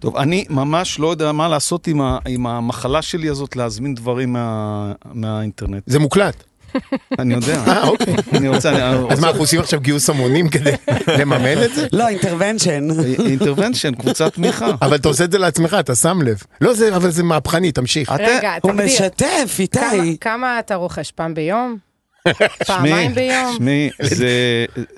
טוב, אני ממש לא יודע מה לעשות עם, ה, עם המחלה שלי הזאת להזמין דברים מה, מהאינטרנט. זה מוקלט. אני יודע. אה, אוקיי. אני רוצה... אני אז מה, אנחנו עושים עכשיו גיוס המונים כדי לממן את זה? לא, אינטרוונשן. אינטרוונשן, קבוצת תמיכה. אבל אתה עושה את זה לעצמך, אתה שם לב. לא, זה, אבל זה מהפכני, תמשיך. אתה- רגע, הוא תגדיר. משתף, כמה- איתי. כמה אתה רוכש? פעם ביום? פעמיים ביום? שמי, זה...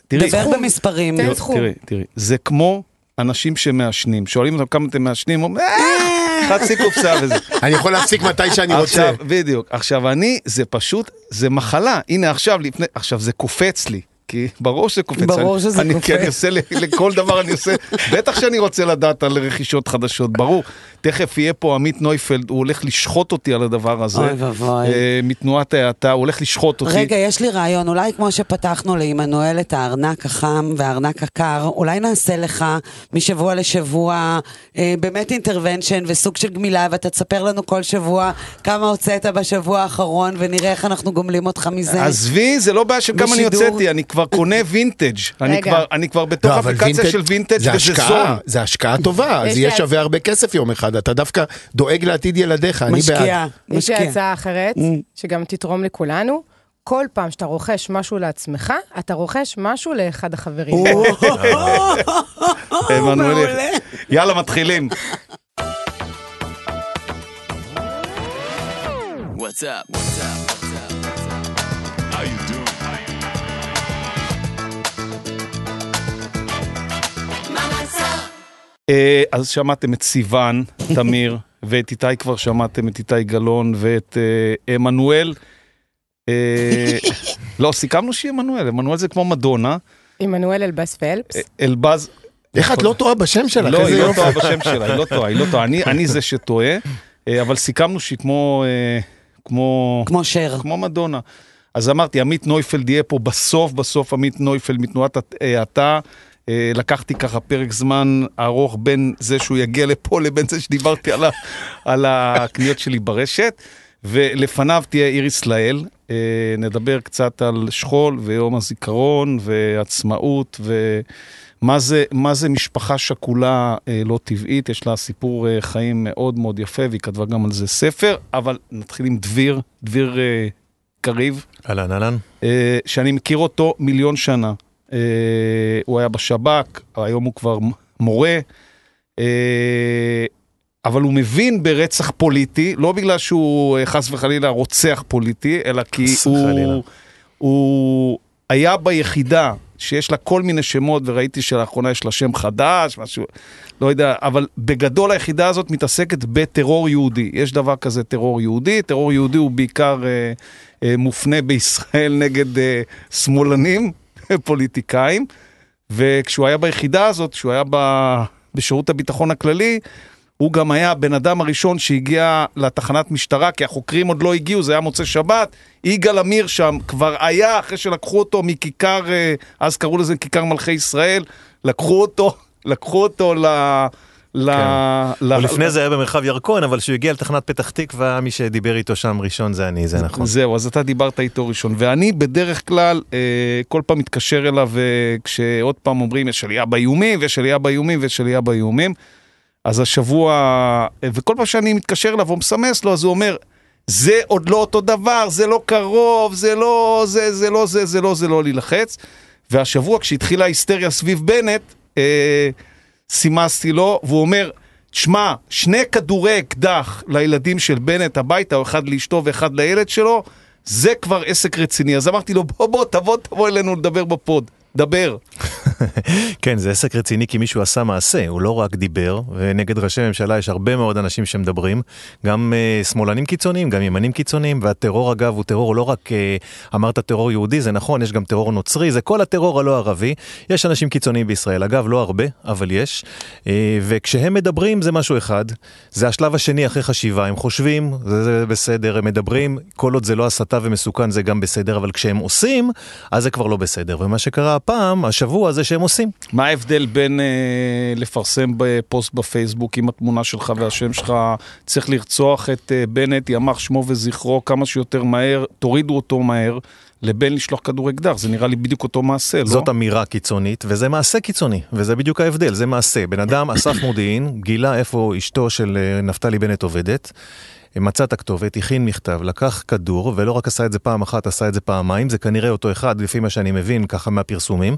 תראי, דבר. במספרים. תן סכום. תראי, תראי, זה כמו אנשים שמעשנים, שואלים אותם כמה אתם מעשנים, אומרים, "אה, חצי קופסה וזה. אני יכול להפסיק מתי שאני רוצה. עכשיו, בדיוק. עכשיו, אני, זה פשוט, זה מחלה. הנה, עכשיו, לפני, עכשיו, זה קופץ לי. כי ברור שזה קופץ. ברור שזה אני, קופץ. כי אני עושה, לכל דבר אני עושה, בטח שאני רוצה לדעת על רכישות חדשות, ברור. תכף יהיה פה עמית נויפלד, הוא הולך לשחוט אותי על הדבר הזה. אוי ואבוי. אה, מתנועת ההאטה, הוא הולך לשחוט אותי. רגע, יש לי רעיון, אולי כמו שפתחנו לעמנואל את הארנק החם והארנק הקר, אולי נעשה לך משבוע לשבוע אה, באמת intervention וסוג של גמילה, ואתה תספר לנו כל שבוע כמה הוצאת בשבוע האחרון, ונראה איך אנחנו גומלים אותך מזה. עזבי, זה לא בעיה של כמה אני. הוצאתי, אני כבר קונה וינטג'. אני. כבר- אני כבר בתוך לא, אבל אפליקציה וינטג' של וינטג' זה וזה השקעה, זול. זה השקעה טובה, יש זה יהיה שווה הרבה כסף יום אחד, אתה דווקא דואג לעתיד ילדיך, אני בעד. משקיע, יש לי. הצעה אחרת, שגם תתרום לכולנו. כל פעם שאתה רוכש משהו לעצמך, אתה רוכש משהו לאחד החברים. עמנואל, מעולה. יאללה, מתחילים. What's up? אז שמעתם את סיוון, תמיר, ואת איתי כבר שמעתם, את איתי גלאון ואת אה, עמנואל. אה, לא, סיכמנו שהיא עמנואל, עמנואל זה כמו מדונה. עמנואל אלבאס פלפס. אה, אלבז... איך את לא טועה בשם שלך? לא, היא לא. טועה בשם שלה, היא לא טועה, היא לא טועה. אני- אני זה שטועה, אה, אבל סיכמנו שהיא כמו... אה, כמו... כמו שר. כמו מדונה. אז אמרתי, עמית נויפלד יהיה פה בסוף, בסוף עמית נויפלד מתנועת האטה. אה, לקחתי ככה פרק זמן ארוך בין זה שהוא יגיע לפה לבין זה שדיברתי על, ה, על הקניות שלי ברשת. ולפניו תהיה איריס לאל, אה, נדבר קצת על שכול ויום הזיכרון ועצמאות ומה זה, מה זה משפחה שכולה אה, לא טבעית, יש לה סיפור חיים מאוד מאוד יפה והיא כתבה גם על זה ספר, אבל נתחיל עם דביר, דביר קריב, אהלן אהלן. אה, שאני מכיר אותו מיליון שנה. אה, הוא היה בשב"כ, היום הוא כבר מורה, אה, אבל הוא מבין ברצח פוליטי, לא בגלל שהוא אה, חס וחלילה רוצח פוליטי, אלא כי. הוא, הוא היה ביחידה שיש לה כל מיני שמות, וראיתי שלאחרונה יש לה שם חדש, משהו, לא יודע, אבל בגדול היחידה הזאת מתעסקת בטרור יהודי. יש דבר כזה טרור יהודי, טרור יהודי הוא בעיקר אה, אה, מופנה בישראל נגד אה, שמאלנים, פוליטיקאים, וכשהוא היה ביחידה הזאת, כשהוא היה ב... בשירות הביטחון הכללי, הוא גם היה הבן אדם הראשון שהגיע לתחנת משטרה, כי החוקרים עוד לא הגיעו, זה היה מוצאי שבת. יגאל עמיר שם כבר היה, אחרי שלקחו אותו מכיכר, אה, אז קראו לזה כיכר מלכי ישראל, לקחו אותו, לקחו אותו ל... ל... ל... הוא לפני זה היה במרחב ירקון, אבל כשהוא הגיע לתחנת פתח תקווה, מי שדיבר איתו שם ראשון זה אני, זה נכון. זהו, אז אתה דיברת איתו ראשון. ואני בדרך כלל, אה, כל פעם מתקשר אליו, אה, כשעוד פעם אומרים, יש עלייה באיומים, ויש עלייה באיומים, ויש עלייה באיומים. אז השבוע, אה, וכל פעם שאני מתקשר אליו, הוא מסמס לו, אז הוא אומר, זה עוד לא אותו דבר, זה לא קרוב, זה לא זה, זה לא זה, זה לא זה, לא להילחץ. והשבוע, כשהתחילה ההיסטריה סביב בנט, אה, סימסתי לו, והוא אומר, שמע, שני כדורי אקדח לילדים של בנט הביתה, או אחד לאשתו ואחד לילד שלו, זה כבר עסק רציני. אז אמרתי לו, בוא, בוא, תבוא, תבוא אלינו לדבר בפוד. דבר. כן, זה עסק רציני כי מישהו עשה מעשה, הוא לא רק דיבר, ונגד ראשי ממשלה יש הרבה מאוד אנשים שמדברים, גם uh, שמאלנים קיצוניים, גם ימנים קיצוניים, והטרור אגב הוא טרור, לא רק, uh, אמרת טרור יהודי, זה נכון, יש גם טרור נוצרי, זה כל הטרור הלא ערבי. יש אנשים קיצוניים בישראל, אגב, לא הרבה, אבל יש, uh, וכשהם מדברים זה משהו אחד, זה השלב השני אחרי חשיבה, הם חושבים, זה, זה בסדר, הם מדברים, כל עוד זה לא הסתה ומסוכן זה גם בסדר, אבל כשהם עושים, אז זה כבר לא בסדר, ומה שקרה הפעם, השבוע, זה שהם עושים. מה ההבדל בין אה, לפרסם בפוסט בפייסבוק עם התמונה שלך והשם שלך, צריך לרצוח את אה, בנט, ימח שמו וזכרו כמה שיותר מהר, תורידו אותו מהר, לבין לשלוח כדור אקדח, זה נראה לי בדיוק אותו מעשה, לא? זאת אמירה קיצונית, וזה מעשה קיצוני, וזה בדיוק ההבדל, זה מעשה. בן אדם אסף מודיעין, גילה איפה אשתו של אה, נפתלי בנט עובדת, מצא את הכתובת, הכין מכתב, לקח כדור, ולא רק עשה את זה פעם אחת, עשה את זה פעמיים, זה כנראה אותו אחד, לפי מה שאני מבין, ככה מהפרסומים.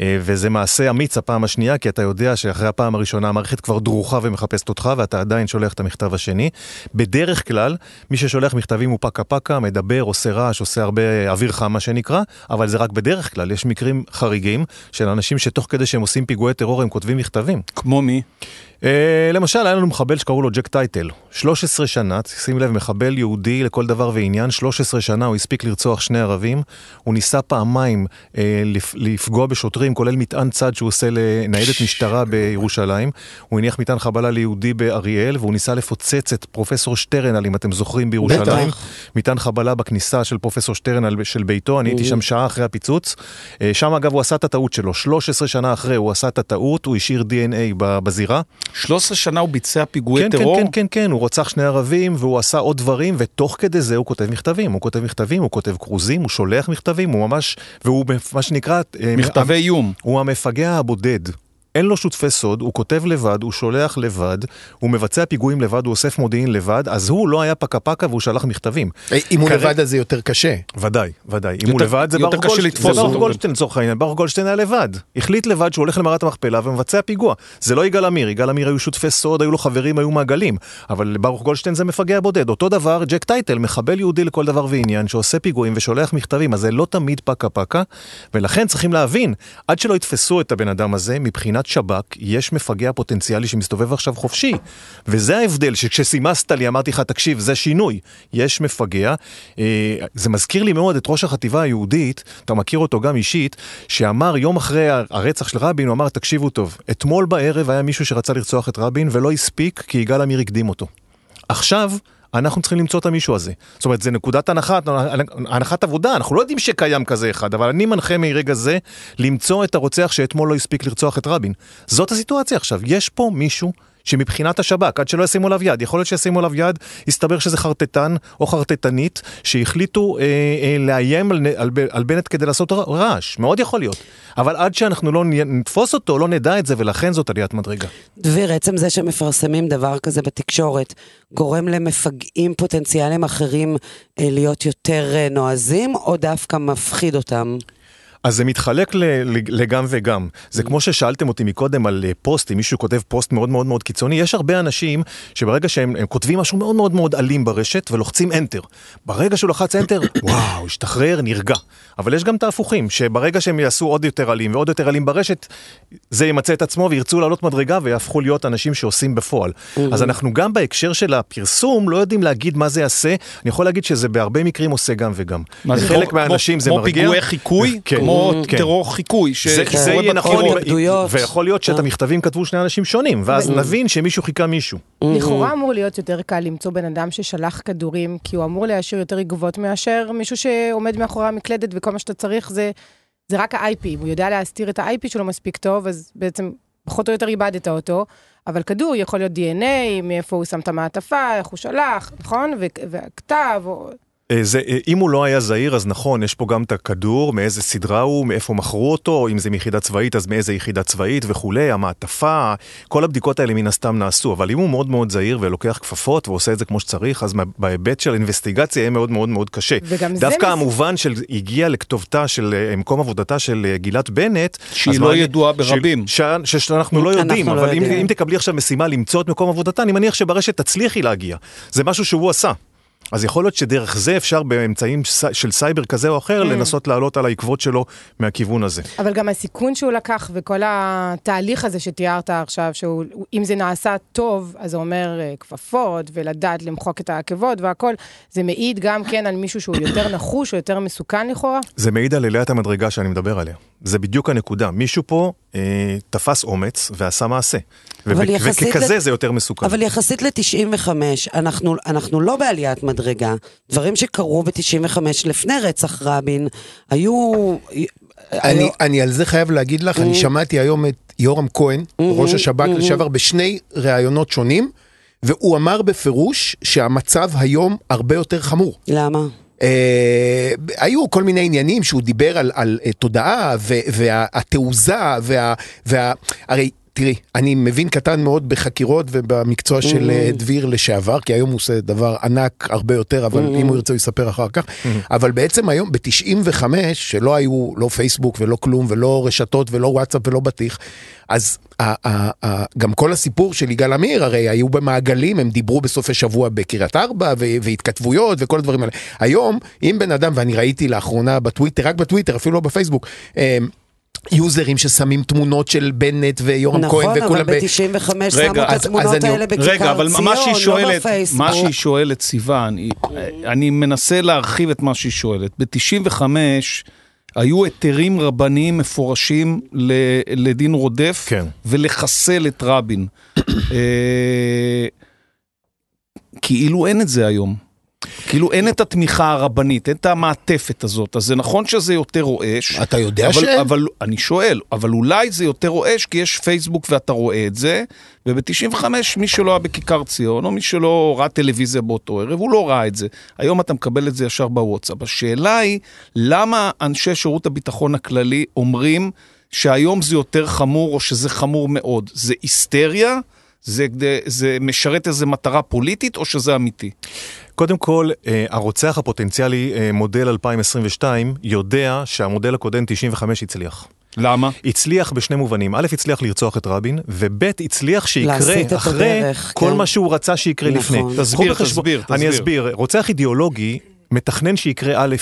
אה, וזה מעשה אמיץ הפעם השנייה, כי אתה יודע שאחרי הפעם הראשונה המערכת כבר דרוכה ומחפשת אותך, ואתה עדיין שולח את המכתב השני. בדרך כלל, מי ששולח מכתבים הוא פקה פקה, מדבר, עושה רעש, עושה הרבה אוויר חם, מה שנקרא, אבל זה רק בדרך כלל, יש מקרים חריגים של אנשים שתוך כדי שהם עושים פיגועי טרור הם כותבים מכתבים. כמו מי? Uh, למשל, היה לנו מחבל שקראו לו ג'ק טייטל. 13 שנה, שים לב, מחבל יהודי לכל דבר ועניין, 13 שנה הוא הספיק לרצוח שני ערבים. הוא ניסה פעמיים uh, לפ, לפגוע בשוטרים, כולל מטען צד שהוא עושה לניידת משטרה בירושלים. הוא הניח מטען חבלה ליהודי באריאל, והוא ניסה לפוצץ את פרופסור שטרנל, אם אתם זוכרים, בירושלים. בטח. מטען חבלה בכניסה של פרופסור שטרנל של ביתו, אני הייתי שם שעה אחרי הפיצוץ. אה, שם אגב הוא עשה את הטעות שלו, 13 שנה אחרי הוא עשה את הטעות, הוא השאיר DNA בזירה. 13 שנה הוא ביצע פיגועי כן, טרור? כן, כן, כן, כן, הוא רוצח שני ערבים והוא עשה עוד דברים, ותוך כדי זה הוא כותב מכתבים, הוא כותב מכתבים, הוא כותב כרוזים, הוא שולח מכתבים, הוא ממש, והוא מה שנקרא... אה, מכתבי איום. הוא המפגע הבודד. אין לו שותפי סוד, הוא כותב לבד, הוא שולח לבד, הוא מבצע פיגועים לבד, הוא אוסף מודיעין לבד, אז הוא לא היה פקה פקה והוא שלח מכתבים. אה, אם הוא לבד אז זה יותר קשה. ודאי, ודאי. אם הוא יותר- לבד זה יותר ברוך ברוך אותו. גולדשטיין לצורך העניין, ברוך גולדשטיין היה לבד. החליט לבד שהוא הולך למערת המכפלה ומבצע פיגוע. זה לא יגאל עמיר, יגאל עמיר היו שותפי סוד, היו לו חברים, היו מעגלים. אבל ברוך גולדשטיין זה מפגע בודד. אותו דבר ג'ק טייטל, מחבל יהודי לכל דבר ועניין, שעושה פיגועים ושולח מכתבים, אז זה לא תמיד פקה פקה. ולכן צריכים להבין, עד שלא יתפסו את הבן אדם הזה, מבחינת שב"כ, יש מפגע פוטנציאלי שמסתובב עכשיו חופשי. וזה ההבדל, שכשסימסת לי, אמרתי לך, תקשיב, זה שינוי. יש מפגע. אה, זה מזכיר לי מאוד את ראש החטיבה היהודית, אתה מכיר אותו גם אישית, שאמר יום אחרי הרצח של רבין, הוא אמר, תקשיבו טוב, אתמול בערב היה מישהו שרצה לרצוח את רבין ולא הספיק כי יגאל עמיר הקדים אותו. עכשיו... אנחנו צריכים למצוא את המישהו הזה. זאת אומרת, זה נקודת הנחה, הנחת עבודה, אנחנו לא יודעים שקיים כזה אחד, אבל אני מנחה מרגע זה למצוא את הרוצח שאתמול לא הספיק לרצוח את רבין. זאת הסיטואציה עכשיו, יש פה מישהו שמבחינת השב"כ, עד שלא ישימו עליו יד, יכול להיות שישימו עליו יד, יסתבר שזה חרטטן או חרטטנית, שהחליטו אה, אה, לאיים על, על, על בנט כדי לעשות רעש, מאוד יכול להיות. אבל עד שאנחנו לא נתפוס אותו, לא נדע את זה, ולכן זאת עליית מדרגה. דביר, עצם זה שמפרסמים דבר כזה בתקשורת, גורם למפגעים פוטנציאליים אחרים אה, להיות יותר אה, נועזים, או דווקא מפחיד אותם? אז זה מתחלק לגם וגם. זה כמו ששאלתם אותי מקודם על אה, פוסט, אם מישהו כותב פוסט מאוד מאוד מאוד קיצוני, יש הרבה אנשים שברגע שהם הם כותבים משהו מאוד מאוד מאוד אלים ברשת ולוחצים enter. ברגע שהוא לחץ enter, וואו, השתחרר, נרגע. אבל יש גם את ההפוכים, שברגע שהם יעשו עוד יותר אלים ועוד יותר אלים ברשת, זה ימצא את עצמו וירצו לעלות מדרגה ויהפכו להיות אנשים שעושים בפועל. אז אנחנו גם בהקשר של הפרסום לא יודעים להגיד מה זה יעשה, אני יכול להגיד שזה בהרבה מקרים עושה גם וגם. לחלק כמו- מהאנשים זה כמו מרגיע. פיגועי חיקוי? כן. כמו כן. טרור חיקוי, זה, זה שקורה יהיה נכון. ויכול להיות שאת אה. המכתבים כתבו שני אנשים שונים, ואז נבין שמישהו חיכה מישהו. לכאורה אמור להיות יותר קל למצוא בן אדם ששלח כדורים, כי הוא אמור להשאיר יותר עקבות מאשר מישהו שעומד מאחורי המקלדת וכל מה שאתה צריך זה, זה רק ה-IP. אם הוא יודע להסתיר את ה-IP שלו מספיק טוב, אז בעצם פחות או יותר איבדת אותו. אבל כדור יכול להיות DNA, מאיפה הוא שם את המעטפה, איך הוא שלח, נכון? ו- והכתב, או... אה, זה, אה, אם הוא לא היה זהיר, אז נכון, יש פה גם את הכדור, מאיזה סדרה הוא, מאיפה מכרו אותו, אם זה מיחידה צבאית, אז מאיזה יחידה צבאית וכולי, המעטפה, כל הבדיקות האלה מן הסתם נעשו, אבל אם הוא מאוד מאוד זהיר ולוקח כפפות ועושה את זה כמו שצריך, אז בהיבט של אינבסטיגציה יהיה מאוד מאוד מאוד קשה. וגם זה דווקא מס- המובן של הגיע לכתובתה של אה, מקום עבודתה של גילת בנט, שהיא לא מה- ידועה ש- ברבים. ש- ש- שאנחנו לא אנחנו יודעים, לא אבל אם, יודעים. אם תקבלי עכשיו משימה למצוא את מקום עבודתה, אני מניח שברשת תצליחי להגיע. זה משהו שהוא עשה. אז יכול להיות שדרך זה אפשר באמצעים של סייבר כזה או אחר לנסות לעלות על העקבות שלו מהכיוון הזה. אבל גם הסיכון שהוא לקח וכל התהליך הזה שתיארת עכשיו, שאם זה נעשה טוב, אז זה אומר אה, כפפות ולדעת למחוק את העקבות והכל, זה מעיד גם כן על מישהו שהוא יותר נחוש או יותר מסוכן לכאורה? זה מעיד על עליית המדרגה שאני מדבר עליה. זה בדיוק הנקודה. מישהו פה תפס אומץ ועשה מעשה. אבל וב- יחסית וככזה ל- זה יותר מסוכן. אבל יחסית ל-95, אנחנו, אנחנו לא בעליית מדרגה. דברים שקרו ב-95 לפני רצח רבין, היו... אני, היו- אני על זה חייב להגיד לך, Mm. אני שמעתי היום את יורם כהן, Mm-hmm, ראש השב"כ לשעבר, בשני ראיונות שונים, והוא אמר בפירוש שהמצב היום הרבה יותר חמור. למה? אה, היו כל מיני עניינים שהוא דיבר על, על אה, תודעה והתעוזה וה, וה... הרי תראי, אני מבין קטן מאוד בחקירות ובמקצוע של אה, דביר לשעבר, כי היום הוא עושה דבר ענק הרבה יותר, אבל אם הוא ירצה הוא יספר אחר כך. אבל בעצם היום, ב-95, שלא היו לא פייסבוק ולא כלום, ולא רשתות ולא וואטסאפ ולא בטיח, אז גם כל הסיפור של יגאל עמיר, הרי היו במעגלים, הם דיברו בסופי שבוע בקריית ארבע, והתכתבויות וכל הדברים האלה. היום, אם בן אדם, ואני ראיתי לאחרונה בטוויטר, רק בטוויטר, אפילו לא בפייסבוק, אה, יוזרים ששמים תמונות של בנט ויורם נכון, כהן אבל וכולם ב- ב-95 רגע, שמו את אז- אז התמונות אני- האלה בכיכר רגע, אבל ציון, מה שהיא לא שואלת, בפייסבוק. מה שהיא שואלת, סיוון, היא- אני מנסה להרחיב את מה שהיא שואלת. ב-95 היו היתרים רבניים מפורשים ל- לדין רודף, כן. ולחסל את רבין. אה, כאילו אין את זה היום. כאילו אין את התמיכה הרבנית, אין את המעטפת הזאת. אז זה נכון שזה יותר רועש. אתה יודע אבל, שאין? אבל אני שואל, אבל אולי זה יותר רועש כי יש פייסבוק ואתה רואה את זה, וב-95 מי שלא היה בכיכר ציון, או מי שלא ראה טלוויזיה באותו ערב, הוא לא ראה את זה. היום אתה מקבל את זה ישר בוואטסאפ. השאלה היא, למה אנשי שירות הביטחון הכללי אומרים שהיום זה יותר חמור, או שזה חמור מאוד? זה היסטריה? זה, זה משרת איזו מטרה פוליטית, או שזה אמיתי? קודם כל, אה, הרוצח הפוטנציאלי, אה, מודל 2022, יודע שהמודל הקודם 95 הצליח. למה? הצליח בשני מובנים. א', הצליח לרצוח את רבין, וב', הצליח שיקרה אחרי הדרך, כל כן. מה שהוא רצה שיקרה נכון. לפני. תסביר, בחשבון- תסביר, אני תסביר. אסביר. רוצח אידיאולוגי מתכנן שיקרה א',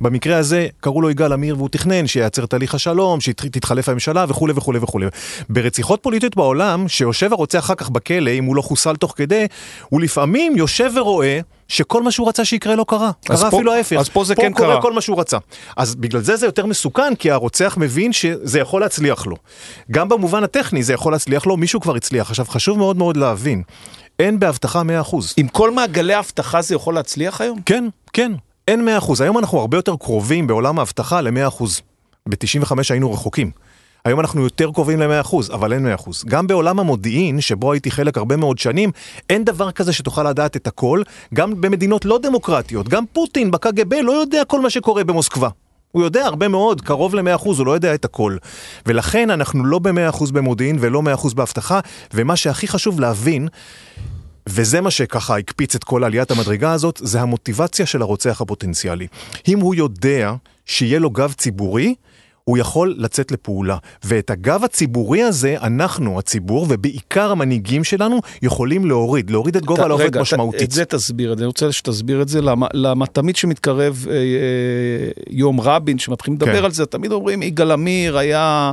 במקרה הזה קראו לו יגאל עמיר והוא תכנן שייעצר תהליך השלום, שתתחלף הממשלה וכולי וכולי וכולי. ברציחות פוליטיות בעולם, שיושב הרוצח אחר כך בכלא, אם הוא לא חוסל תוך כדי, הוא לפעמים יושב ורואה שכל מה שהוא רצה שיקרה לא קרה. קרה פה- אפילו ההפך. אז פה זה פה כן קורה קרה. כל מה שהוא רצה. אז בגלל זה זה יותר מסוכן, כי הרוצח מבין שזה יכול להצליח לו. גם במובן הטכני זה יכול להצליח לו, מישהו כבר הצליח. עכשיו, חשוב מאוד מאוד להבין, אין באבטחה 100%. עם כל מעגלי האבטחה זה יכול להצליח היום? כן, כן, אין 100%. היום אנחנו הרבה יותר קרובים בעולם האבטחה ל-100%. ב-95 היינו רחוקים. היום אנחנו יותר קרובים ל-100%, אבל אין 100%. גם בעולם המודיעין, שבו הייתי חלק הרבה מאוד שנים, אין דבר כזה שתוכל לדעת את הכל, גם במדינות לא דמוקרטיות. גם פוטין בקג"ב לא יודע כל מה שקורה במוסקבה. הוא יודע הרבה מאוד, קרוב ל-100%, הוא לא יודע את הכל. ולכן אנחנו לא ב-100% במודיעין ולא 100% באבטחה, ומה שהכי חשוב להבין, וזה מה שככה הקפיץ את כל עליית המדרגה הזאת, זה המוטיבציה של הרוצח הפוטנציאלי. אם הוא יודע שיהיה לו גב ציבורי, הוא יכול לצאת לפעולה. ואת הגב הציבורי הזה, אנחנו, הציבור, ובעיקר המנהיגים שלנו, יכולים להוריד. להוריד את גובה רגע, משמעותית. את זה תסביר, אני רוצה שתסביר את זה, למה, למה תמיד כשמתקרב אה, אה, יום רבין, שמתחילים לדבר כן. על זה, תמיד אומרים, יגאל עמיר היה...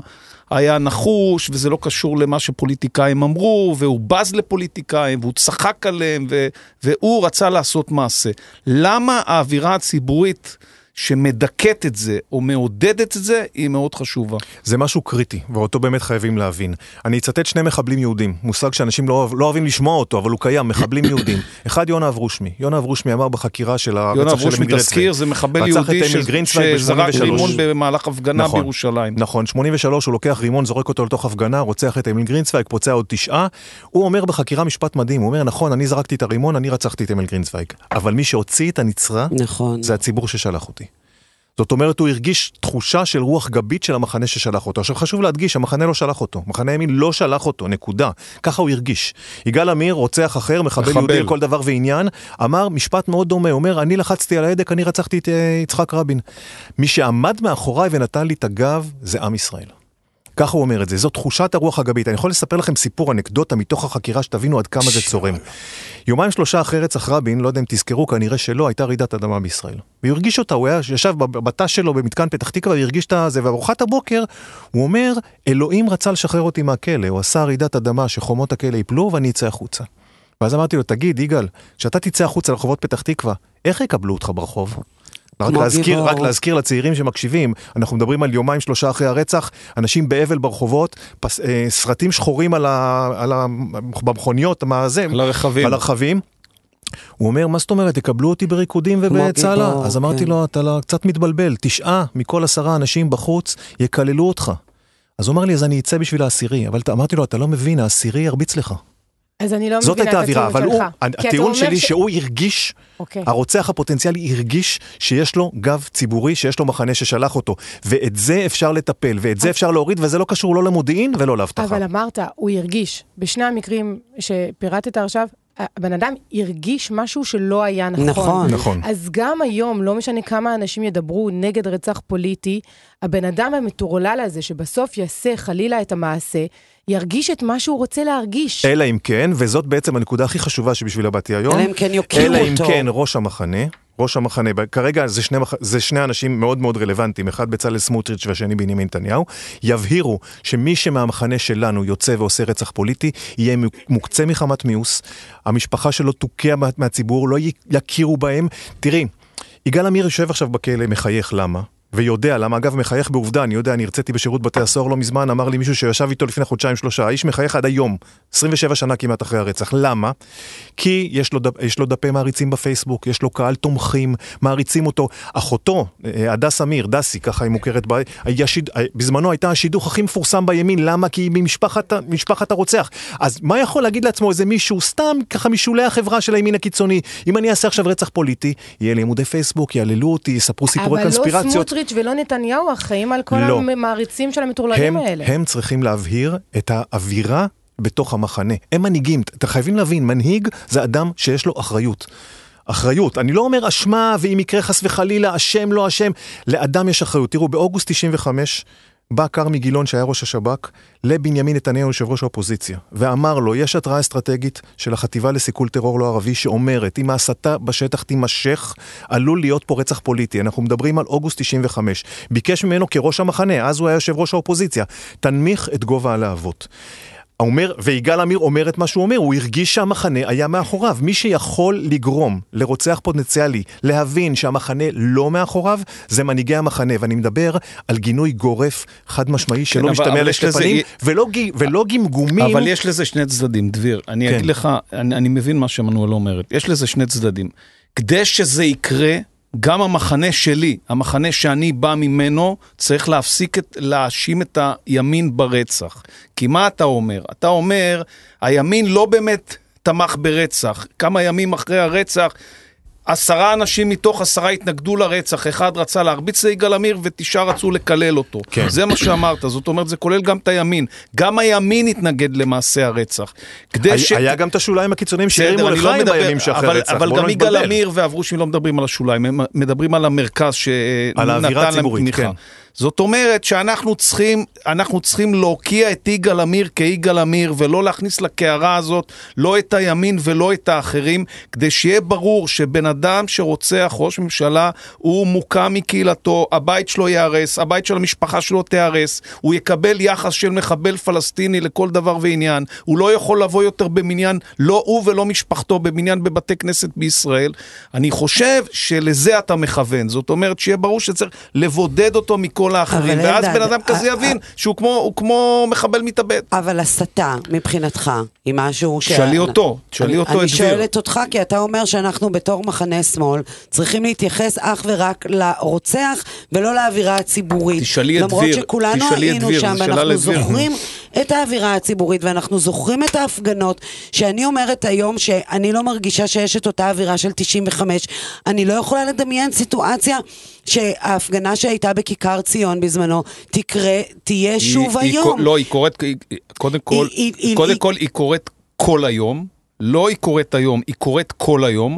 היה נחוש, וזה לא קשור למה שפוליטיקאים אמרו, והוא בז לפוליטיקאים, והוא צחק עליהם, ו, והוא רצה לעשות מעשה. למה האווירה הציבורית שמדכאת את זה, או מעודדת את זה, היא מאוד חשובה? זה משהו קריטי, ואותו באמת חייבים להבין. אני אצטט שני מחבלים יהודים, מושג שאנשים לא, לא אוהבים לשמוע אותו, אבל הוא קיים, מחבלים יהודים. אחד, יונה אברושמי. יונה אברושמי אמר בחקירה של יונה הרצח של אברושמי, אמיל תזכיר, גרינצוויג. זה מחבל יהודי ש- שזרק ב-83. רימון במהלך הפגנה נכון. בירושלים. נכון, 83 הוא לוקח רימון, זורק אותו לתוך הפגנה, רוצח את אמיל גרינצוויג, פוצע עוד תשעה. הוא אומר בחקירה משפט מדהים, הוא אומר, נכון, אני זרקתי את הרימון, אני רצחתי את אמיל גרינצוויג. אבל מי שהוציא את הנצרה, נכון. זה הציבור ששלח אותי. זאת אומרת, הוא הרגיש תחושה של רוח גבית של המחנה ששלח אותו. עכשיו חשוב להדגיש, המחנה לא שלח אותו. מחנה הימין לא שלח אותו, נקודה. ככה הוא הרגיש. יגאל עמיר, רוצח אחר, מחבל מחבל. יהודי לכל דבר ועניין, אמר משפט מאוד דומה, אומר, אני לחצתי על ההדק, אני רצחתי את אה, יצחק רבין. מי שעמד מאחוריי ונתן לי את הגב, זה עם ישראל. ככה הוא אומר את זה, זו תחושת הרוח הגבית. אני יכול לספר לכם סיפור, אנקדוטה מתוך החקירה, שתבינו עד כמה זה צורם. יומיים שלושה אחרי רצח רבין, לא יודע אם תזכרו, כנראה שלא, הייתה רעידת אדמה בישראל. והוא הרגיש אותה, הוא היה, ישב בתא שלו במתקן פתח תקווה, והרגיש את זה, וארוחת הבוקר, הוא אומר, אלוהים רצה לשחרר אותי מהכלא, הוא עשה רעידת אדמה שחומות הכלא ייפלו ואני אצא החוצה. ואז אמרתי לו, תגיד, יגאל, כשאתה תצא החוצה לרחובות פתח תקווה, איך יקבלו אותך ברחוב? רק להזכיר, גיבור. רק להזכיר לצעירים שמקשיבים, אנחנו מדברים על יומיים שלושה אחרי הרצח, אנשים באבל ברחובות, פס, אה, סרטים שחורים על ה, על ה, במכוניות, מה זה, על הרכבים. על הרכבים. הוא אומר, מה זאת אומרת, יקבלו אותי בריקודים ובצהלה? אז אמרתי כן. לו, אתה לא- קצת מתבלבל, תשעה מכל עשרה אנשים בחוץ יקללו אותך. אז הוא אמר לי, אז אני אצא בשביל העשירי. אבל אמרתי לו, אתה לא מבין, העשירי ירביץ לך. אז אני לא זאת מבינה את האווירה, הטיעון אבל הוא, הטיעון שלי ש- שהוא הרגיש, אוקיי. הרוצח הפוטנציאלי הרגיש שיש לו גב ציבורי, שיש לו מחנה ששלח אותו, ואת זה אפשר לטפל, ואת זה אפשר להוריד, וזה לא קשור לא למודיעין ולא לאבטחה. אבל אמרת, הוא הרגיש. בשני המקרים שפירטת עכשיו, הבן אדם הרגיש משהו שלא היה נכון. נכון. נכון. אז גם היום, לא משנה כמה אנשים ידברו נגד רצח פוליטי, הבן אדם המטורלל הזה, שבסוף יעשה חלילה את המעשה, ירגיש את מה שהוא רוצה להרגיש. אלא אם כן, וזאת בעצם הנקודה הכי חשובה שבשבילה באתי היום. אלא אם כן יוקיעו אלא אם אותו. כן ראש המחנה, ראש המחנה, כרגע זה שני, זה שני אנשים מאוד מאוד רלוונטיים, אחד בצלאל סמוטריץ' והשני בנימין נתניהו, יבהירו שמי שמהמחנה שלנו יוצא ועושה רצח פוליטי, יהיה מוקצה מחמת מיאוס, המשפחה שלו תוקע מה- מהציבור, לא יכירו בהם. תראי, יגאל עמיר יושב עכשיו בכלא, מחייך, למה? ויודע למה, אגב, מחייך בעובדה, אני יודע, אני הרציתי בשירות בתי הסוהר לא מזמן, אמר לי מישהו שישב איתו לפני חודשיים שלושה, האיש מחייך עד היום, 27 שנה כמעט אחרי הרצח. למה? כי יש לו, דפ- יש לו דפי מעריצים בפייסבוק, יש לו קהל תומכים, מעריצים אותו. אחותו, אה, הדס אמיר, דסי, ככה היא מוכרת, ב... היא השיד... אה, בזמנו הייתה השידוך הכי מפורסם בימין, למה? כי היא ממשפחת, ה- משפחת הרוצח. אז מה יכול להגיד לעצמו איזה מישהו, סתם ככה משולי החברה של הימין הקיצוני, אם אני אעשה עכשיו רצח פוליטי, יהיה לי עמודי פייסבוק, יעללו אותי, יספרו סיפורי לא קונספירציות. סמוטריץ' ולא נתניהו אחראים על כל לא. המעריצים של המטורללים האלה. הם צריכים להבהיר את האווירה בתוך המחנה. הם מנהיגים, אתם חייבים להבין, מנהיג זה אדם שיש לו אחריות. אחריות, אני לא אומר אשמה, ואם יקרה חס וחלילה, אשם, לא אשם, לאדם יש אחריות. תראו, באוגוסט 95 בא כרמי גילון, שהיה ראש השב"כ, לבנימין נתניהו, יושב ראש האופוזיציה, ואמר לו, יש התראה אסטרטגית של החטיבה לסיכול טרור לא ערבי, שאומרת, אם ההסתה בשטח תימשך, עלול להיות פה רצח פוליטי. אנחנו מדברים על אוגוסט 95. ביקש ממנו כראש המחנה, אז הוא היה יושב ראש האופוזיציה, תנמיך את גובה הלהבות. אומר, ויגאל עמיר אומר את מה שהוא אומר, הוא הרגיש שהמחנה היה מאחוריו. מי שיכול לגרום לרוצח פוטנציאלי להבין שהמחנה לא מאחוריו, זה מנהיגי המחנה. ואני מדבר על גינוי גורף, חד משמעי, שלא אבל- משתמע לשתי לזה- פנים, ולא, גי- ולא גמגומים. אבל יש לזה שני צדדים, דביר. אני כן. אגיד לך, אני, אני מבין מה שמנואל אומרת. יש לזה שני צדדים. כדי שזה יקרה, גם המחנה שלי, המחנה שאני בא ממנו, צריך להפסיק את, להאשים את הימין ברצח. כי מה אתה אומר? אתה אומר, הימין לא באמת תמך ברצח. כמה ימים אחרי הרצח, עשרה אנשים מתוך עשרה התנגדו לרצח, אחד רצה להרביץ ליגאל עמיר ותשעה רצו לקלל אותו. כן. זה מה שאמרת, זאת אומרת, זה כולל גם את הימין. גם הימין התנגד למעשה הרצח. כדי היה, ש... היה גם את השוליים הקיצוניים שהרימו לא לחיים מדבר- בימים שאחרי אבל, הרצח. אבל גם לא יגאל. עמיר ואברושי לא מדברים על השוליים, הם מדברים על המרכז שנתן להם תמיכה. כן. זאת אומרת שאנחנו צריכים, אנחנו צריכים להוקיע את יגאל עמיר כיגאל עמיר ולא להכניס לקערה הזאת לא את הימין ולא את האחרים, כדי שיהיה ברור שבן אדם שרוצח ראש ממשלה הוא מוקע מקהילתו, הבית שלו ייהרס, הבית של המשפחה שלו תיהרס, הוא יקבל יחס של מחבל פלסטיני לכל דבר ועניין, הוא לא יכול לבוא יותר במניין, לא הוא ולא משפחתו, במניין בבתי כנסת בישראל. אני חושב שלזה אתה מכוון, זאת אומרת שיהיה ברור שצריך לבודד אותו מכל האחרים, אבל ואז בן אדם כזה אה, יבין שהוא כמו, מחבל מתאבד. אבל הסתה, מבחינתך, היא משהו ש... תשאלי אותו, תשאלי אני- אותו אני את דביר. שואלת אותך, כי אתה אומר שאנחנו בתור מחנה שמאל צריכים להתייחס אך ורק לרוצח ולא לאווירה הציבורית. תשאלי את למרות דביר, שכולנו תשאלי את היינו דביר, שם, זו שאלה ואנחנו לדביר. זוכרים את האווירה הציבורית, ואנחנו זוכרים את ההפגנות, שאני אומרת היום שאני לא מרגישה שיש את אותה אווירה של 95. אני לא יכולה לדמיין סיטואציה שההפגנה שהייתה בכיכר ציון בזמנו תקרה, תהיה שוב היא- היא היום. קו- לא, היא קורית, היא- היא- קודם כל, היא- היא- קודם היא- כל היא קורית כל היום, לא היא קורית היום, היא קורית כל היום.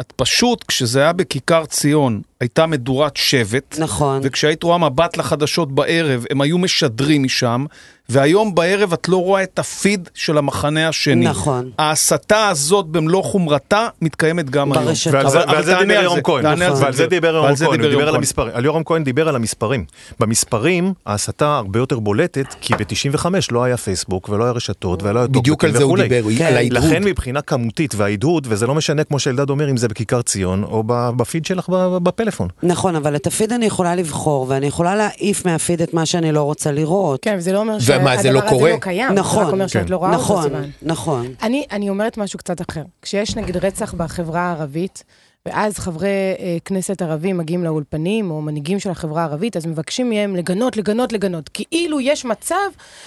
את פשוט, כשזה היה בכיכר ציון, הייתה מדורת שבט. נכון. וכשהיית רואה מבט לחדשות בערב, הם היו משדרים משם, והיום בערב את לא רואה את הפיד של המחנה השני. נכון. ההסתה הזאת במלוא חומרתה מתקיימת גם היום. ברשתות. ועל זה, אבל- ועל זה דיבר יורם כהן, תענה על זה, ועל זה. דיבר יורם כהן, דיבר הוא דיבר על. המספרים, על יורם כהן דיבר על המספרים. במספרים ההסתה הרבה יותר בולטת, כי ב-95 לא היה פייסבוק ולא היה רשתות ולא היה בדיוק על טוקבקים זה הוא וכולי. דיבר, כן. על ההדהוד. לכן מבחינה כמותית וההדהוד, וזה לא משנה כמו שאלדד אומר אם זה בכיכר ציון או בפיד שלך ב- בפלאפון. נכון, אבל את הפיד אני יכולה לבחור, ואני יכולה להעיף מהפיד את מה שאני לא רוצה לראות. כן, וזה לא אומר ומה, שהדבר זה לא הזה קורה? לא קיים. זה נכון, רק אומר שאת כן. לא רואה אותו, נכון, סימן. נכון. אני, אני אומרת משהו קצת אחר. כשיש נגיד רצח בחברה הערבית, ואז חברי אה, כנסת ערבים מגיעים לאולפנים, או מנהיגים של החברה הערבית, אז מבקשים מהם לגנות, לגנות, לגנות. כאילו יש מצב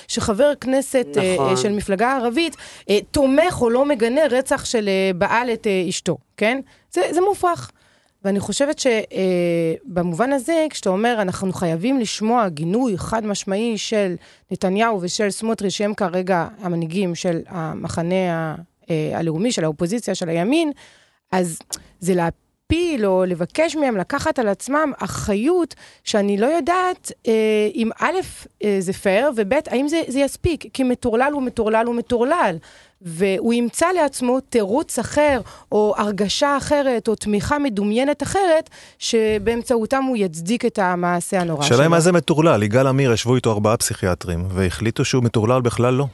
שחבר כנסת אה, נכון. אה, של מפלגה ערבית אה, תומך או לא מגנה רצח של אה, בעל את אה, אשתו, כן? זה, זה מופרך. ואני חושבת שבמובן הזה, כשאתה אומר, אנחנו חייבים לשמוע גינוי חד משמעי של נתניהו ושל סמוטריץ', שהם כרגע המנהיגים של המחנה אה, הלאומי, של האופוזיציה, של הימין, אז זה להפיל או לבקש מהם לקחת על עצמם אחריות שאני לא יודעת אה, אם א', אה, זה פייר, וב', האם זה, זה יספיק, כי מטורלל הוא מטורלל הוא מטורלל. והוא ימצא לעצמו תירוץ אחר, או הרגשה אחרת, או תמיכה מדומיינת אחרת, שבאמצעותם הוא יצדיק את המעשה הנורא שלו. השאלה היא מה זה מטורלל, יגאל עמיר ישבו איתו ארבעה פסיכיאטרים, והחליטו שהוא מטורלל בכלל לא.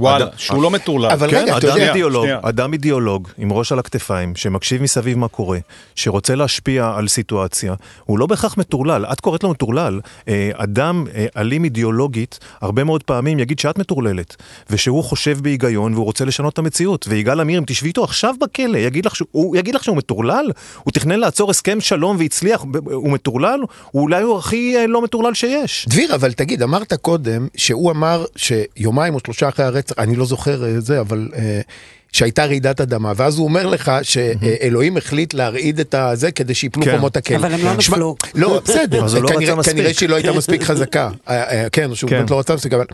וואלה, אדם- שהוא לא מטורלל. אבל כן, רגע, אתה אדם יודע- אידיאולוג, שנייה. אדם אידיאולוג עם ראש על הכתפיים, שמקשיב מסביב מה קורה, שרוצה להשפיע על סיטואציה, הוא לא בהכרח מטורלל, את קוראת לו מטורלל. אה, אדם אה, אלים אידיאולוגית, הרבה מאוד פעמים יגיד שאת מטורללת, ושהוא חושב בהיגיון והוא רוצה לשנות את המציאות. ויגאל עמיר, אם תשבי איתו עכשיו בכלא, יגיד לך, שהוא- הוא יגיד לך שהוא מטורלל? הוא תכנן לעצור הסכם שלום והצליח, הוא מטורלל? הוא אולי הוא הכי אה, לא מטורלל שיש. דביר, אבל תגיד, אמרת קודם שהוא אמר שיומיים או שלושה אחרי הרצח, אני לא זוכר אה, זה, אבל אה, שהייתה רעידת אדמה, ואז הוא אומר לך שאלוהים החליט להרעיד את הזה כדי שיפלו כן. חומות הכלא. אבל הם לא נפלו. לא, בסדר, אז הוא לא כנראה- רצה מספיק. כנראה שהיא לא הייתה מספיק חזקה. אה, כן, שהוא כן. באמת לא רצה מספיק, אבל...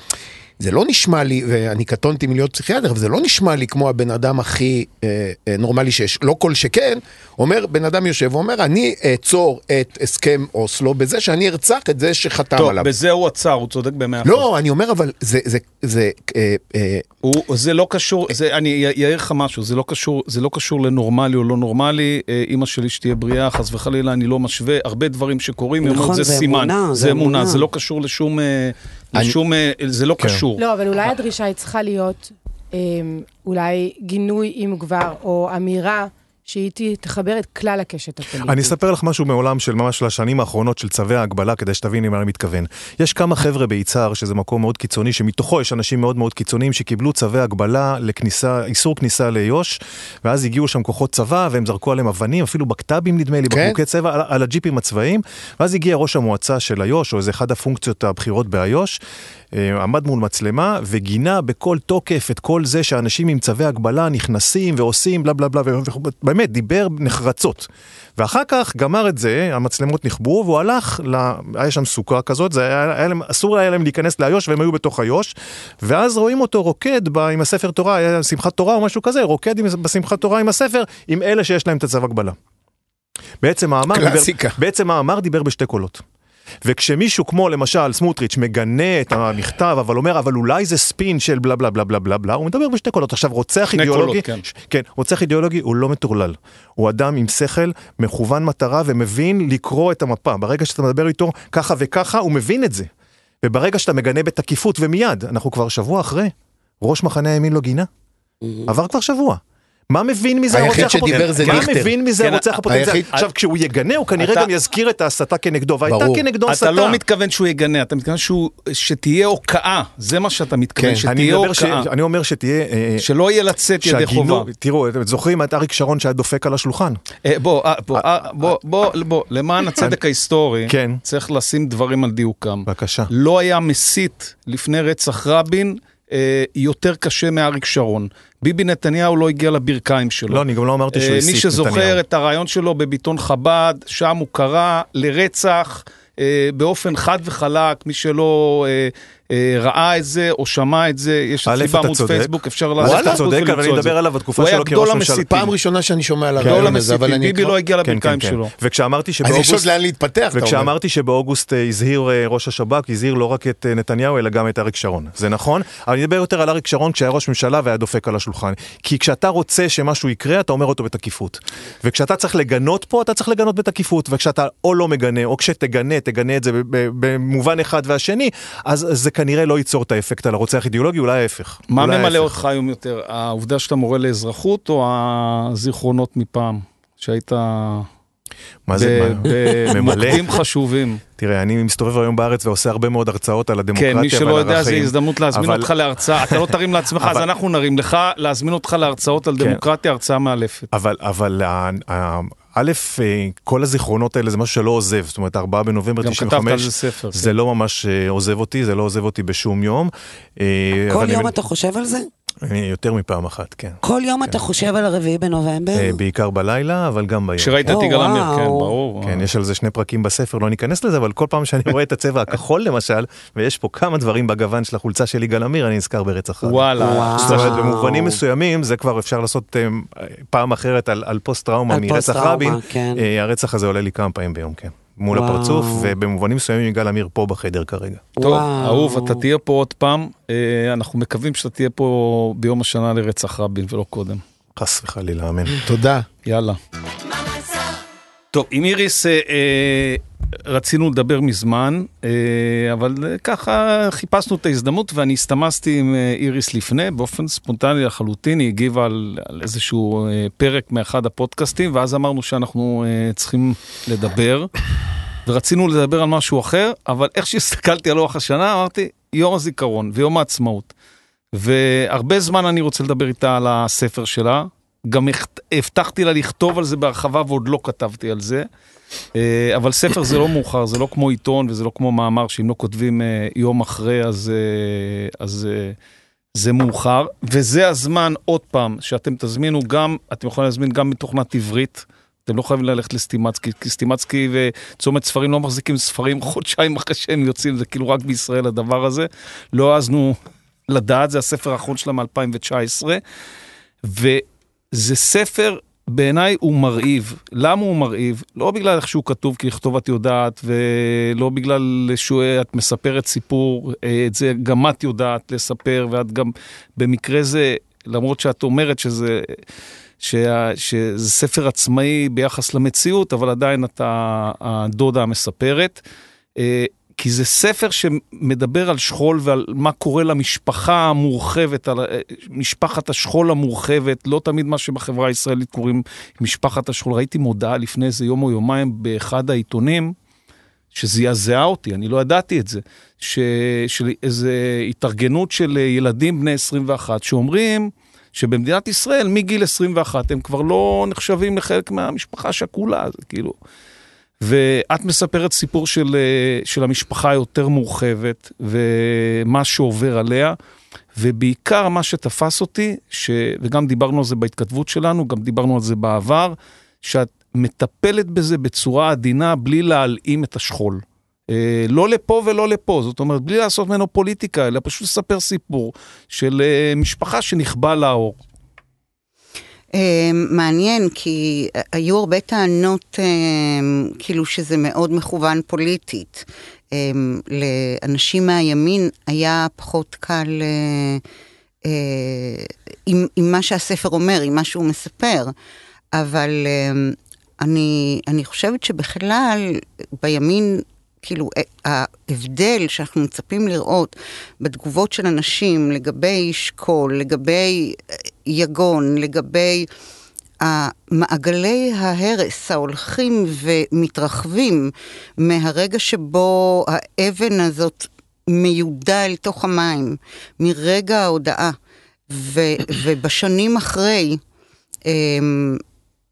זה לא נשמע לי, ואני קטונתי מלהיות פסיכיאטר, אבל זה לא נשמע לי כמו הבן אדם הכי אה, אה, נורמלי שיש. לא כל שכן, אומר, בן אדם יושב ואומר, אני אעצור את הסכם אוסלו בזה שאני ארצח את זה שחתם טוב, עליו. בזה הוא עצר, הוא צודק במאה אחוז. לא, אני אומר, אבל זה, זה, זה, אה, אה, הוא, זה לא קשור, זה, אני אעיר לך משהו, זה לא קשור, זה לא קשור לנורמלי או לא נורמלי, אה, אימא שלי שתהיה בריאה, חס וחלילה, אני לא משווה, הרבה דברים שקורים, נכון, אומרת, זה זה סימן, אמונה, זה זה אמונה, אמונה. זה לא קשור לשום, אה, לשום, אה, זה לא כן. קשור. לא, אבל אולי הדרישה היא צריכה להיות אמ, אולי גינוי, אם כבר, או אמירה שהיא תחבר את כלל הקשת הפוליטית. אני אספר לך משהו מעולם של ממש של השנים האחרונות של צווי ההגבלה, כדי שתביני מה אני מתכוון. יש כמה חבר'ה ביצהר, שזה מקום מאוד קיצוני, שמתוכו יש אנשים מאוד מאוד קיצוניים שקיבלו צווי הגבלה לכניסה, איסור כניסה ליו"ש, ואז הגיעו שם כוחות צבא, והם זרקו עליהם אבנים, אפילו בקת"בים נדמה לי, כן. בקבוקי צבע, על, על הג'יפים הצבאיים, ואז הגיע ראש המועצה של איו"ש, או איזה אחד הפונקציות הבכירות באיו"ש, עמד מול מצלמה וגינה בכל תוקף את כל זה שאנשים עם צווי הגבלה נכנסים ועושים בלה בלה בלה, ובאמת דיבר נחרצות. ואחר כך גמר את זה, המצלמות נכבו, והוא הלך, ל... היה שם סוכה כזאת, זה היה, היה להם, אסור היה להם להיכנס לאיו"ש והם היו בתוך איו"ש, ואז רואים אותו רוקד ב, עם הספר תורה, היה שמחת תורה או משהו כזה, רוקד עם, בשמחת תורה עם הספר, עם אלה שיש להם את הצו הגבלה. בעצם קלאסיקה. דיבר, בעצם המאמר דיבר בשתי קולות. וכשמישהו כמו למשל סמוטריץ' מגנה את המכתב אבל אומר אבל אולי זה ספין של בלה בלה בלה בלה בלה בלה הוא מדבר בשתי קולות. עכשיו רוצח אידיאולוגי כן. כן רוצח אידיאולוגי הוא לא מטורלל. הוא אדם עם שכל מכוון מטרה ומבין לקרוא את המפה. ברגע שאתה מדבר איתו ככה וככה הוא מבין את זה. וברגע שאתה מגנה בתקיפות ומיד אנחנו כבר שבוע אחרי. ראש מחנה הימין לא גינה. עבר כבר שבוע. מה מבין מזה הרוצח הפוטנציאלי? זה מה. מבין מזה כן, הרוצח הפוטנציאלי? היחיד- עכשיו כשהוא יגנה הוא כנראה גם יזכיר את ההסתה כנגדו והייתה. כנגדו הסתה. אתה לא מתכוון שהוא יגנה, אתה מתכוון שתהיה הוקעה, זה מה שאתה מתכוון, כן. אני שתהיה הוקעה, אני אומר שתהיה... אה, שלא יהיה לצאת ידי חובה. תראו, אתם זוכרים את אריק שרון שהיה דופק על השולחן? אה, בוא, אה, בוא, בוא, בוא, למען הצדק ההיסטורי, כן. צריך לשים דברים על דיוקם. בבקשה. לא היה מסית לפני רצח רבין יותר קשה מאריק שרון. ביבי נתניהו לא הגיע לברכיים שלו. לא, אני גם לא אמרתי שהוא אה, הסית מי שזוכר נתניהו. את הרעיון שלו בביטון חב"ד, שם הוא קרא לרצח אה, באופן חד וחלק, מי שלא אה, ראה את זה או שמע את זה, יש אצלי אתה בעמוד. פייסבוק, אפשר וואלה, לעשות אתה פייסבוק צודק, אבל אני את זה. מדבר עליו בתקופה הוא היה שלו גדול כראש ממשלה. המסיתים. פעם ראשונה שאני שומע על גדול הרעיון הזה, אבל אני... ביבי לא הגיע כן, כן, לברכיים כן. שלו. וכשאמרתי אז יש עוד שבאוגוסט... לאן להתפתח, אתה אומר. וכשאמרתי שבאוגוסט אה, הזהיר אה, ראש השב"כ, הזהיר לא רק את אה, נתניהו, אלא גם את אריק שרון. זה נכון, אבל אני מדבר יותר על אריק שרון כשהיה ראש ממשלה והיה דופק על השולחן. כי כשאתה רוצה שמשהו יקרה, אתה אומר אותו בתקיפות. וכשאתה צריך לגנות פה, אתה צריך לגנות בתקיפות. וכשאתה או לא מגנה, או כשתגנה, תגנה את זה במובן אחד והשני, אז זה כנראה לא ייצור את האפקט על הרוצח אידיאולוגי, אולי ההפך. מה אולי ממלא. אותך היום יותר, העובדה שאתה מורה לאזרחות או הזיכרונות מפעם? שהיית מה זה? במוקדים חשובים. תראה, אני מסתובב היום בארץ ועושה הרבה מאוד הרצאות על הדמוקרטיה כן, ועל מי שלא ערכים. יודע, זו הזדמנות להזמין אותך להרצאה. אתה לא תרים לעצמך, אז אנחנו נרים לך, להזמין אותך להרצאות על כן. דמוקרטיה, הרצאה מאלפת. אבל, א', אה, כל הזיכרונות האלה זה משהו שלא עוזב, זאת אומרת, 4 בנובמבר גם 95, כתבת על זה ספר. זה לא ממש אה, עוזב אותי, זה לא עוזב אותי בשום יום. אה, כל יום אני- אתה חושב על זה? יותר מפעם אחת, כן. כל יום אתה חושב על הרביעי בנובמבר? אה, בעיקר בלילה, אבל גם ביום. כשראית את יגאל עמיר. כן, ברור. כן, יש על זה שני פרקים בספר, לא ניכנס לזה, אבל כל פעם שאני רואה את הצבע הכחול למשל, ויש פה כמה דברים בגוון של החולצה של יגאל עמיר, אני נזכר ברצח רבין. וואלה. זאת אומרת, במובנים מסוימים, זה כבר אפשר לעשות אה, פעם אחרת על, על פוסט-טראומה על מרצח פוסט-טראומה, רבין. כן. אה, הרצח הזה עולה לי כמה פעמים ביום, כן. מול וואו. הפרצוף, ובמובנים מסוימים יגאל עמיר פה בחדר כרגע. טוב, וואו. אהוב, אתה תהיה פה עוד פעם. אה, אנחנו מקווים שאתה תהיה פה ביום השנה לרצח רבין ולא קודם. חס וחלילה, אמן. תודה. יאללה. טוב, עם איריס אה, אה, רצינו לדבר מזמן, אה, אבל אה, ככה חיפשנו את ההזדמנות ואני הסתמסתי עם אה, איריס לפני, באופן ספונטני לחלוטין, היא הגיבה על, על איזשהו אה, פרק מאחד הפודקאסטים, ואז אמרנו שאנחנו אה, צריכים לדבר, ורצינו לדבר על משהו אחר, אבל איך שהסתכלתי על לוח השנה, אמרתי, יום הזיכרון ויום העצמאות. והרבה זמן אני רוצה לדבר איתה על הספר שלה. גם הבטחתי לה לכתוב על זה בהרחבה ועוד לא כתבתי על זה. אה, אבל ספר זה לא מאוחר, זה לא כמו עיתון וזה לא כמו מאמר שאם לא כותבים אה, יום אחרי אז, אה, אז זה מאוחר. וזה הזמן, עוד פעם, שאתם תזמינו גם, אתם יכולים להזמין גם מתוכנת עברית. אתם לא חייבים ללכת לסטימצקי, כי סטימצקי וצומת ספרים לא מחזיקים ספרים חודשיים אחרי שהם יוצאים, זה כאילו רק בישראל הדבר הזה. לא העזנו לדעת, זה הספר האחרון שלה מ-2019. וזה ספר, בעיניי הוא מרהיב. למה הוא מרהיב? לא בגלל איך שהוא כתוב, כי לכתוב את יודעת, ולא בגלל שאת מספרת סיפור, אה, את זה גם את יודעת לספר, ואת גם, במקרה זה, למרות שאת אומרת שזה... שה, שזה ספר עצמאי ביחס למציאות, אבל עדיין אתה הדודה המספרת. כי זה ספר שמדבר על שכול ועל מה קורה למשפחה המורחבת, על אה, משפחת השכול המורחבת, לא תמיד מה שבחברה הישראלית קוראים משפחת השכול. ראיתי מודעה לפני איזה יום או יומיים באחד העיתונים, שזעזעה אותי, אני לא ידעתי את זה, ש, של איזה התארגנות של ילדים בני 21 שאומרים שבמדינת ישראל מגיל 21 הם כבר לא נחשבים לחלק מהמשפחה השכולה, זה כאילו... ואת מספרת סיפור של, אה, של המשפחה היותר מורחבת ומה שעובר עליה, ובעיקר מה שתפס אותי, ש... וגם דיברנו על זה בהתכתבות שלנו, גם דיברנו על זה בעבר, שאת מטפלת בזה בצורה עדינה בלי להלאים את השכול. אה, לא לפה ולא לפה, זאת אומרת, בלי לעשות ממנו פוליטיקה, אלא פשוט לספר סיפור של אה, משפחה שנכבה לאור. אה, מעניין, כי היו הרבה טענות אה, כאילו שזה מאוד מכוון פוליטית. אה, לאנשים מהימין היה פחות קל אה, אה, עם, עם מה שהספר אומר, עם מה שהוא מספר, אבל אה, אני, אני חושבת שבכלל בימין כאילו ההבדל שאנחנו מצפים לראות בתגובות של אנשים לגבי שכול, לגבי יגון, לגבי מעגלי ההרס ההולכים ומתרחבים מהרגע שבו האבן הזאת מיודע אל תוך המים, מרגע ההודעה, ו, ובשנים אחרי,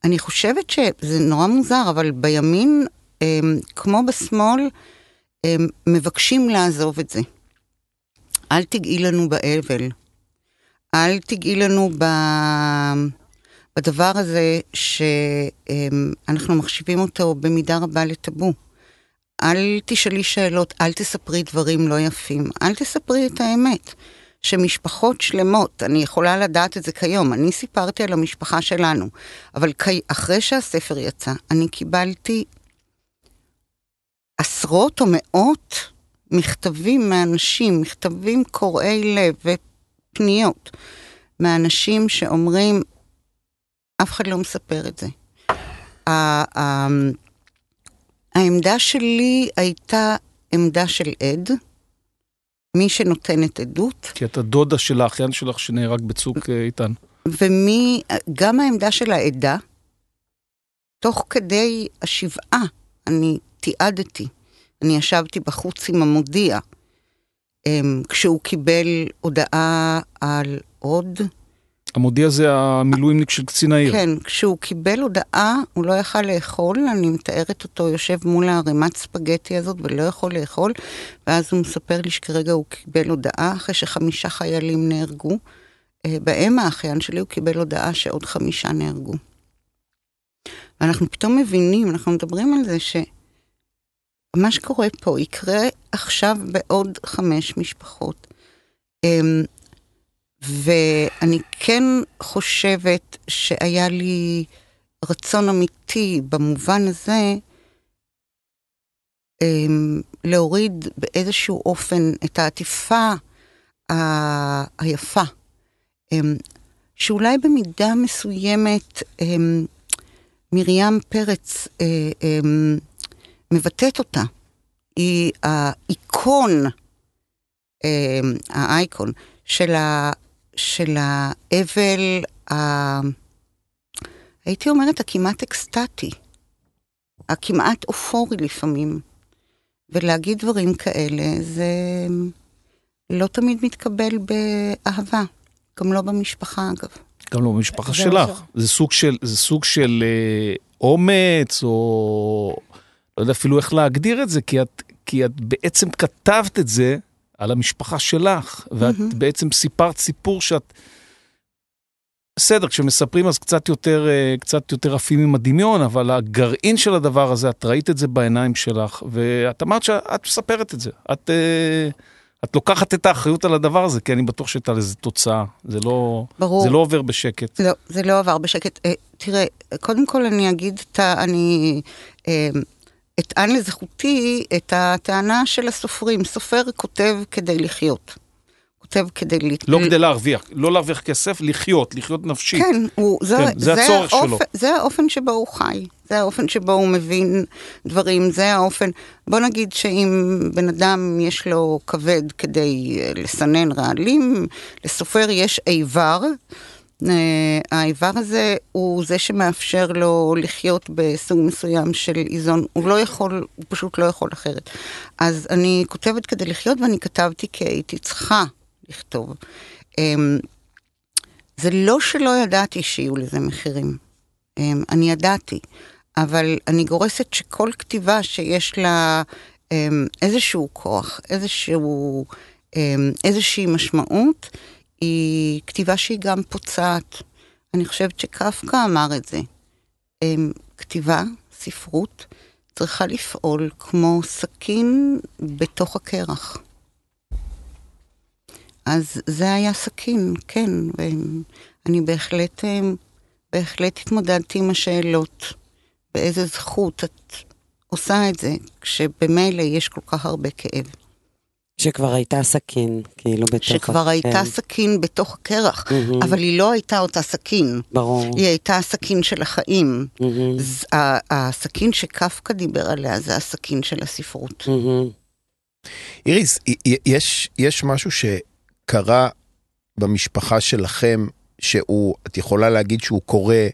אני חושבת שזה נורא מוזר, אבל בימין כמו בשמאל, מבקשים לעזוב את זה. אל תגעי לנו באבל. אל תגעי לנו ב... בדבר הזה שאנחנו מחשיבים אותו במידה רבה לטאבו. אל תשאלי שאלות, אל תספרי דברים לא יפים, אל תספרי את האמת. שמשפחות שלמות, אני יכולה לדעת את זה כיום, אני סיפרתי על המשפחה שלנו, אבל אחרי שהספר יצא, אני קיבלתי עשרות או מאות מכתבים מאנשים, מכתבים קורעי לב ופניות מאנשים שאומרים, אף אחד לא מספר את זה. העמדה שלי הייתה עמדה של עד, מי שנותנת עדות. כי את הדודה של האחיין שלך שנהרג בצוק איתן. ומי, גם העמדה של העדה, תוך כדי השבעה, אני תיעדתי. אני ישבתי בחוץ עם המודיע, כשהוא קיבל הודעה על עוד המודיע זה המילואימניק של קצין העיר. כן, כשהוא קיבל הודעה, הוא לא יכל לאכול, אני מתארת אותו יושב מול הערימת ספגטי הזאת ולא יכול לאכול, ואז הוא מספר לי שכרגע הוא קיבל הודעה, אחרי שחמישה חיילים נהרגו, אה, בהם האחיין שלי הוא קיבל הודעה שעוד חמישה נהרגו. ואנחנו פתאום מבינים, אנחנו מדברים על זה שמה שקורה פה יקרה עכשיו בעוד חמש משפחות. אמ, ואני כן חושבת שהיה לי רצון אמיתי במובן הזה, אמ, להוריד באיזשהו אופן את העטיפה היפה, אמ, שאולי במידה מסוימת מרים פרץ אה, מבטאת אותה. היא האיקון, אמ, האייקון של, ה, של האבל, ה, הייתי אומרת הכמעט אקסטטי, הכמעט אופורי לפעמים. ולהגיד דברים כאלה זה לא תמיד מתקבל באהבה, גם לא במשפחה אגב. גם לא במשפחה זה שלך. ש- זה סוג של, זה סוג של אה, אומץ, או לא יודע אפילו איך להגדיר את זה, כי את, כי את בעצם כתבת את זה על המשפחה שלך, ואת מהמם. בעצם סיפרת סיפור שאת... בסדר, כשמספרים אז קצת יותר, אה, קצת יותר עפים עם הדמיון, אבל הגרעין של הדבר הזה, את ראית את זה בעיניים שלך, ואת אמרת שאת מספרת את זה. את, אה, את לוקחת את האחריות על הדבר הזה, כי אני בטוח שהייתה לזה תוצאה. זה לא, ברור. זה לא עובר בשקט. לא, זה לא עבר בשקט. אה, תראה, קודם כל אני אגיד, את ה- אני אה, אטען לזכותי את הטענה של הסופרים. סופר כותב כדי לחיות. כותב כדי... ל- לא כדי להרוויח, לא להרוויח כסף, לחיות, לחיות נפשית. כן, הוא, זה, כן, זה הצורך האופן, שלו. זה האופן שבו הוא חי, זה האופן שבו הוא מבין דברים, זה האופן, בוא נגיד שאם בן אדם יש לו כבד כדי אה, לסנן רעלים, לסופר יש איבר, האיבר הזה הוא זה שמאפשר לו לחיות בסוג מסוים של איזון, הוא לא יכול, הוא פשוט לא יכול אחרת. אז אני כותבת כדי לחיות ואני כתבתי כי הייתי צריכה לכתוב. אמ, זה לא שלא ידעתי שיהיו לזה מחירים. אמ, אני ידעתי, אבל אני גורסת שכל כתיבה שיש לה אמ, איזשהו כוח, איזשהו, איזושהי משמעות, היא כתיבה שהיא גם פוצעת. אני חושבת שקפקא אמר את זה. אמ, כתיבה, ספרות, צריכה לפעול כמו סכין בתוך הקרח. אז זה היה סכין, כן, ואני בהחלט, אה, בהחלט התמודדתי עם השאלות. באיזה זכות את עושה את זה, כשבמילא יש כל כך הרבה כאב. שכבר הייתה סכין, כאילו בתוך... שכבר הייתה כן, סכין בתוך הקרח, מהמם. אבל היא לא הייתה אותה סכין, ברור. היא הייתה הסכין של החיים. מהמם, ז- ה- הסכין שקפקא דיבר עליה זה הסכין של הספרות. מהמם. איריס, יש, יש משהו שקרה במשפחה שלכם, שהוא, את יכולה להגיד שהוא קורה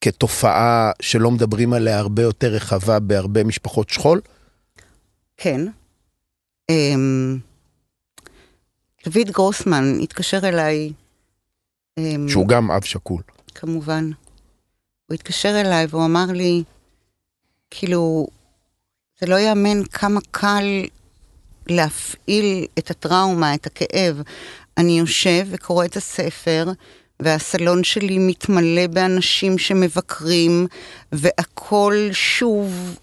כתופעה שלא מדברים עליה הרבה יותר רחבה בהרבה משפחות שכול? כן. אמ, דוד גרוסמן התקשר אליי, אמ, שהוא גם אב שכול. כמובן. הוא התקשר אליי והוא אמר לי, כאילו, זה לא יאמן כמה קל להפעיל את הטראומה, את הכאב. אני יושב וקורא את הספר, והסלון שלי מתמלא באנשים שמבקרים, והכל שוב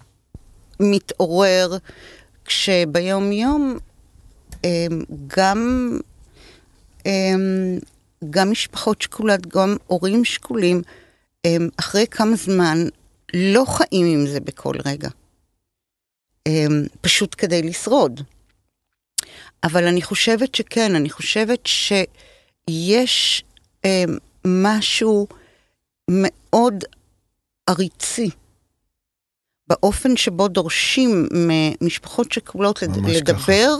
מתעורר, כשביום יום אמ, גם, אמ, גם משפחות שכולות, גם הורים שכולים, אמ, אחרי כמה זמן לא חיים עם זה בכל רגע. פשוט כדי לשרוד. אבל אני חושבת שכן, אני חושבת שיש משהו מאוד עריצי באופן שבו דורשים ממשפחות שכולות לד- ממש ככה. לדבר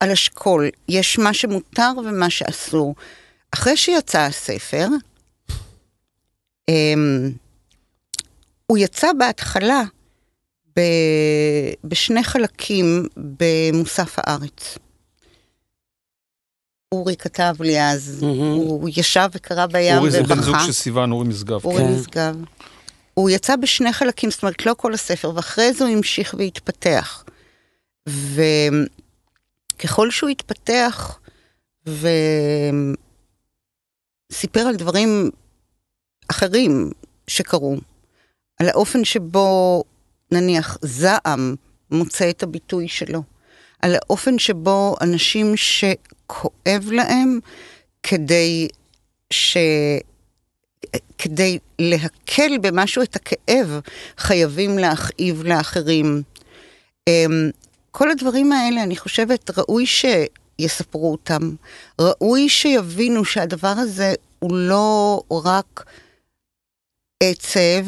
על השכול. יש מה שמותר ומה שאסור. אחרי שיצא הספר, אמ, הוא יצא בהתחלה ב, בשני חלקים במוסף הארץ. אורי כתב לי אז, הוא ישב וקרא בים אורי זה בן זוג ובכה. של סיוון, אורי משגב. אורי כן. משגב. הוא יצא בשני חלקים, זאת אומרת, לא כל הספר, ואחרי זה הוא המשיך והתפתח. וככל שהוא התפתח, וסיפר על דברים אחרים שקרו, על האופן שבו, נניח, זעם מוצא את הביטוי שלו, על האופן שבו אנשים שכואב להם, כדי ש... כדי להקל במשהו את הכאב, חייבים להכאיב לאחרים. אמ, כל הדברים האלה, אני חושבת, ראוי שיספרו אותם. ראוי שיבינו שהדבר הזה הוא לא רק עצב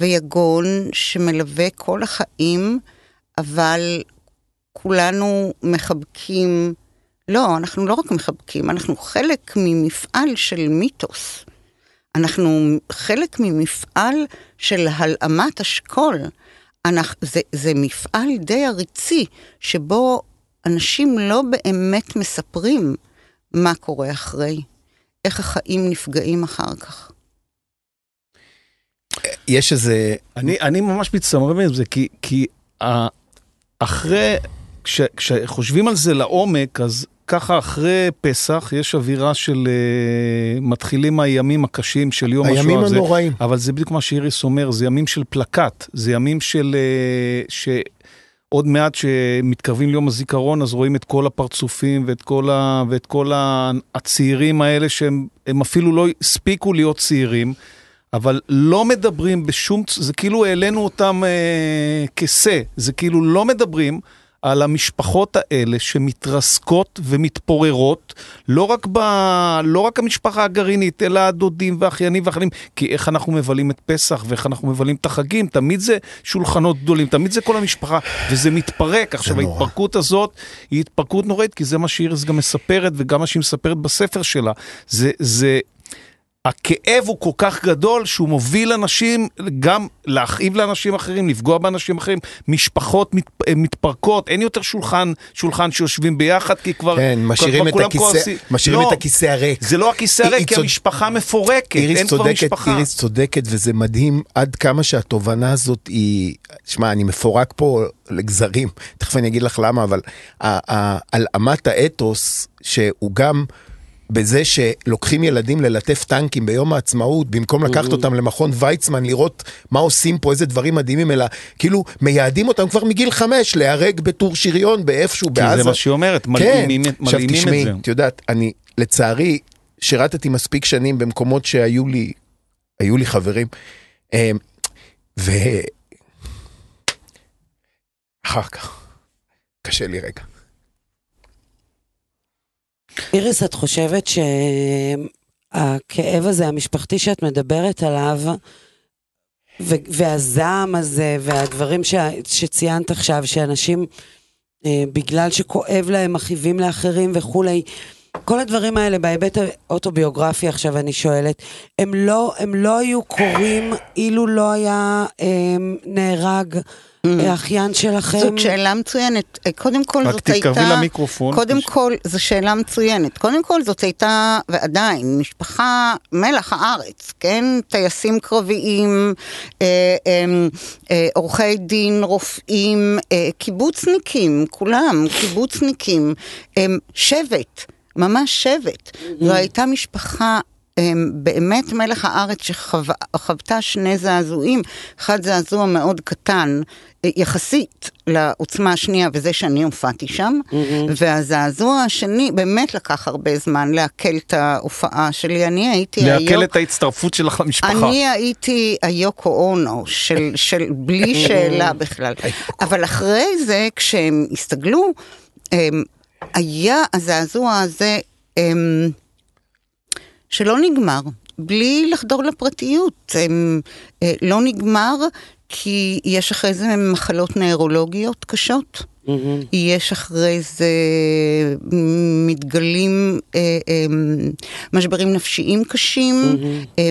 ויגון שמלווה כל החיים, אבל כולנו מחבקים, לא, אנחנו לא רק מחבקים, אנחנו חלק ממפעל של מיתוס. אנחנו חלק ממפעל של הלאמת אשכול. אנחנו, זה, זה מפעל די עריצי, שבו אנשים לא באמת מספרים מה קורה אחרי, איך החיים נפגעים אחר כך. יש איזה... אני, אני ממש מצטמרר מזה, כי, כי ה, אחרי, כש, כשחושבים על זה לעומק, אז ככה אחרי פסח יש אווירה של uh, מתחילים הימים הקשים של יום השואה. הימים הנוראים. אבל זה בדיוק מה שאיריס אומר, זה ימים של פלקט, זה ימים של... uh, ש... עוד מעט שמתקרבים ליום הזיכרון, אז רואים את כל הפרצופים ואת כל, ה, ואת כל ה, הצעירים האלה שהם הם אפילו לא הספיקו להיות צעירים, אבל לא מדברים בשום, זה כאילו העלינו אותם אה, כשה, זה כאילו לא מדברים על המשפחות האלה שמתרסקות ומתפוררות, לא רק, ב, לא רק המשפחה הגרעינית, אלא הדודים והאחיינים והאחיינים, כי איך אנחנו מבלים את פסח ואיך אנחנו מבלים את החגים, תמיד זה שולחנות גדולים, תמיד זה כל המשפחה, וזה מתפרק. עכשיו נורא. ההתפרקות הזאת היא התפרקות נוראית, כי זה מה שאיריס גם מספרת, וגם מה שהיא מספרת בספר שלה. זה, זה, הכאב הוא כל כך גדול שהוא מוביל אנשים גם להכאיב לאנשים אחרים, לפגוע באנשים אחרים, משפחות מת, מתפרקות, אין יותר שולחן, שולחן שיושבים ביחד כי כבר, כן, כבר- משאירים כבר את כולם הכיסא, כועסים. משאירים לא, את הכיסא הריק. זה לא הכיסא הריק, כי צוד- המשפחה מפורקת, אין כבר צודקת, משפחה. איריס צודקת, וזה מדהים עד כמה שהתובנה הזאת היא... שמע, אני מפורק פה לגזרים, תכף אני אגיד לך למה, אבל הלאמת האתוס, שהוא גם... בזה שלוקחים ילדים ללטף טנקים ביום העצמאות, במקום לקחת אותם למכון ויצמן, לראות מה עושים פה, איזה דברים מדהימים, אלא כאילו מייעדים אותם כבר מגיל חמש, להיהרג בטור שריון באיפשהו כי בעזה. זה מה שהיא אומרת, מלאימים כן, עכשיו מלאימים תשמעי, את זה. את יודעת, אני לצערי שירתתי מספיק שנים במקומות שהיו לי, היו לי חברים, אמ, ו... אחר כך, קשה לי רגע. איריס, את חושבת שהכאב הזה, המשפחתי שאת מדברת עליו, ו- והזעם הזה, והדברים ש- שציינת עכשיו, שאנשים, אה, בגלל שכואב להם, מכאיבים לאחרים וכולי, כל הדברים האלה בהיבט האוטוביוגרפי עכשיו אני שואלת, הם לא, הם לא היו קורים אילו לא היה אה, נהרג אה, אחיין שלכם? זאת שאלה מצוינת. אה, קודם כל רק זאת הייתה... תתקרבי למיקרופון. קודם כל, זו שאלה מצוינת. קודם כל, זאת הייתה, ועדיין, משפחה מלח הארץ, כן? טייסים קרביים, אה, אה, אה, עורכי דין, רופאים, אה, קיבוצניקים, כולם, קיבוצניקים, אה, שבט, ממש שבט. זו הייתה משפחה... באמת מלך הארץ שחוותה שני זעזועים, אחד זעזוע מאוד קטן אה, יחסית לעוצמה השנייה וזה שאני הופעתי שם, והזעזוע השני באמת לקח הרבה זמן לעכל את ההופעה שלי, אני הייתי לעכל היוק- את ההצטרפות שלך למשפחה. אני הייתי היוקו אונו, של, של בלי שאלה בכלל. אבל אחרי זה, כשהם הסתגלו, היה הזעזוע הזה הם, שלא נגמר, בלי לחדור לפרטיות. הם, אה, לא נגמר כי יש אחרי זה מחלות נוירולוגיות קשות. מהמם. יש אחרי זה מתגלים אה, אה, משברים נפשיים קשים, אה,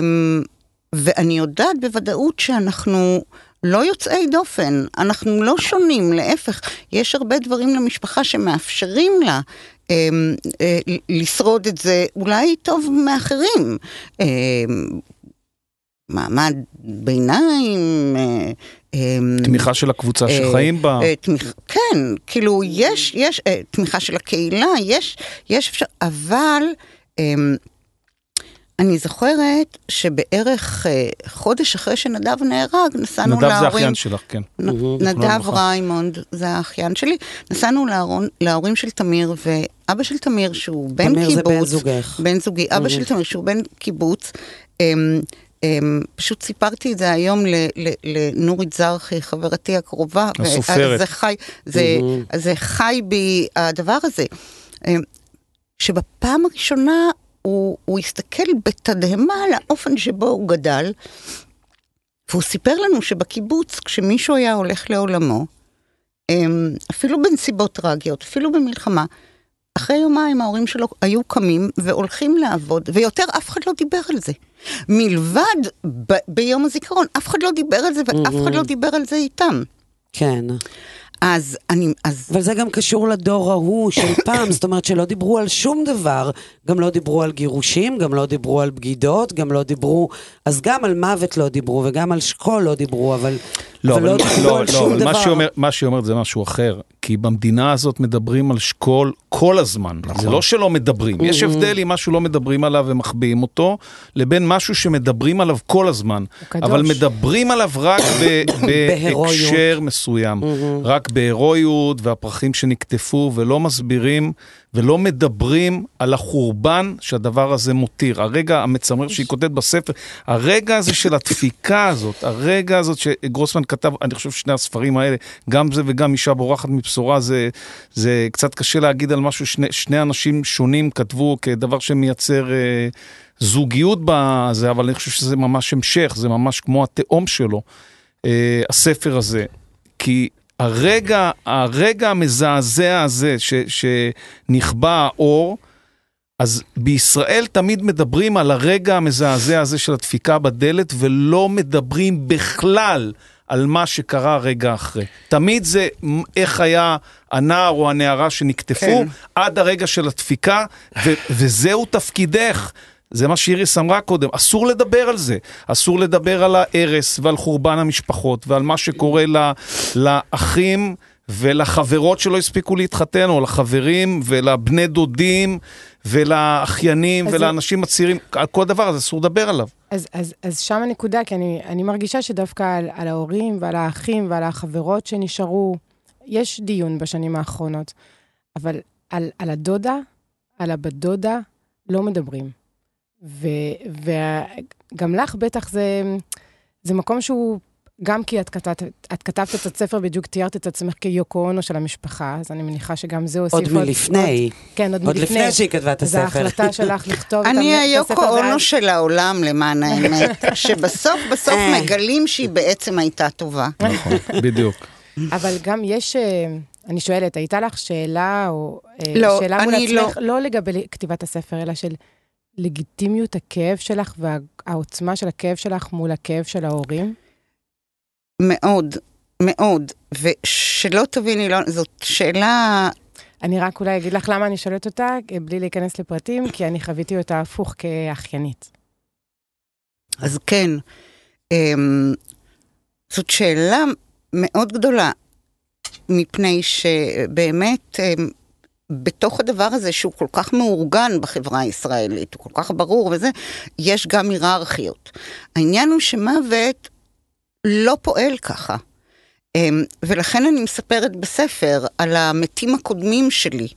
ואני יודעת בוודאות שאנחנו לא יוצאי דופן, אנחנו לא שונים, להפך, יש הרבה דברים למשפחה שמאפשרים לה לשרוד את זה אולי טוב מאחרים. אמ, מעמד ביניים, אה, אמ, תמיכה של הקבוצה אה, שחיים בה. אה, כן, כאילו יש, יש אה, תמיכה של הקהילה, יש, יש אפשר, אבל אמ, אני זוכרת שבערך אה, חודש אחרי שנדב נהרג, נסענו נדב זה להורים... אחיין שלך, כן. נ- זיכרונו נדב. ריימונד, זה האחיין שלי. נסענו להורים של תמיר, ואבא של תמיר, שהוא בן תמיר קיבוץ... זה בן זוגך. בן זוגי, אבא של תמיר, שהוא בן קיבוץ. אמ, אמ, פשוט סיפרתי את זה היום לנורית זרחי, חברתי הקרובה. הסופרת. זה חי, זה, זה חי בי הדבר הזה. אמ, שבפעם הראשונה הוא, הוא הסתכל בתדהמה על האופן שבו הוא גדל, והוא סיפר לנו שבקיבוץ, כשמישהו היה הולך לעולמו, אמ, אפילו בנסיבות טרגיות, אפילו במלחמה, אחרי יומיים ההורים שלו היו קמים והולכים לעבוד, ויותר אף אחד לא דיבר על זה. מלבד ב- ביום הזיכרון, אף אחד לא דיבר על זה, ואף אחד לא דיבר על זה איתם. כן. אז אני, אז אבל זה גם קשור לדור ההוא של פעם, זאת אומרת שלא דיברו על שום דבר. גם לא דיברו על גירושים, גם לא דיברו על בגידות, גם לא דיברו... אז גם על מוות לא דיברו, וגם על שכול לא דיברו, אבל... לא, אבל אבל, דיברו לא, על לא, שום אבל מה דבר. מה שהיא אומרת זה משהו אחר, כי במדינה הזאת מדברים על שכול כל הזמן. נכון. זה לא שלא מדברים, יש Mm-hmm. הבדל אם משהו לא מדברים עליו ומחביאים אותו, לבין משהו שמדברים עליו כל הזמן. קדוש. אבל מדברים עליו רק. Mm-hmm. בהקשר מסוים, רק בהירואיות והפרחים שנקטפו, ולא מסבירים ולא מדברים על החורבן שהדבר הזה מותיר. הרגע המצמרר שהיא כותבת בספר, הרגע הזה של הדפיקה הזאת, הרגע הזאת שגרוסמן כתב, אני חושב שני הספרים האלה, גם זה וגם אישה בורחת מבשורה, זה, זה קצת קשה להגיד על משהו, שני, שני אנשים שונים כתבו כדבר שמייצר אה, זוגיות בזה, אבל אני חושב שזה ממש המשך, זה ממש כמו התאום שלו, אה, הספר הזה. כי הרגע, הרגע המזעזע הזה ש, שנכבה האור, אז בישראל תמיד מדברים על הרגע המזעזע הזה של הדפיקה בדלת, ולא מדברים בכלל על מה שקרה רגע אחרי. תמיד זה איך היה הנער או הנערה שנקטפו, כן. עד הרגע של הדפיקה, ו- וזהו תפקידך. זה מה שאיריס אמרה קודם, אסור לדבר על זה. אסור לדבר על ההרס ועל חורבן המשפחות ועל מה שקורה ל- לאחים ולחברות שלא הספיקו להתחתן, או לחברים ולבני דודים ולאחיינים ולאנשים הצעירים. על כל דבר הזה אסור לדבר עליו. אז, אז, אז שם הנקודה, כי אני, אני מרגישה שדווקא על, על ההורים ועל האחים ועל החברות שנשארו, יש דיון בשנים האחרונות, אבל על, על הדודה, על הבת דודה, לא מדברים. וגם לך בטח זה, זה מקום שהוא, גם כי את כתבת, את כתבת את הספר, בדיוק תיארת את עצמך כיוקו אונו של המשפחה, אז אני מניחה שגם זה הוסיף עוד מלפני. עוד, כן, עוד, עוד מלפני. לפני שהיא כתבה את הספר. ההחלטה שלך לכתוב את אני המ- את היוקו הספר, אונו של העולם, למען האמת, שבסוף בסוף אה. מגלים שהיא בעצם הייתה טובה. נכון, בדיוק. אבל גם יש, אה, אני שואלת, הייתה לך שאלה, או אה, לא, שאלה מול אני עצמך, לא לגבי כתיבת הספר, אלא של לגיטימיות הכאב שלך והעוצמה של הכאב שלך מול הכאב של ההורים? מאוד, מאוד. ושלא תביני, לא, זאת שאלה... אני רק אולי אגיד לך למה אני שואלת אותה, בלי להיכנס לפרטים, כי אני חוויתי אותה הפוך כאחיינית. אז כן, אמ, זאת שאלה מאוד גדולה, מפני שבאמת, אמ, בתוך הדבר הזה שהוא כל כך מאורגן בחברה הישראלית, הוא כל כך ברור וזה, יש גם היררכיות. העניין הוא שמוות לא פועל ככה. אמ, ולכן אני מספרת בספר על המתים הקודמים שלי.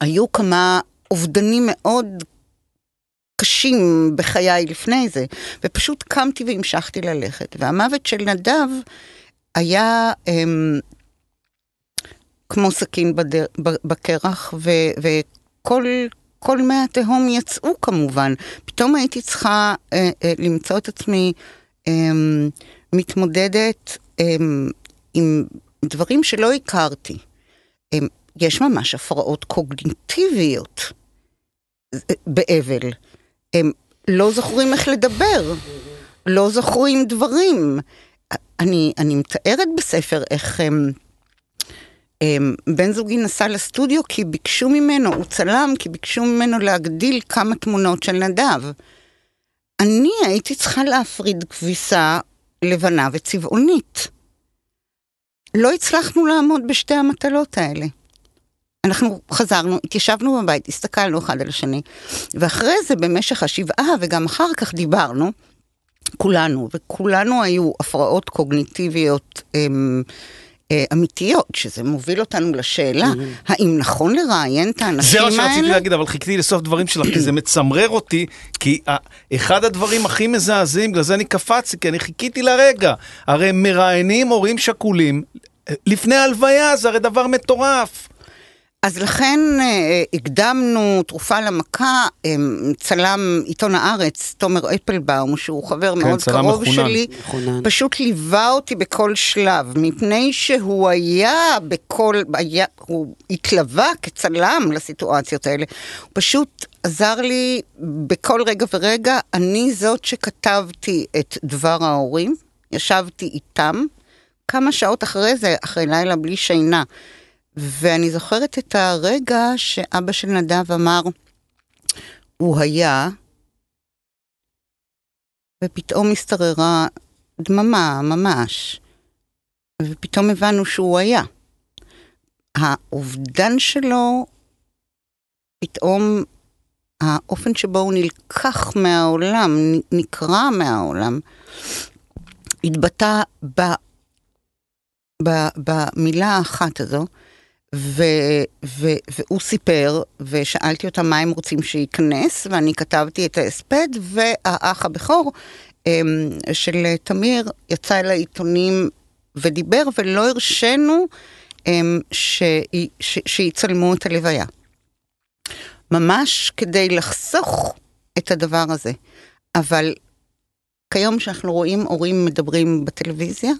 היו כמה אובדנים מאוד קשים בחיי לפני זה, ופשוט קמתי והמשכתי ללכת. והמוות של נדב היה אמ, כמו סכין בדר, בקרח, ו, וכל כל מי התהום יצאו כמובן. פתאום הייתי צריכה אה, אה, למצוא את עצמי אה, מתמודדת אה, עם דברים שלא הכרתי. אה, יש ממש הפרעות קוגניטיביות אה, באבל. הם לא זוכרים איך לדבר, לא זוכרים דברים. אני, אני מתארת בספר איך אמ, בן זוגי נסע לסטודיו כי ביקשו ממנו, הוא צלם, כי ביקשו ממנו להגדיל כמה תמונות של נדב. אני הייתי צריכה להפריד כביסה לבנה וצבעונית. לא הצלחנו לעמוד בשתי המטלות האלה. אנחנו חזרנו, התיישבנו בבית, הסתכלנו אחד על השני, ואחרי זה במשך השבעה וגם אחר כך דיברנו, כולנו, וכולנו היו הפרעות קוגניטיביות אמ, אמיתיות, שזה מוביל אותנו לשאלה, האם נכון לראיין את האנשים זה האלה? מה שרציתי להגיד, אבל חיכיתי לסוף דברים שלך, כי זה מצמרר אותי, כי ה- אחד הדברים הכי מזעזעים, בגלל זה אני קפצתי, כי אני חיכיתי לרגע. הרי מראיינים הורים שכולים לפני הלוויה, זה הרי דבר מטורף. אז לכן אה, הקדמנו תרופה למכה, אה, צלם עיתון הארץ, תומר אפלבאום, שהוא חבר כן, מאוד קרוב מחונן. שלי, מחונן. פשוט ליווה אותי בכל שלב, מפני שהוא היה בכל, היה, הוא התלווה כצלם לסיטואציות האלה. הוא פשוט עזר לי בכל רגע ורגע, אני זאת שכתבתי את דבר ההורים, ישבתי איתם, כמה שעות אחרי זה, אחרי לילה בלי שינה. ואני זוכרת את הרגע שאבא של נדב אמר, הוא היה, ופתאום השתררה דממה ממש, ופתאום הבנו שהוא היה. האובדן שלו, פתאום האופן שבו הוא נלקח מהעולם, נקרע מהעולם, התבטא ב, ב, במילה האחת הזו, והוא סיפר, ושאלתי אותם מה הם רוצים שייכנס, ואני כתבתי את ההספד, והאח הבכור אמ, של תמיר יצא אל העיתונים ודיבר, ולא הרשינו אמ, שיצלמו את הלוויה. ממש כדי לחסוך את הדבר הזה. אבל כיום שאנחנו רואים הורים מדברים בטלוויזיה,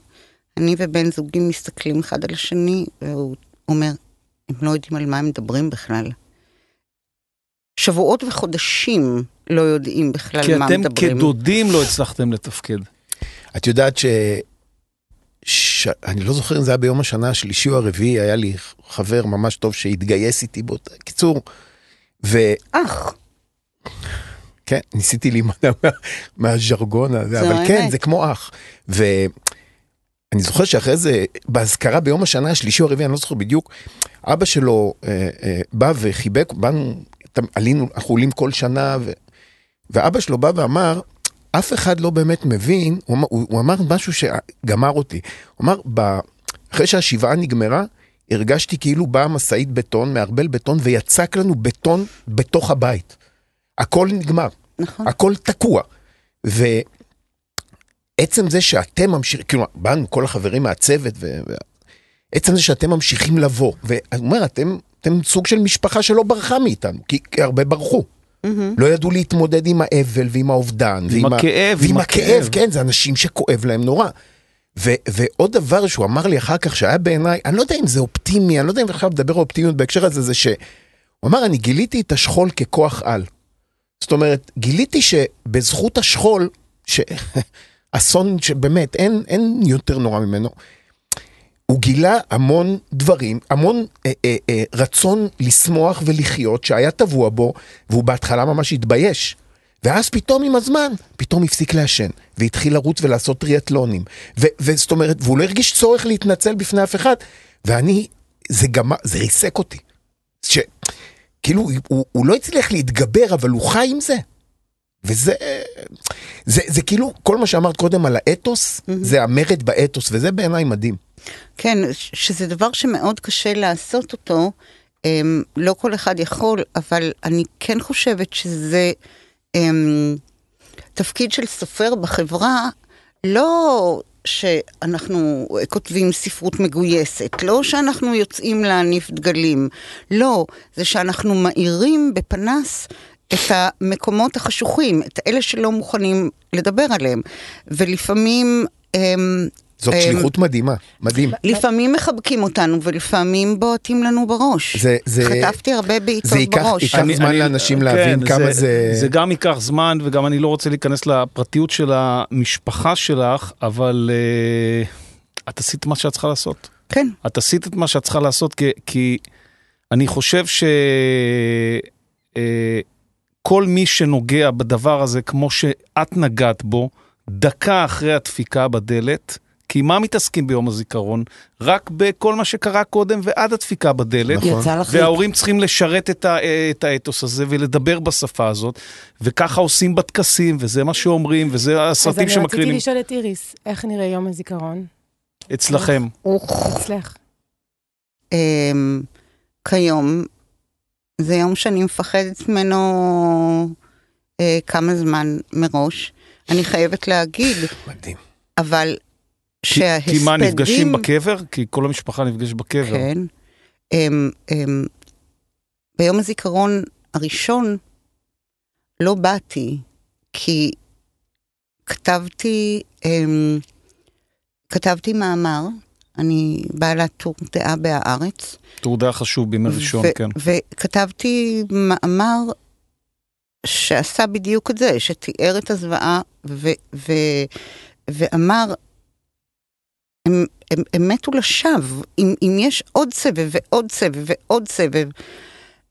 אני ובן זוגי מסתכלים אחד על השני, והוא אומר, הם לא יודעים על מה הם מדברים בכלל. שבועות וחודשים לא יודעים בכלל כי מה אתם מדברים. כדודים לא הצלחתם לתפקד. את יודעת ש... ש... אני לא זוכר אם זה היה ביום השנה השלישי או הרביעי, היה לי חבר ממש טוב שהתגייס איתי באותה... קיצור, וכן, אח, ניסיתי להימנע מה... מהז'רגון הזה, אבל כן, האמת. זה כמו אח. ואני זוכר שאחרי זה, באזכרה ביום השנה השלישי או הרביעי, אני לא זוכר בדיוק, אבא שלו אה, אה, בא וחיבק, באנו, עלינו, אנחנו עולים כל שנה, ו... ואבא שלו בא ואמר, אף אחד לא באמת מבין, הוא אמר, הוא, הוא אמר משהו שגמר אותי. הוא אמר, ב... אחרי שהשבעה נגמרה, הרגשתי כאילו באה משאית בטון, מערבל בטון, ויצק לנו בטון בתוך הבית. הכל נגמר, נכון. הכל תקוע. ועצם זה שאתם ממשיכים, כאילו, באנו כל החברים מהצוות, ו... ו... עצם זה שאתם ממשיכים לבוא, ואני אומר, אתם, אתם סוג של משפחה שלא ברחה מאיתנו, כי הרבה ברחו. מהמם. לא ידעו להתמודד עם האבל ועם האובדן. עם ועם ה- הכאב, ועם עם הכאב, הכאב. כן, זה אנשים שכואב להם נורא. ו- ועוד דבר שהוא אמר לי אחר כך, שהיה בעיניי, אני לא יודע אם זה אופטימי, אני לא יודע אם עכשיו לדבר על אופטימיות בהקשר הזה, זה שהוא אמר, אני גיליתי את השכול ככוח על. זאת אומרת, גיליתי שבזכות השכול, שאסון שבאמת, אין, אין יותר נורא ממנו, הוא גילה המון דברים, המון אה, אה, אה, רצון לשמוח ולחיות שהיה טבוע בו, והוא בהתחלה ממש התבייש. ואז פתאום עם הזמן, פתאום הפסיק לעשן, והתחיל לרוץ ולעשות טריאטלונים. ו- וזאת אומרת, והוא לא הרגיש צורך להתנצל בפני אף אחד. ואני, זה גם, זה ריסק אותי. ש... כאילו, הוא, הוא לא הצליח להתגבר, אבל הוא חי עם זה. וזה, זה, זה כאילו, כל מה שאמרת קודם על האתוס, זה המרד באתוס, וזה בעיניי מדהים. כן, שזה דבר שמאוד קשה לעשות אותו, אמ, לא כל אחד יכול, אבל אני כן חושבת שזה אמ, תפקיד של סופר בחברה, לא שאנחנו כותבים ספרות מגויסת, לא שאנחנו יוצאים להניף דגלים, לא, זה שאנחנו מאירים בפנס את המקומות החשוכים, את אלה שלא מוכנים לדבר עליהם. ולפעמים... אמ, זאת אמ, שליחות מדהימה, מדהים. לפעמים מחבקים אותנו ולפעמים בועטים לנו בראש. זה, זה, חטפתי הרבה בעיטות זה ייקח- בראש. ייקח זמן לאנשים להבין כמה זה- זה גם ייקח זמן, וגם אני לא רוצה להיכנס לפרטיות של המשפחה שלך, אבל uh, את עשית מה שאת צריכה לעשות. כן. את עשית את מה שאת צריכה לעשות, כי, כי אני חושב שכל מי שנוגע בדבר הזה, כמו שאת נגעת בו, דקה אחרי הדפיקה בדלת, כי מה מתעסקים ביום הזיכרון? רק בכל מה שקרה קודם ועד הדפיקה בדלת. נכון. יצא לך... וההורים צריכים לשרת את, ה, את האתוס הזה ולדבר בשפה הזאת, וככה עושים בטקסים, וזה מה שאומרים, וזה אז הסרטים אני רציתי שמקרינים לשאול את איריס, איך נראה יום הזיכרון? אצלכם. אצלך. אמ, כיום, זה יום שאני מפחדת ממנו אה, כמה זמן מראש. אני חייבת להגיד, מדהים. אבל שההספדים... כי מה, נפגשים בקבר? כי כל המשפחה נפגשת בקבר. כן. הם, הם, ביום הזיכרון הראשון לא באתי, כי כתבתי, הם, כתבתי מאמר, אני בעלת טור דעה בהארץ, טור דעה חשוב בימי ראשון, כן. וכתבתי מאמר שעשה בדיוק את זה, שתיאר את הזוועה ואמר, הם, הם, הם מתו לשווא, אם, אם יש עוד סבב ועוד סבב ועוד סבב,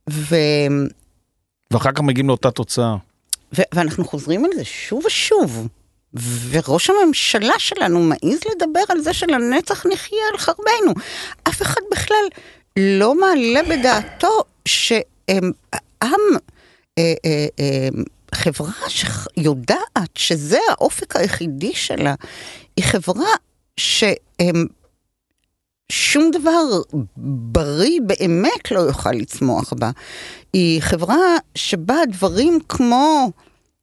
ו, ואחר כך מגיעים לאותה תוצאה. ו, ואנחנו חוזרים על זה שוב ושוב. וראש הממשלה שלנו מעז לדבר על זה שלנצח נחיה על חרבנו. אף אחד בכלל לא מעלה בדעתו שעם אה, אה, אה, חברה שיודעת שזה האופק היחידי שלה, היא חברה שהם... שום דבר בריא באמת לא יוכל לצמוח בה. היא חברה שבה דברים כמו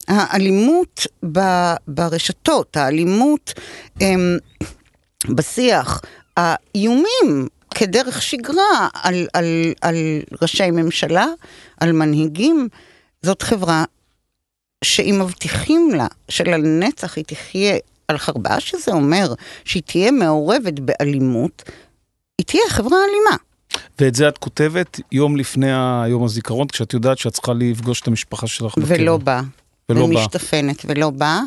האלימות ב- ברשתות, האלימות הם, בשיח, האיומים כדרך שגרה על, על, על ראשי ממשלה, על מנהיגים, זאת חברה שאם מבטיחים לה שלנצח היא תחיה על חרבה, שזה אומר שהיא תהיה מעורבת באלימות, היא תהיה חברה אלימה. ואת זה את כותבת יום לפני היום הזיכרון, כשאת יודעת שאת צריכה לפגוש את המשפחה שלך. ולא באה. ולא באה. ומשתפנת ולא באה.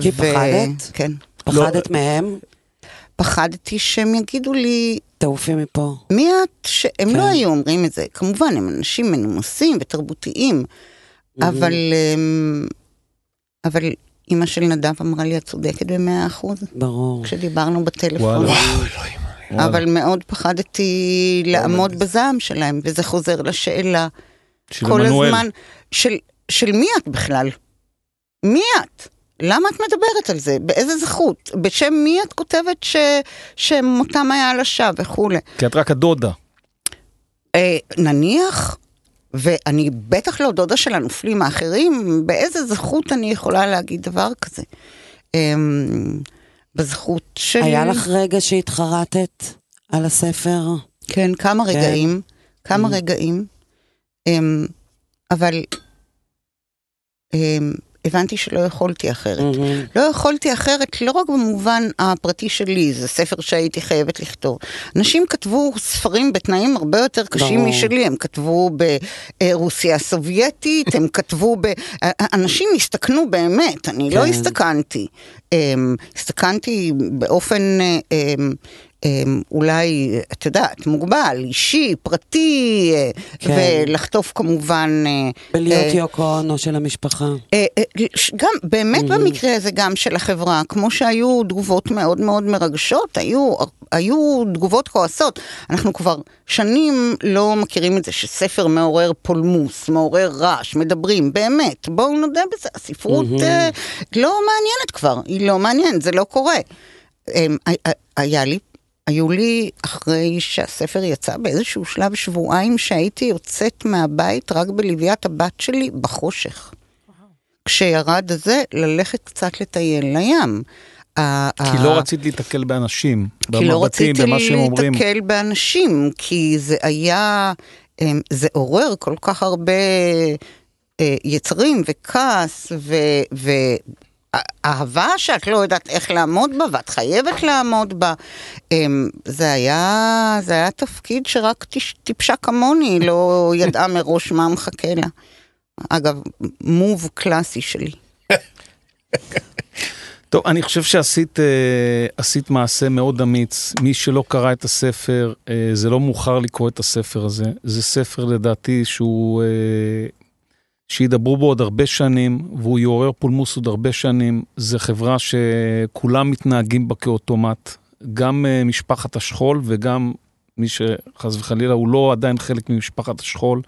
כי ו- פחדת? כן. פחדת מהם? פחדתי שהם יגידו לי, תעופי מפה. מי את? שהם כן. לא היו אומרים את זה. כמובן, הם אנשים מנומסים ותרבותיים, אבל... אמ, אבל אימא של נדב אמרה לי, את צודקת במאה אחוז, ברור. כשדיברנו בטלפון. וואלה. וואלה. אבל מאוד פחדתי לעמוד בזעם שלהם, וזה חוזר לשאלה של כל עמנואל. הזמן, של, של מי את בכלל? מי את? למה את מדברת על זה? באיזה זכות? בשם מי את כותבת ש, שמותם היה לשווא וכולי? כי את רק הדודה. אה, נניח, ואני בטח לא דודה של הנופלים האחרים, באיזה זכות אני יכולה להגיד דבר כזה? אה, בזכות של... היה לך רגע שהתחרטת על הספר? כן, כמה כן. רגעים, כמה Mm. רגעים, אמ, אבל הבנתי שלא יכולתי אחרת. מהמם. לא יכולתי אחרת, לא רק במובן הפרטי שלי, זה ספר שהייתי חייבת לכתוב. אנשים כתבו ספרים בתנאים הרבה יותר קשים ברור. משלי, הם כתבו ברוסיה הסובייטית, הם כתבו ב... אנשים הסתכנו באמת, אני לא כן. הסתכנתי. אמ, הסתכנתי באופן... אמ, אולי, את יודעת, מוגבל, אישי, פרטי, אה, כן. ולחטוף כמובן... אה, בלהיות אה, יוקו אונו של המשפחה. אה, אה, גם, באמת במקרה הזה גם של החברה, כמו שהיו תגובות מאוד מאוד מרגשות, היו, היו תגובות כועסות. אנחנו כבר שנים לא מכירים את זה שספר מעורר פולמוס, מעורר רעש, מדברים, באמת, בואו נודה בזה, הספרות אה, לא מעניינת כבר, היא לא מעניינת, זה לא קורה. אה, אה, היה לי היו לי, אחרי שהספר יצא, באיזשהו שלב שבועיים שהייתי יוצאת מהבית רק בלוויית הבת שלי בחושך. כשירד הזה, ללכת קצת לטייל לים. כי לא רצית להתקל באנשים, כי לא במבטים, רציתי במה שהם אומרים. להתקל באנשים, כי זה היה, אמ, זה עורר כל כך הרבה אה, יצרים וכעס ו... אהבה שאת לא יודעת איך לעמוד בה, ואת חייבת לעמוד בה. אמ, זה היה, זה היה תפקיד שרק טיפשה כמוני לא ידעה מראש מה מחכה לה. אגב, מוב קלאסי שלי. טוב, אני חושב שעשית אה, עשית מעשה מאוד אמיץ. מי שלא קרא את הספר, אה, זה לא מאוחר לקרוא את הספר הזה. זה ספר לדעתי שהוא... שידברו בו עוד הרבה שנים, והוא יעורר פולמוס עוד הרבה שנים. זה חברה שכולם מתנהגים בה כאוטומט. גם אה, משפחת השכול וגם מי שחס וחלילה הוא לא עדיין חלק ממשפחת השכול.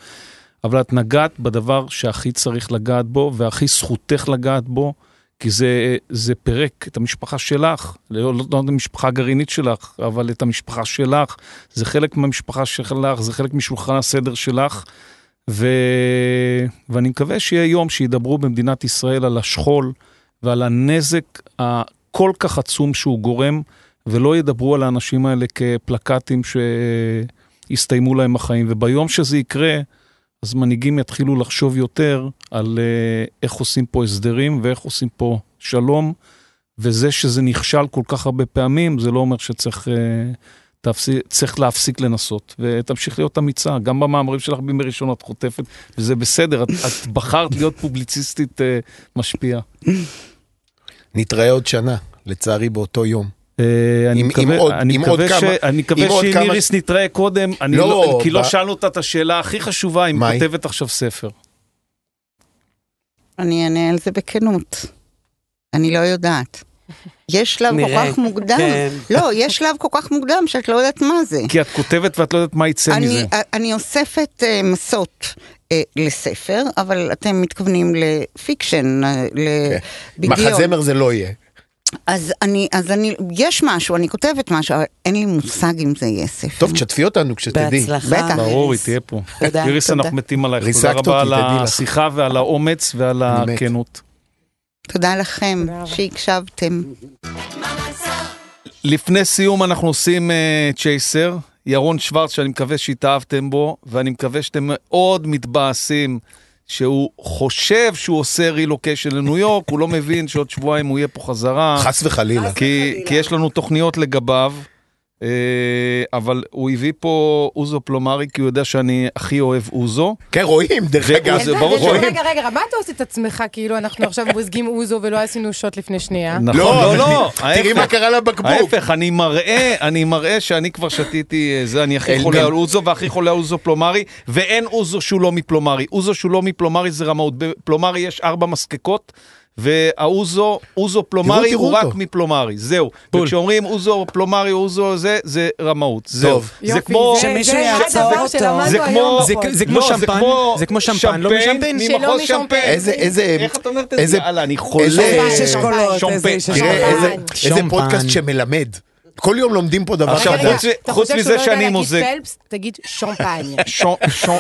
אבל את נגעת בדבר שהכי צריך לגעת בו, והכי זכותך לגעת בו, כי זה, זה פירק את המשפחה שלך, לא, לא, לא את המשפחה הגרעינית שלך, אבל את המשפחה שלך, זה חלק מהמשפחה שלך, זה חלק משולחן הסדר שלך. ואני מקווה שיהיה יום שידברו במדינת ישראל על השכול ועל הנזק הכל כך עצום שהוא גורם, ולא ידברו על האנשים האלה כפלקטים שיסתיימו להם החיים. וביום שזה יקרה, אז מנהיגים יתחילו לחשוב יותר על uh, איך עושים פה הסדרים ואיך עושים פה שלום, וזה שזה נכשל כל כך הרבה פעמים, זה לא אומר שצריך uh, תפסיק, צריך להפסיק לנסות, ותמשיך להיות אמיצה. גם במאמרים שלך בימי ראשון את חוטפת, וזה בסדר, את, את בחרת להיות פובליציסטית uh, משפיעה. נתראה עוד שנה, לצערי באותו יום. אני מקווה, שאם איריס נתראה קודם, אני לא, לא, כי לא שאלנו אותה את השאלה הכי חשובה, אם היא? כותבת עכשיו ספר. אני אענה על זה בכנות. אני לא יודעת. יש שלב כל. כך מוקדם. כן. לא, יש שלב כל כך מוקדם שאת לא יודעת מה זה. כי את כותבת ואת לא יודעת מה יצא אני, מזה. אני אוספת uh, מסות uh, לספר, אבל אתם מתכוונים לפיקשן, uh, לבדיון. מחזמר זה לא יהיה. אז אני, אז אני, יש משהו, אני כותבת משהו, אבל אין לי מושג אם זה יהיה ספר. טוב, תשתפי אותנו כשתדעי. בהצלחה. בטח. ברור, היא. תהיה פה. תודה. איריס, תודה. אנחנו מתים עלייך. תודה רבה על. השיחה ועל האומץ ועל. הכנות. תודה לכם. שהקשבתם. לפני סיום אנחנו עושים אה, צ'ייסר, ירון שוורץ, שאני מקווה שהתאהבתם בו, ואני מקווה שאתם מאוד מתבאסים שהוא חושב שהוא עושה רילוקיישן לניו יורק, הוא לא מבין שעוד שבועיים הוא יהיה פה חזרה. חס וחלילה. כי, כי יש לנו תוכניות לגביו, אבל הוא הביא פה אוזו פלומרי, כי הוא יודע שאני הכי אוהב אוזו. כן, רואים, דרך אגב. זה ברור רואים. רגע, רגע, מה אתה עושה את עצמך כאילו אנחנו עכשיו מוזגים אוזו ולא עשינו שוט לפני שנייה? נכון, לא, לא, לא, תראי מה. קרה לבקבוק. ההפך, אני מראה, אני מראה שאני כבר שתיתי אה, זה, אני הכי. חולה על אוזו והכי חולה על אוזו פלומרי, ואין אוזו שהוא לא מפלומרי. אוזו שהוא לא מפלומרי זה רמאות. בפלומרי יש ארבע מסקקות. והאוזו, אוזו פלומרי תראו הוא רק אותו. מפלומרי, זהו. וכשאומרים אוזו פלומרי, אוזו זה, זה רמאות, זהו. טוב. זה יופי, כמו... זה- שמישהו זה יעצור הדבר אותו. שלמדנו זה היום כמו- זה-. זה כמו לא, שמפן, זה כמו שמפן, לא משמפן? שלא ממחוז משמפן. שמפן. איזה, איזה, איך את אומרת את איזה- זה? יאללה, אני חולה. איזה- איזה איש אשכולות, שומפן. איזה איש תראה אשכולות. איזה, איזה שמפן. פודקאסט שמלמד. כל יום לומדים פה דבר עכשיו, רגע. חוץ רגע, מ- אתה חוץ חושב מזה שהוא לא יודע שאני להגיד מוזג. פלפס? תגיד שומפניה. שום, שום.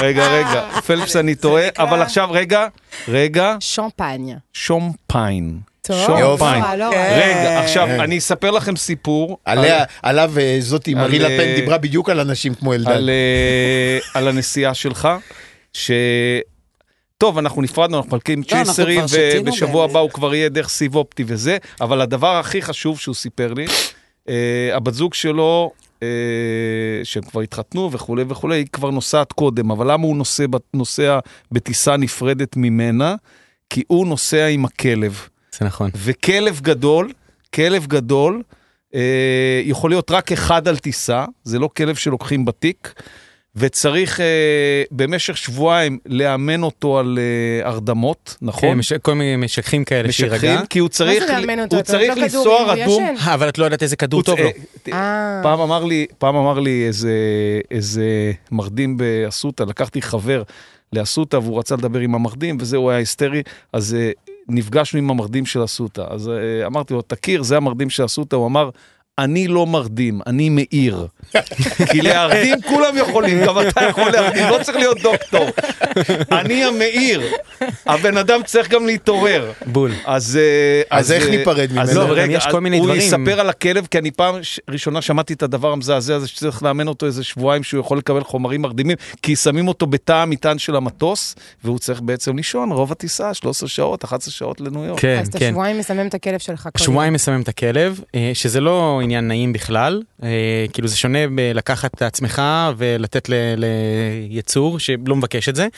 רגע, רגע, פלפס אני טועה, אבל עכשיו, רגע, רגע, שומפניה. שומפיין. טוב, שומפיין. לא רע, לא רע. כן. רגע, עכשיו, אני אספר לכם סיפור. עליה, עליו אה, זאתי, על, מרי אה, לפן דיברה בדיוק על אנשים כמו אלדד. על, אה, על הנסיעה שלך, ש... טוב, אנחנו נפרדנו, אנחנו מחלקים לא, צ'ייסרים, ובשבוע. הבא הוא כבר יהיה דרך סיב אופטי וזה, אבל הדבר הכי חשוב שהוא סיפר לי, אה, הבת זוג שלו, אה, שהם כבר התחתנו וכולי וכולי, היא כבר נוסעת קודם, אבל למה הוא נוסע, נוסע בטיסה נפרדת ממנה? כי הוא נוסע עם הכלב. זה נכון. וכלב גדול, כלב גדול, אה, יכול להיות רק אחד על טיסה, זה לא כלב שלוקחים בתיק, וצריך אה, במשך שבועיים לאמן אותו על אה, הרדמות, כן, נכון? מש- כל מיני משככים כאלה שיירגע. משככים, כי הוא צריך, מה זה לאמן אותו? הוא צריך לו לנסוע רדום. אה, אבל את לא יודעת איזה כדור טוב לו. אה, אה. פעם אמר לי, פעם אמר לי איזה, איזה מרדים באסותא, לקחתי חבר לאסותא והוא רצה לדבר עם המרדים וזה, הוא היה היסטרי, אז אה, נפגשנו עם המרדים של אסותא. אז אה, אמרתי לו, תכיר, זה המרדים של אסותא, הוא אמר, אני לא מרדים, אני מאיר. כי להרדים כולם יכולים, גם אתה יכול להרדים, לא צריך להיות דוקטור. אני המאיר, הבן אדם צריך גם להתעורר. בול. אז... אה, אז איך אה, ניפרד אז ממנו? לא, אבל גם רגע, יש כל מיני הוא דברים. יספר על הכלב, כי אני פעם ראשונה שמעתי את הדבר המזעזע הזה, שצריך לאמן אותו איזה שבועיים, שהוא יכול לקבל חומרים מרדימים, כי שמים אותו בתא המטען של המטוס, והוא צריך בעצם לישון רוב הטיסה, 13 שעות, 11 שעות לניו יורק. כן, אז אתה כן. שבועיים מסמם את הכלב שלך. שבועיים מסמם את הכלב, אה, שזה לא עניין נעים בכלל, אה, כאילו זה שונה בלקחת את עצמך ולתת ל- ליצור שלא מבקש את זה.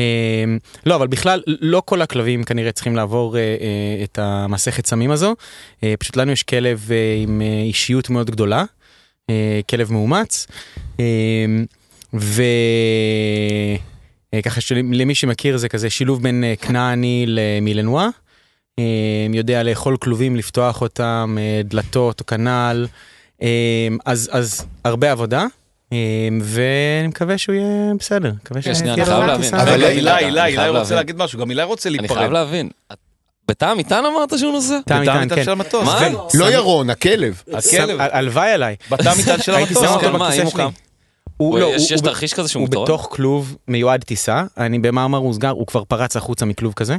אה, לא, אבל בכלל, לא כל הכלבים כנראה צריכים לעבור אה, אה, את המסכת סמים הזו. אה, פשוט לנו יש כלב אה, עם אה, אישיות מאוד גדולה, אה, כלב מאומץ, אה, ו... אה, ככה שלמי שמכיר זה כזה שילוב בין אה, כנעני למילנואה. אה, יודע לאכול כלובים, לפתוח אותם, אה, דלתות כנ"ל. אה, אז, אז הרבה עבודה, אה, ואני מקווה שהוא יהיה בסדר. מקווה שנייה, שתהיה אני חייב להבין. אבל אילי, אני אילי, חייב אילי רוצה. להגיד משהו, גם אילי רוצה אני להיפרד. חייב להבין. את- בטעם איתן אמרת שהוא נוסע? איתן, איתן כן. של המטוס. מה? כן. לא ירון, הכלב. הכלב. הלוואי עליי. בטעם איתן של הייתי המטוס. שם אותו כן. בכיסא הוא שלי. הוא הוא- לא, יש- הוא- יש הוא- תרחיש כזה שהוא הוא מתעורר? בתוך כלוב מיועד טיסה, אני במאמר מוסגר, הוא כבר פרץ החוצה מכלוב כזה.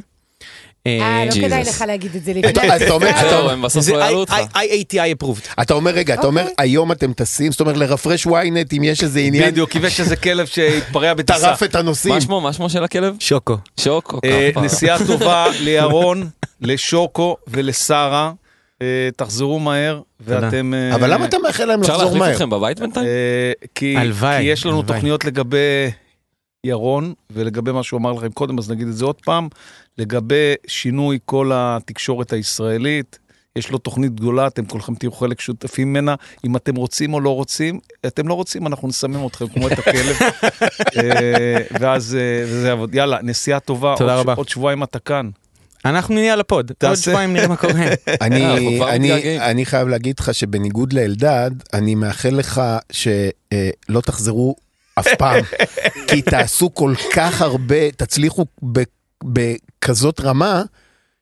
אה, לא Jesus. כדאי לך להגיד את זה אתה- לפני. אתה אומר- אתה- זה לא. IATI approved. אתה אומר, רגע, אתה אומר, היום אתם טסים, זאת אומרת, לרפרש ynet אם יש איזה עניין, בדיוק, כיבש איזה כלב שהתפרע בטיסה. טרף את הנוסעים. מה שמו? מה שמו של הכלב? שוקו. שוק? או אה, כפרה? נסיעה טובה לירון, לשוקו ולשרה. אה, תחזרו מהר, ואתם... אה, אבל למה אתה מאחל להם אפשר לחזור להחליף מהר? אתכם בבית בינתיים? אה, כי הלוואי, כי יש לנו. תוכניות לגבי ירון, ולגבי מה שהוא אמר לכם קודם, אז נגיד את זה עוד פעם. לגבי שינוי כל התקשורת הישראלית, יש לו תוכנית גדולה, אתם כולכם תהיו חלק שותפים ממנה. אם אתם רוצים או לא רוצים, אתם לא רוצים, אנחנו נסמם אתכם כמו את הכלב. אה, ואז אה, וזה יעבוד. יאללה, נסיעה טובה. תודה רבה. עוד שבועיים אתה כאן. אנחנו נהיה על הפוד, עוד. שבועיים נראה מה קורה. אני, חייב להגיד לך שבניגוד לאלדד, אני מאחל לך שלא תחזרו אף פעם, כי תעשו כל כך הרבה, תצליחו ב- בכזאת רמה,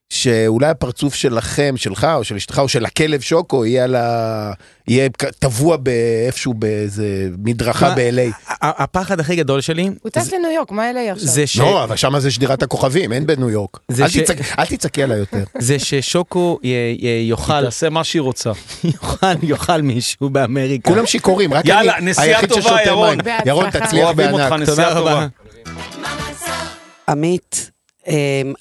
שאולי הפרצוף שלכם, שלך או של אשתך או של הכלב שוקו יהיה, על ה... יהיה טבוע באיפשהו באיזה מדרכה? ב-LA. הפחד הכי גדול שלי, הוא טס לניו יורק, מה אליי עכשיו? זה ש- לא, אבל שם זה שדירת הכוכבים, אין בניו יורק. אל תצעקי עליי יותר. זה ששוקו יאכל, תעשה מה שהיא רוצה. יאכל, מישהו באמריקה. כולם שיכורים, רק יאללה, אני נסיעה היחיד טובה, ירון. מים. ירון. תצליח אוהבים אותך, בענק. נסיעה תודה טובה. רבה. עמית,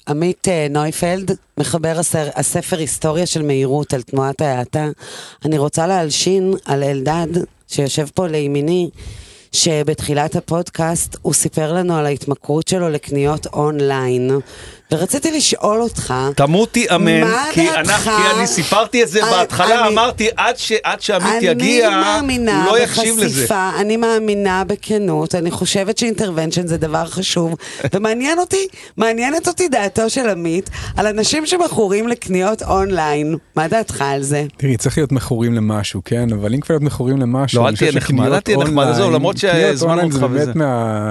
עמית אה, נויפלד, מחבר הסר, הספר היסטוריה של מהירות על תנועת ההאטה. אני רוצה להלשין על אלדד, שיושב פה לימיני, שבתחילת הפודקאסט הוא סיפר לנו על ההתמכרות שלו לקניות אונליין. ורציתי לשאול אותך, תמותי אמן, מה כי דעתך? אנחנו- כי אני סיפרתי את זה אני- בהתחלה, אני- אמרתי עד ש- עד שעמית אני יגיע, מאמינה הוא לא יקשיב לזה. בחשיפה, אני מאמינה בכנות, אני חושבת ש intervention זה דבר חשוב, ומעניין אותי, מעניינת אותי דעתו של עמית על אנשים שמכורים לקניות אונליין. מה דעתך על זה? תראי, צריך להיות מכורים למשהו, כן? אבל אם כבר להיות מכורים למשהו, לא, אני אל תהיה נחמד, אל תהיה נחמד, עזוב, למרות שהזמנו אותך וזה.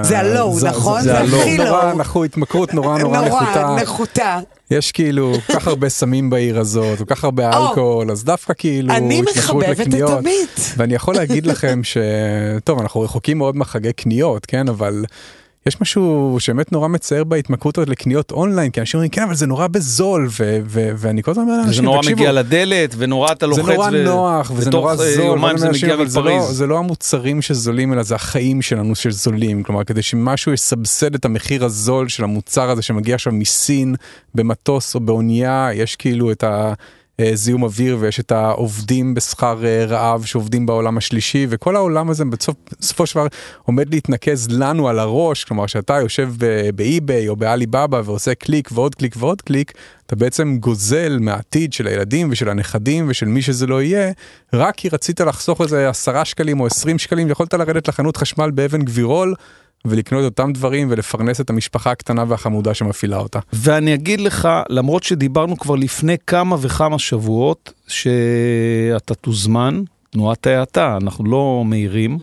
זה הלואו, נכון? זה. הכי נורא לואו. נחו, התמכרות נורא נורא נחותה. נחותה. יש כאילו כל כך הרבה סמים בעיר הזאת, כל כך הרבה אלכוהול, אז דווקא כאילו אני מחבבת את לקניות. עמית. ואני יכול להגיד לכם ש... טוב, אנחנו רחוקים מאוד מחגי קניות, כן? אבל יש משהו שבאמת נורא מצער בהתמכרות הזאת לקניות אונליין, כי אנשים אומרים, כן, אבל זה נורא בזול, ו- ו- ואני כל הזמן אומר זה לאנשים, נורא תקשיבו, מגיע לדלת, ונורא אתה לוחץ. זה נורא ו- נוח, וזה נורא אה, זול, זה אנשים, זה לא. זה לא המוצרים שזולים, אלא זה החיים שלנו שזולים. כלומר, כדי שמשהו יסבסד את המחיר הזול של המוצר הזה שמגיע עכשיו מסין, במטוס או באונייה, יש כאילו את ה... אה, זיהום אוויר ויש את העובדים בשכר אה, רעב שעובדים בעולם השלישי וכל העולם הזה בסופו של דבר עומד להתנקז לנו על הראש. כלומר שאתה יושב ב eBay או ב Alibaba ועושה קליק ועוד קליק ועוד קליק אתה בעצם גוזל מהעתיד של הילדים ושל הנכדים ושל מי שזה לא יהיה. רק כי רצית לחסוך איזה עשרה שקלים או עשרים שקלים יכולת לרדת לחנות חשמל באבן גבירול ולקנות אותם דברים ולפרנס את המשפחה הקטנה והחמודה שמפעילה אותה. ואני אגיד לך, למרות שדיברנו כבר לפני כמה וכמה שבועות, שאתה תוזמן, תנועת ההאטה, אנחנו לא מהירים,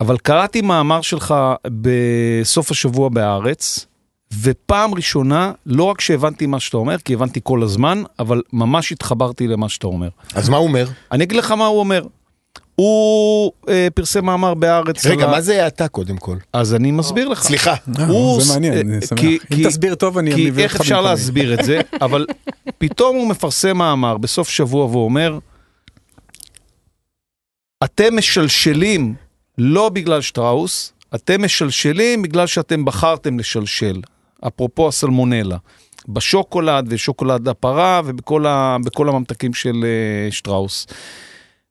אבל קראתי מאמר שלך בסוף השבוע בהארץ, ופעם ראשונה, לא רק שהבנתי מה שאתה אומר, כי הבנתי כל הזמן, אבל ממש התחברתי למה שאתה אומר. אז מה הוא אומר? אני אגיד לך מה הוא אומר. הוא אה, פרסם מאמר בהארץ. רגע, על מה זה האטה קודם כל? אז אני מסביר לך. סליחה. אה, הוא- זה מעניין, אה, אני שמח. כי- אם כי- תסביר טוב אני כי אביא איך אותך אפשר במקומי. להסביר את זה, אבל פתאום הוא מפרסם מאמר בסוף שבוע והוא אומר, אתם משלשלים לא בגלל שטראוס, אתם משלשלים בגלל שאתם בחרתם לשלשל. אפרופו הסלמונלה. בשוקולד ושוקולד הפרה ובכל ה, הממתקים של אה, שטראוס.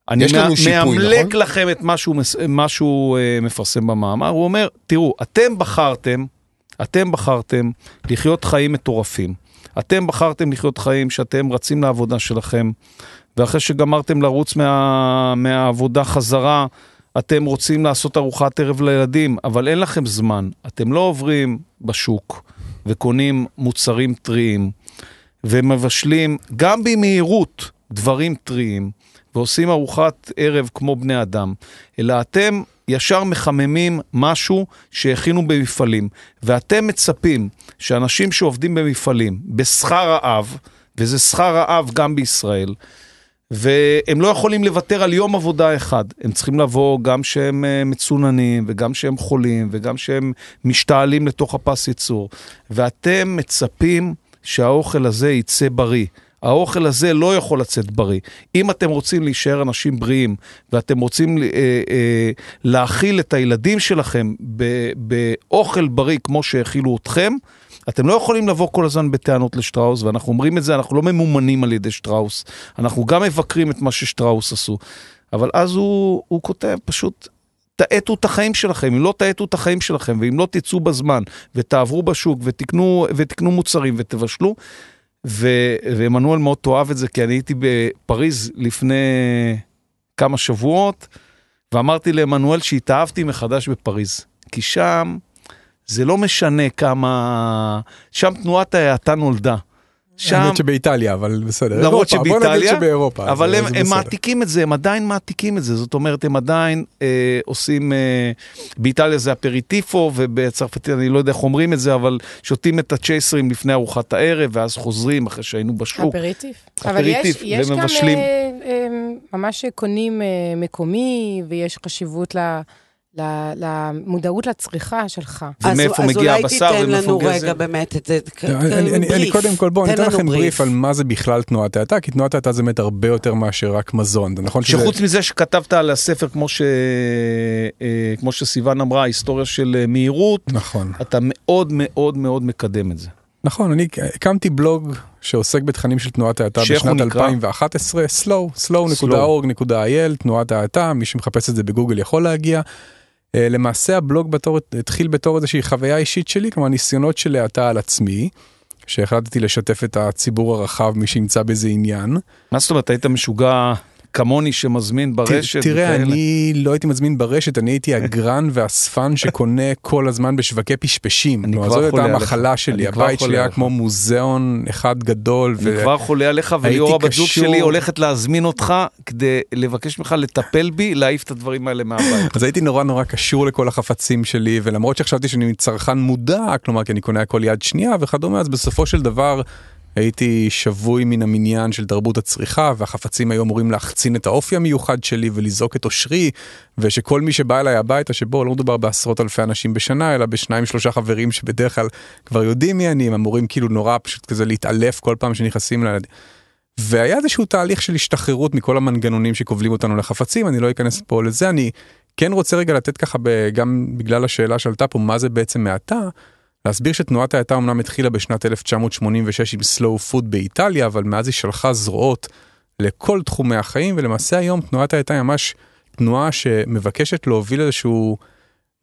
אני שיפוי, מאמלק נכון? לכם את מה שהוא, מה שהוא אה, מפרסם במאמר, הוא אומר, תראו, אתם בחרתם, אתם בחרתם לחיות חיים מטורפים. אתם בחרתם לחיות חיים שאתם רצים לעבודה שלכם, ואחרי שגמרתם לרוץ מה, מהעבודה חזרה, אתם רוצים לעשות ארוחת ערב לילדים, אבל אין לכם זמן. אתם לא עוברים בשוק וקונים מוצרים טריים, ומבשלים גם במהירות דברים טריים, ועושים ארוחת ערב כמו בני אדם, אלא אתם ישר מחממים משהו שהכינו במפעלים, ואתם מצפים שאנשים שעובדים במפעלים בשכר רעב, וזה שכר רעב גם בישראל, והם לא יכולים לוותר על יום עבודה אחד. הם צריכים לבוא גם שהם אה, מצוננים, וגם שהם חולים, וגם שהם משתעלים לתוך הפס ייצור. ואתם מצפים שהאוכל הזה יצא בריא. האוכל הזה לא יכול לצאת בריא. אם אתם רוצים להישאר אנשים בריאים, ואתם רוצים אה, אה, להאכיל את הילדים שלכם באוכל בריא כמו שהאכילו אתכם, אתם לא יכולים לבוא כל הזמן בטענות לשטראוס, ואנחנו אומרים את זה, אנחנו לא ממומנים על ידי שטראוס. אנחנו גם מבקרים את מה ששטראוס עשו. אבל אז הוא, הוא כותב פשוט, תאטו את החיים שלכם, אם לא תאטו את החיים שלכם, ואם לא תצאו בזמן, ותעברו בשוק, ותקנו, ותקנו מוצרים ותבשלו, ועמנואל מאוד תאהב את זה, כי אני הייתי בפריז לפני כמה שבועות, ואמרתי לעמנואל שהתאהבתי מחדש בפריז. כי שם זה לא משנה כמה... שם תנועת ההאטה נולדה. שם, האמת שבאיטליה, אבל בסדר. למרות אירופה, בוא נגיד שבאיטליה, שבאירופה. אבל זה- הם, הם. מעתיקים את זה, הם עדיין מעתיקים את זה, זאת אומרת, הם עדיין אה, עושים, אה, באיטליה זה אפריטיפו, ובצרפתית אני לא יודע איך אומרים את זה, אבל שותים את הצ'ייסרים לפני ארוחת הערב, ואז חוזרים אחרי שהיינו בשוק. אפריטיף. אבל יש, אפריטיף, יש גם. אה, אה, ממש קונים אה, מקומי, ויש חשיבות ל... ל- למודעות לצריכה שלך. אז- ומאיפה אז מגיע אולי הבשר תיתן לנו ומאיפה רגע. באמת את זה, אני- אני- אני- אני בריף. קודם כל בואו תן ניתן לנו לכם בריף. על מה זה בכלל תנועת האטה, כי תנועת האטה זה באמת הרבה יותר מאשר רק מזון, זה נכון. שחוץ מזה שכתבת על הספר, כמו, ש... אה, כמו שסיוון אמרה, ההיסטוריה של אה, מהירות, נכון. אתה מאוד מאוד מאוד מקדם את זה. נכון, אני הקמתי בלוג שעוסק בתכנים של תנועת האטה בשנת נקרא? 2011, slow, slow.org.il, תנועת האטה, מי שמחפש את זה בגוגל יכול להגיע. אה, למעשה הבלוג בתור, התחיל בתור איזושהי חוויה אישית שלי, כלומר ניסיונות של האטה על עצמי, שהחלטתי לשתף את הציבור הרחב, מי שימצא בזה עניין. מה זאת אומרת, היית משוגע כמוני שמזמין ברשת? תראה, וכאלה? אני לא הייתי מזמין ברשת, אני הייתי הגרן והאספן שקונה כל הזמן בשווקי פשפשים. אני כבר הייתה חולה עליך. המחלה שלי, אני כבר הבית שלי היה. כמו מוזיאון אחד גדול. אני כבר חולה עליך, הייתי וליאור הבת זוג שלי הולכת להזמין אותך כדי לבקש ממך לטפל בי, להעיף את הדברים האלה מהבית. אז הייתי נורא נורא קשור לכל החפצים שלי, ולמרות שחשבתי שאני צרכן מודע, כלומר כי אני קונה הכל יד שנייה וכדומה, אז בסופו של דבר הייתי שבוי מן המניין של תרבות הצריכה, והחפצים היו אמורים להחצין את האופי המיוחד שלי ולזעוק את אושרי, ושכל מי שבא אליי הביתה, שבו לא מדובר בעשרות אלפי אנשים בשנה, אלא בשניים שלושה חברים שבדרך כלל כבר יודעים מי אני, הם אמורים כאילו נורא פשוט כזה להתעלף כל פעם שנכנסים לילדים. והיה איזשהו תהליך של השתחררות מכל המנגנונים שכובלים אותנו לחפצים, אני לא אכנס פה לזה, אני כן רוצה רגע לתת ככה, ב- גם בגלל השאלה שעלתה פה, מה זה בעצם האטה, להסביר שתנועת האטה אמנם התחילה בשנת 1986 עם slow food באיטליה, אבל מאז היא שלחה זרועות לכל תחומי החיים, ולמעשה היום תנועת האטה היא ממש תנועה שמבקשת להוביל איזשהו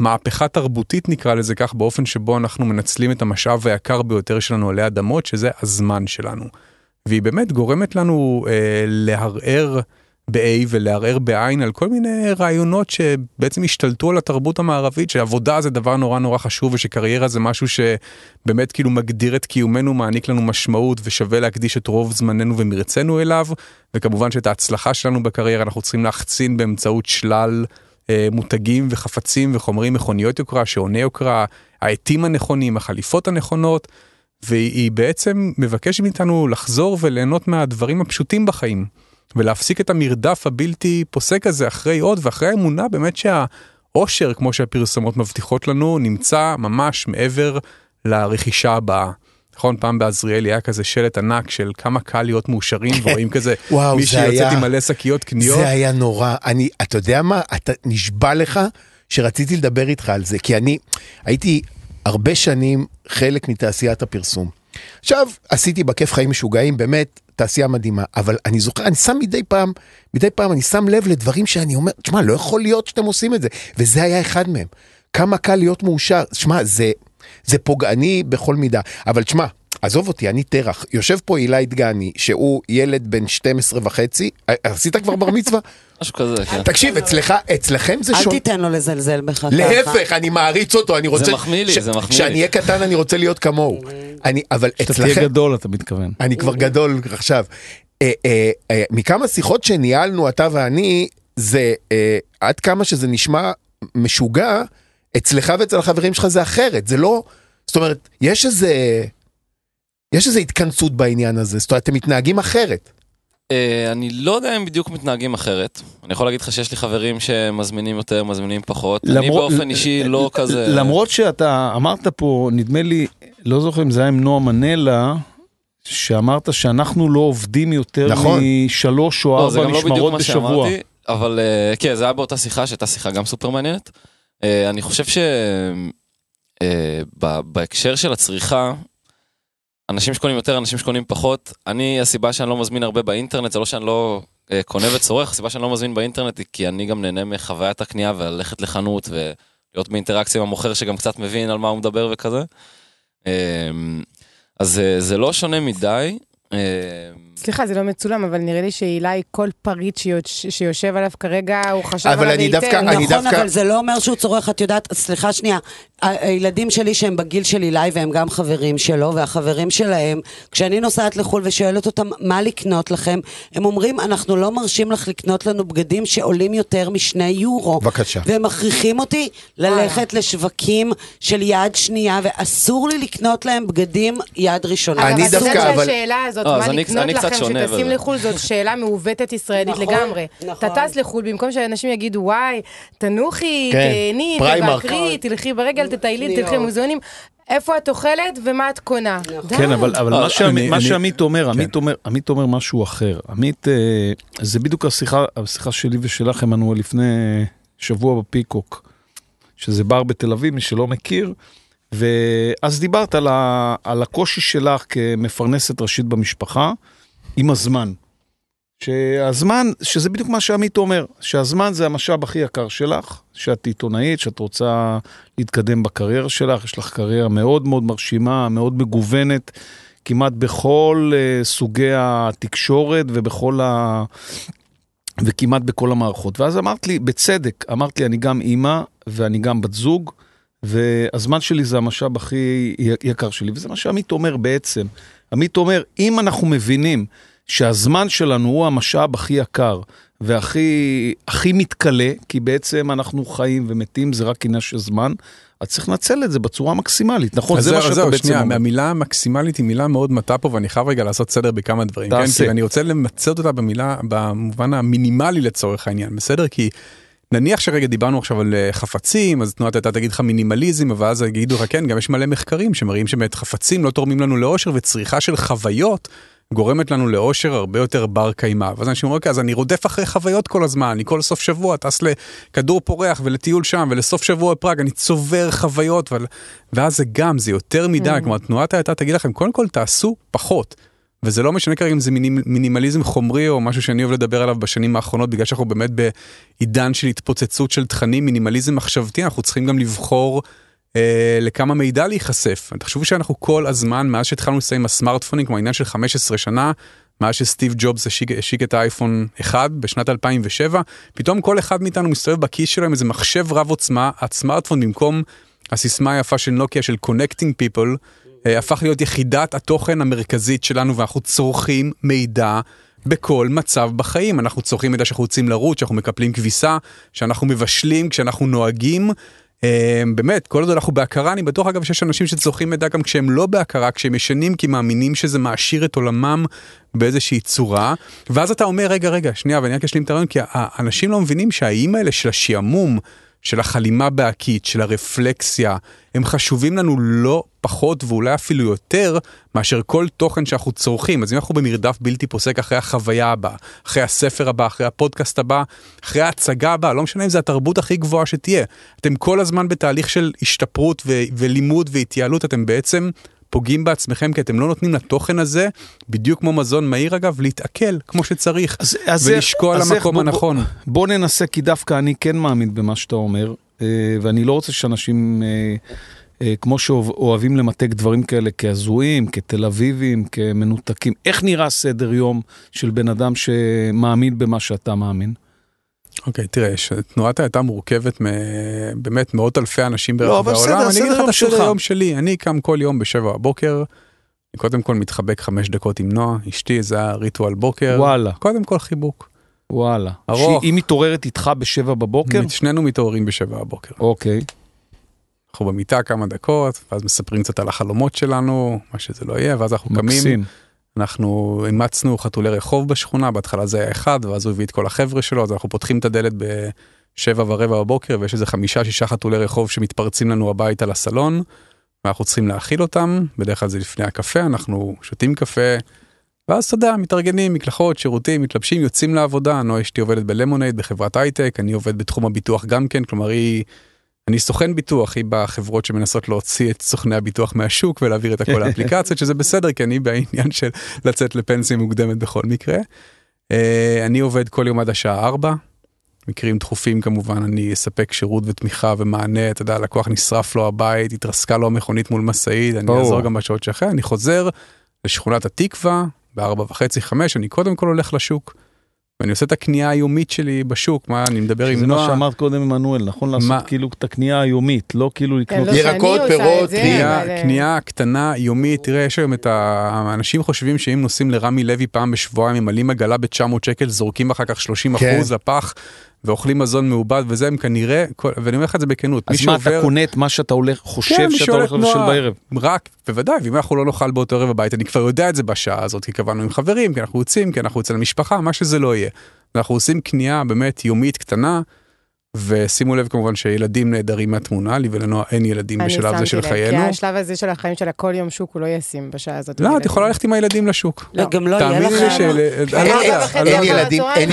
מהפכה תרבותית נקרא לזה כך, באופן שבו אנחנו מנצלים את המשאב היקר ביותר שלנו עלי אדמות, שזה הזמן שלנו. והיא באמת גורמת לנו אה, לערער ב-A ולערער בעין על כל מיני רעיונות שבעצם השתלטו על התרבות המערבית, שעבודה זה דבר נורא נורא חשוב ושקריירה זה משהו שבאמת כאילו מגדיר את קיומנו, מעניק לנו משמעות ושווה להקדיש את רוב זמננו ומרצנו אליו, וכמובן שאת ההצלחה שלנו בקריירה אנחנו צריכים להחצין באמצעות שלל אה, מותגים וחפצים וחומרים, מכוניות יוקרה, שעוני יוקרה, העטים הנכונים, החליפות הנכונות. והיא בעצם מבקשת מאיתנו לחזור וליהנות מהדברים הפשוטים בחיים, ולהפסיק את המרדף הבלתי פוסק הזה אחרי עוד, ואחרי האמונה באמת שהאושר, כמו שהפרסומות מבטיחות לנו, נמצא ממש מעבר לרכישה הבאה. נכון, פעם בעזריאלי היה כזה שלט ענק של כמה קל להיות מאושרים, ורואים כזה וואו, מישהי זה יוצאת היה- עם מלא שקיות קניות. זה היה נורא. אני, אתה יודע מה? אתה נשבע לך שרציתי לדבר איתך על זה, כי אני הייתי הרבה שנים חלק מתעשיית הפרסום. עכשיו, עשיתי בכיף חיים משוגעים, באמת, תעשייה מדהימה, אבל אני זוכר, אני שם מדי פעם, מדי פעם אני שם לב לדברים שאני אומר, תשמע, לא יכול להיות שאתם עושים את זה, וזה היה אחד מהם. כמה קל להיות מאושר, תשמע, זה, זה פוגעני בכל מידה, אבל תשמע, עזוב אותי, אני תרח, יושב פה אילי דגני, שהוא ילד בן 12 וחצי, אה, עשית כבר בר מצווה? משהו כזה, כן. תקשיב, אצלך, אצלכם זה אל שונה. תיתן לו לזלזל בך ככה. להפך, אני מעריץ אותו, אני רוצה... מחמיא לי, ש- זה מחמיא לי. כשאני אהיה קטן אני רוצה להיות כמוהו. אני, אבל כשאתה תהיה אצלכם... גדול, אתה מתכוון. אני כבר גדול עכשיו. אה, אה, אה, מכמה שיחות שניהלנו אתה ואני, זה עד כמה שזה נשמע משוגע, אצלך ואצל החברים שלך זה אחרת, זה לא... זאת אומרת, יש איזה... יש איזו התכנסות בעניין הזה, זאת אומרת, אתם מתנהגים אחרת. אה, אני לא יודע אם בדיוק מתנהגים אחרת. אני יכול להגיד לך שיש לי חברים שמזמינים יותר, מזמינים פחות. אני באופן אישי לא כזה... למרות שאתה אמרת פה, נדמה לי, לא זוכר אם זה היה עם נועה מנלה, שאמרת שאנחנו לא עובדים יותר נכון. משלוש או לא, זה ארבע גם לא משמרות בשבוע. שאמרתי, אבל אה, כן, זה היה באותה שיחה, שהייתה שיחה גם סופר מעניינת. אה, אני חושב ש... אה, ב- בהקשר של הצריכה, אנשים שקונים יותר, אנשים שקונים פחות. אני, הסיבה שאני לא מזמין הרבה באינטרנט, זה לא שאני לא אה, קונה וצורך, הסיבה שאני לא מזמין באינטרנט היא כי אני גם נהנה מחוויית הקנייה וללכת לחנות ולהיות באינטראקציה עם המוכר שגם קצת מבין על מה הוא מדבר וכזה. אה, אז אה, זה לא שונה מדי. אה, סליחה, זה לא מצולם, אבל נראה לי שאילי, כל פריט שיוש- שיושב עליו כרגע, הוא חשב אבל עליו אני היטב. דווקא- אני נכון, דווקא- אבל זה לא אומר שהוא צורך, את יודעת, סליחה שנייה, הילדים שלי שהם בגיל של אילי והם גם חברים שלו, והחברים שלהם, כשאני נוסעת לחו"ל ושואלת אותם מה לקנות לכם, הם אומרים, אנחנו לא מרשים לך לקנות לנו בגדים שעולים יותר משני יורו. בבקשה. והם מכריחים אותי ללכת לשווקים של יד שנייה, ואסור לי לקנות להם בגדים יד ראשונה. אני דווקא, אבל- שהשאלה הזאת, לא, מה לקנות אני קצת לכם שונה שטסים. לחו"ל, זאת שאלה מעוותת ישראלית נכון, לגמרי. נכון. אתה טס לחו"ל, במקום שאנשים יגידו, וואי, תנוחי, כן, תהני. תבקרי, תלכי ברגל, תטיילי, תלכי. למוזיאונים. איפה את אוכלת ומה את קונה. די. כן, אבל, אבל לא, מה, שעמית, אני- מה אני- שעמית אומר, כן. עמית אומר, עמית אומר משהו אחר. עמית, אה, זה בדיוק השיחה, השיחה שלי ושלך, עמנואל, לפני שבוע בפיקוק, שזה בר בתל אביב, מי שלא מכיר, ואז דיברת על, ה, על הקושי שלך כמפרנסת ראשית במשפחה, עם הזמן. שהזמן, שזה בדיוק מה שעמית אומר, שהזמן זה המשאב הכי יקר שלך, שאת עיתונאית, שאת רוצה להתקדם בקריירה שלך, יש לך קריירה מאוד מאוד מרשימה, מאוד מגוונת, כמעט בכל uh, סוגי התקשורת ובכל ה... וכמעט בכל המערכות. ואז אמרת לי, בצדק, אמרת לי, אני גם אימא ואני גם בת זוג, והזמן שלי זה המשאב הכי יקר שלי, וזה מה שעמית אומר בעצם. עמית אומר, אם אנחנו מבינים שהזמן שלנו הוא המשאב הכי יקר והכי הכי מתכלה, כי בעצם אנחנו חיים ומתים, זה רק עניין של זמן, אז צריך לנצל את זה בצורה מקסימלית, נכון? אז זה מה שאתה זהו, בעצם שנייה, אומר. המילה מקסימלית היא מילה מאוד מטעה פה ואני חייב רגע לעשות סדר בכמה דברים. כן? תעשה. כי אני רוצה למצות אותה במילה, במובן המינימלי לצורך העניין, בסדר? כי נניח שרגע דיברנו עכשיו על אה, חפצים, אז תנועת הייתה תגיד לך מינימליזם, אבל אז יגידו לך כן, גם יש מלא מחקרים שמראים שבאמת חפצים לא תורמים לנו לאושר וצריכה של חוויות. גורמת לנו לאושר הרבה יותר בר קיימא. ואז אנשים אומרים, אוקיי, אז אני רודף אחרי חוויות כל הזמן, אני כל סוף שבוע טס לכדור פורח ולטיול שם ולסוף שבוע בפראג, אני צובר חוויות, אבל... ואז זה גם, זה יותר מדי, כלומר, תנועת ההאטה תגיד לכם, קודם כל תעשו פחות. וזה לא משנה כרגע אם זה מינימ, מינימליזם חומרי או משהו שאני אוהב לדבר עליו בשנים האחרונות, בגלל שאנחנו באמת בעידן של התפוצצות של תכנים, מינימליזם מחשבתי, אנחנו צריכים גם לבחור אה, לכמה מידע להיחשף. תחשבו שאנחנו כל הזמן, מאז שהתחלנו לסיים עם הסמארטפונים, כמו העניין של 15 שנה, מאז שסטיב ג'ובס השיק, השיק את האייפון 1 בשנת 2007, פתאום כל אחד מאיתנו מסתובב בכיס שלו עם איזה מחשב רב עוצמה, הסמארטפון במקום הסיסמה היפה של נוקיה של People, אה, הפך להיות יחידת התוכן המרכזית שלנו ואנחנו צורכים מידע בכל מצב בחיים. אנחנו צורכים מידע שאנחנו רוצים לרוץ, שאנחנו מקפלים כביסה, שאנחנו מבשלים, כשאנחנו נוהגים. אה, באמת, כל עוד אנחנו בהכרה, אני בטוח אגב שיש אנשים שצורכים מידע גם כשהם לא בהכרה, כשהם ישנים, כי מאמינים שזה מעשיר את עולמם באיזושהי צורה. ואז אתה אומר, רגע, רגע, שנייה, ואני רק אשלים את הרעיון, כי האנשים לא מבינים שהאיים האלה של השעמום, של החלימה בהקית, של הרפלקסיה, הם חשובים לנו לא פחות ואולי אפילו יותר מאשר כל תוכן שאנחנו צורכים. אז אם אנחנו במרדף בלתי פוסק אחרי החוויה הבאה, אחרי הספר הבא, אחרי הפודקאסט הבא, אחרי ההצגה הבאה, לא משנה אם זה התרבות הכי גבוהה שתהיה, אתם כל הזמן בתהליך של השתפרות ו- ולימוד והתייעלות, אתם בעצם פוגעים בעצמכם כי אתם לא נותנים לתוכן הזה, בדיוק כמו מזון מהיר אגב, להתעכל כמו שצריך, אז- אז ולשקוע אז איך- המקום בוא- בוא- הנכון. בוא ננסה, כי דווקא אני כן מאמין במה שאתה אומר, אה, ואני לא רוצה שאנשים, אה, אה, כמו שאוהבים למתג דברים כאלה כהזויים, כתל אביבים, כמנותקים, איך נראה סדר יום של בן אדם שמאמין במה שאתה מאמין? אוקיי, תראה, ש- תנועת האטה מורכבת מבאמת מאות אלפי אנשים לא, ברחבי אבל בסדר, העולם. אני אגיד לך יום את הסדר שלך. היום שלי, אני קם כל יום בשבע בבוקר, אני קודם כל מתחבק חמש דקות עם נועה, אשתי, זה הריטואל בוקר. וואלה, קודם כל חיבוק. וואלה. ארוך. שהיא מתעוררת איתך בשבע בבוקר? שנינו מתעוררים בשבע בבוקר. אוקיי. אנחנו במיטה כמה דקות, ואז מספרים קצת על החלומות שלנו, מה שזה לא יהיה, ואז אנחנו קמים. אנחנו אימצנו חתולי רחוב בשכונה, בהתחלה זה היה אחד, ואז הוא הביא את כל החבר'ה שלו, אז אנחנו פותחים את הדלת בשבע ורבע בבוקר, ויש איזה חמישה, שישה חתולי רחוב שמתפרצים לנו הביתה לסלון, ואנחנו צריכים להאכיל אותם, בדרך כלל זה לפני הקפה, אנחנו שותים קפה, ואז אתה יודע, מתארגנים, מקלחות, שירותים, מתלבשים, יוצאים לעבודה, נועה אשתי עובדת בלמונייד בחברת הייטק, אני עובד בתחום הביטוח גם כן, כלומר היא... אני סוכן ביטוח, היא בחברות שמנסות להוציא את סוכני הביטוח מהשוק ולהעביר את הכל לאפליקציות, שזה בסדר, כי אני בעניין של לצאת לפנסיה מוקדמת בכל מקרה. אה, אני עובד כל יום עד השעה 4. מקרים דחופים כמובן, אני אספק שירות ותמיכה ומענה, אתה יודע, לקוח נשרף לו הבית, התרסקה לו המכונית מול משאית, אני. אעזור גם בשעות שאחרי, אני חוזר לשכונת התקווה, בארבע וחצי, חמש, אני קודם כל הולך לשוק. ואני עושה את הקנייה היומית שלי בשוק, מה, אני מדבר עם זה מה נועה. שאמרת קודם, עמנואל, נכון? לעשות מה? כאילו את הקנייה היומית, לא כאילו לקנות... לא ירקות, פירות, קנייה, אבל, אה, קנייה קטנה יומית, תראה יש היום את ה... האנשים חושבים שאם נוסעים לרמי לוי פעם בשבועיים ממלאים עגלה ב-900 שקל זורקים אחר כך 30 כן. אחוז לפח ואוכלים מזון מעובד וזה הם כנראה, ואני אומר לך את זה בכנות, מי אז מה, אתה שעובר, קונה את מה שאתה הולך, חושב כן, שאתה הולך לבשל. בערב? רק, בוודאי, ואם אנחנו לא נאכל באותו ערב בבית, אני כבר יודע את זה בשעה הזאת, כי קבענו עם חברים, כי אנחנו יוצאים, כי אנחנו אצל המשפחה, מה שזה לא יהיה. אנחנו עושים קנייה באמת יומית קטנה, ושימו לב כמובן שילדים נעדרים מהתמונה, לי ולנועה אין ילדים אני בשלב זה שמתי של לב, חיינו. כי השלב הזה של החיים שלה, כל יום שוק הוא לא ישים בשעה הזאת. לא, את לילדים. יכולה ללכת עם הילדים לשוק. לא, גם לא יהיה לך... של... אני לא אין- אני לא.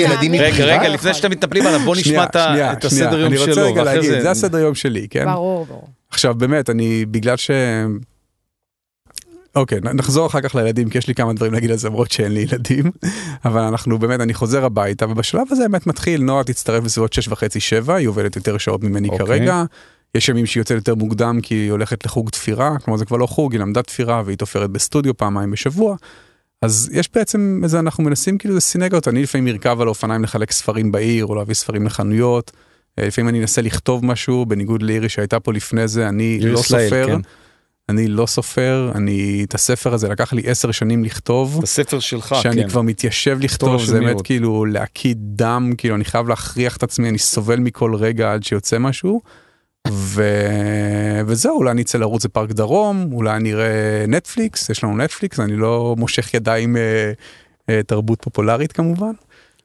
ילדים, לי. רגע? רגע, לפני שאתם מתנפלים עליו, בוא נשמע את את. הסדר יום אני רוצה שלו, רגע להגיד. זה הסדר יום שלי, כן? ברור, ברור. עכשיו באמת, אני, בגלל ש... אוקיי, נ- נחזור אחר כך לילדים, כי יש לי כמה דברים להגיד על זה, למרות שאין לי ילדים. אבל אנחנו באמת, אני חוזר הביתה, ובשלב הזה באמת מתחיל, נועה תצטרף בסביבות שש וחצי, שבע, היא עובדת יותר שעות ממני אוקיי. כרגע. יש ימים שהיא יוצאת יותר מוקדם כי היא הולכת לחוג תפירה, כלומר זה כבר לא חוג, היא למדה תפירה והיא תופרת בסטודיו פעמיים בשבוע. אז יש בעצם איזה, אנחנו מנסים כאילו זה סינגות, אני לפעמים ארכב על האופניים לחלק ספרים בעיר, או להביא ספרים לחנויות. אה, לפעמים אני אנסה לכתוב משהו, בניגוד לאירי שהייתה פה לפני זה, אני לא סופר. כן. אני לא סופר, אני, את הספר הזה לקח לי עשר שנים לכתוב. את הספר שלך, שאני כן. כבר מתיישב לכתוב, זה באמת? כאילו להקיא דם, כאילו אני חייב להכריח את עצמי, אני סובל מכל רגע עד שיוצא משהו. ו... וזהו, אולי אני אצא לרוץ לפארק דרום, אולי אני אראה נטפליקס, יש לנו נטפליקס, אני לא מושך ידיים אה, אה, תרבות פופולרית כמובן.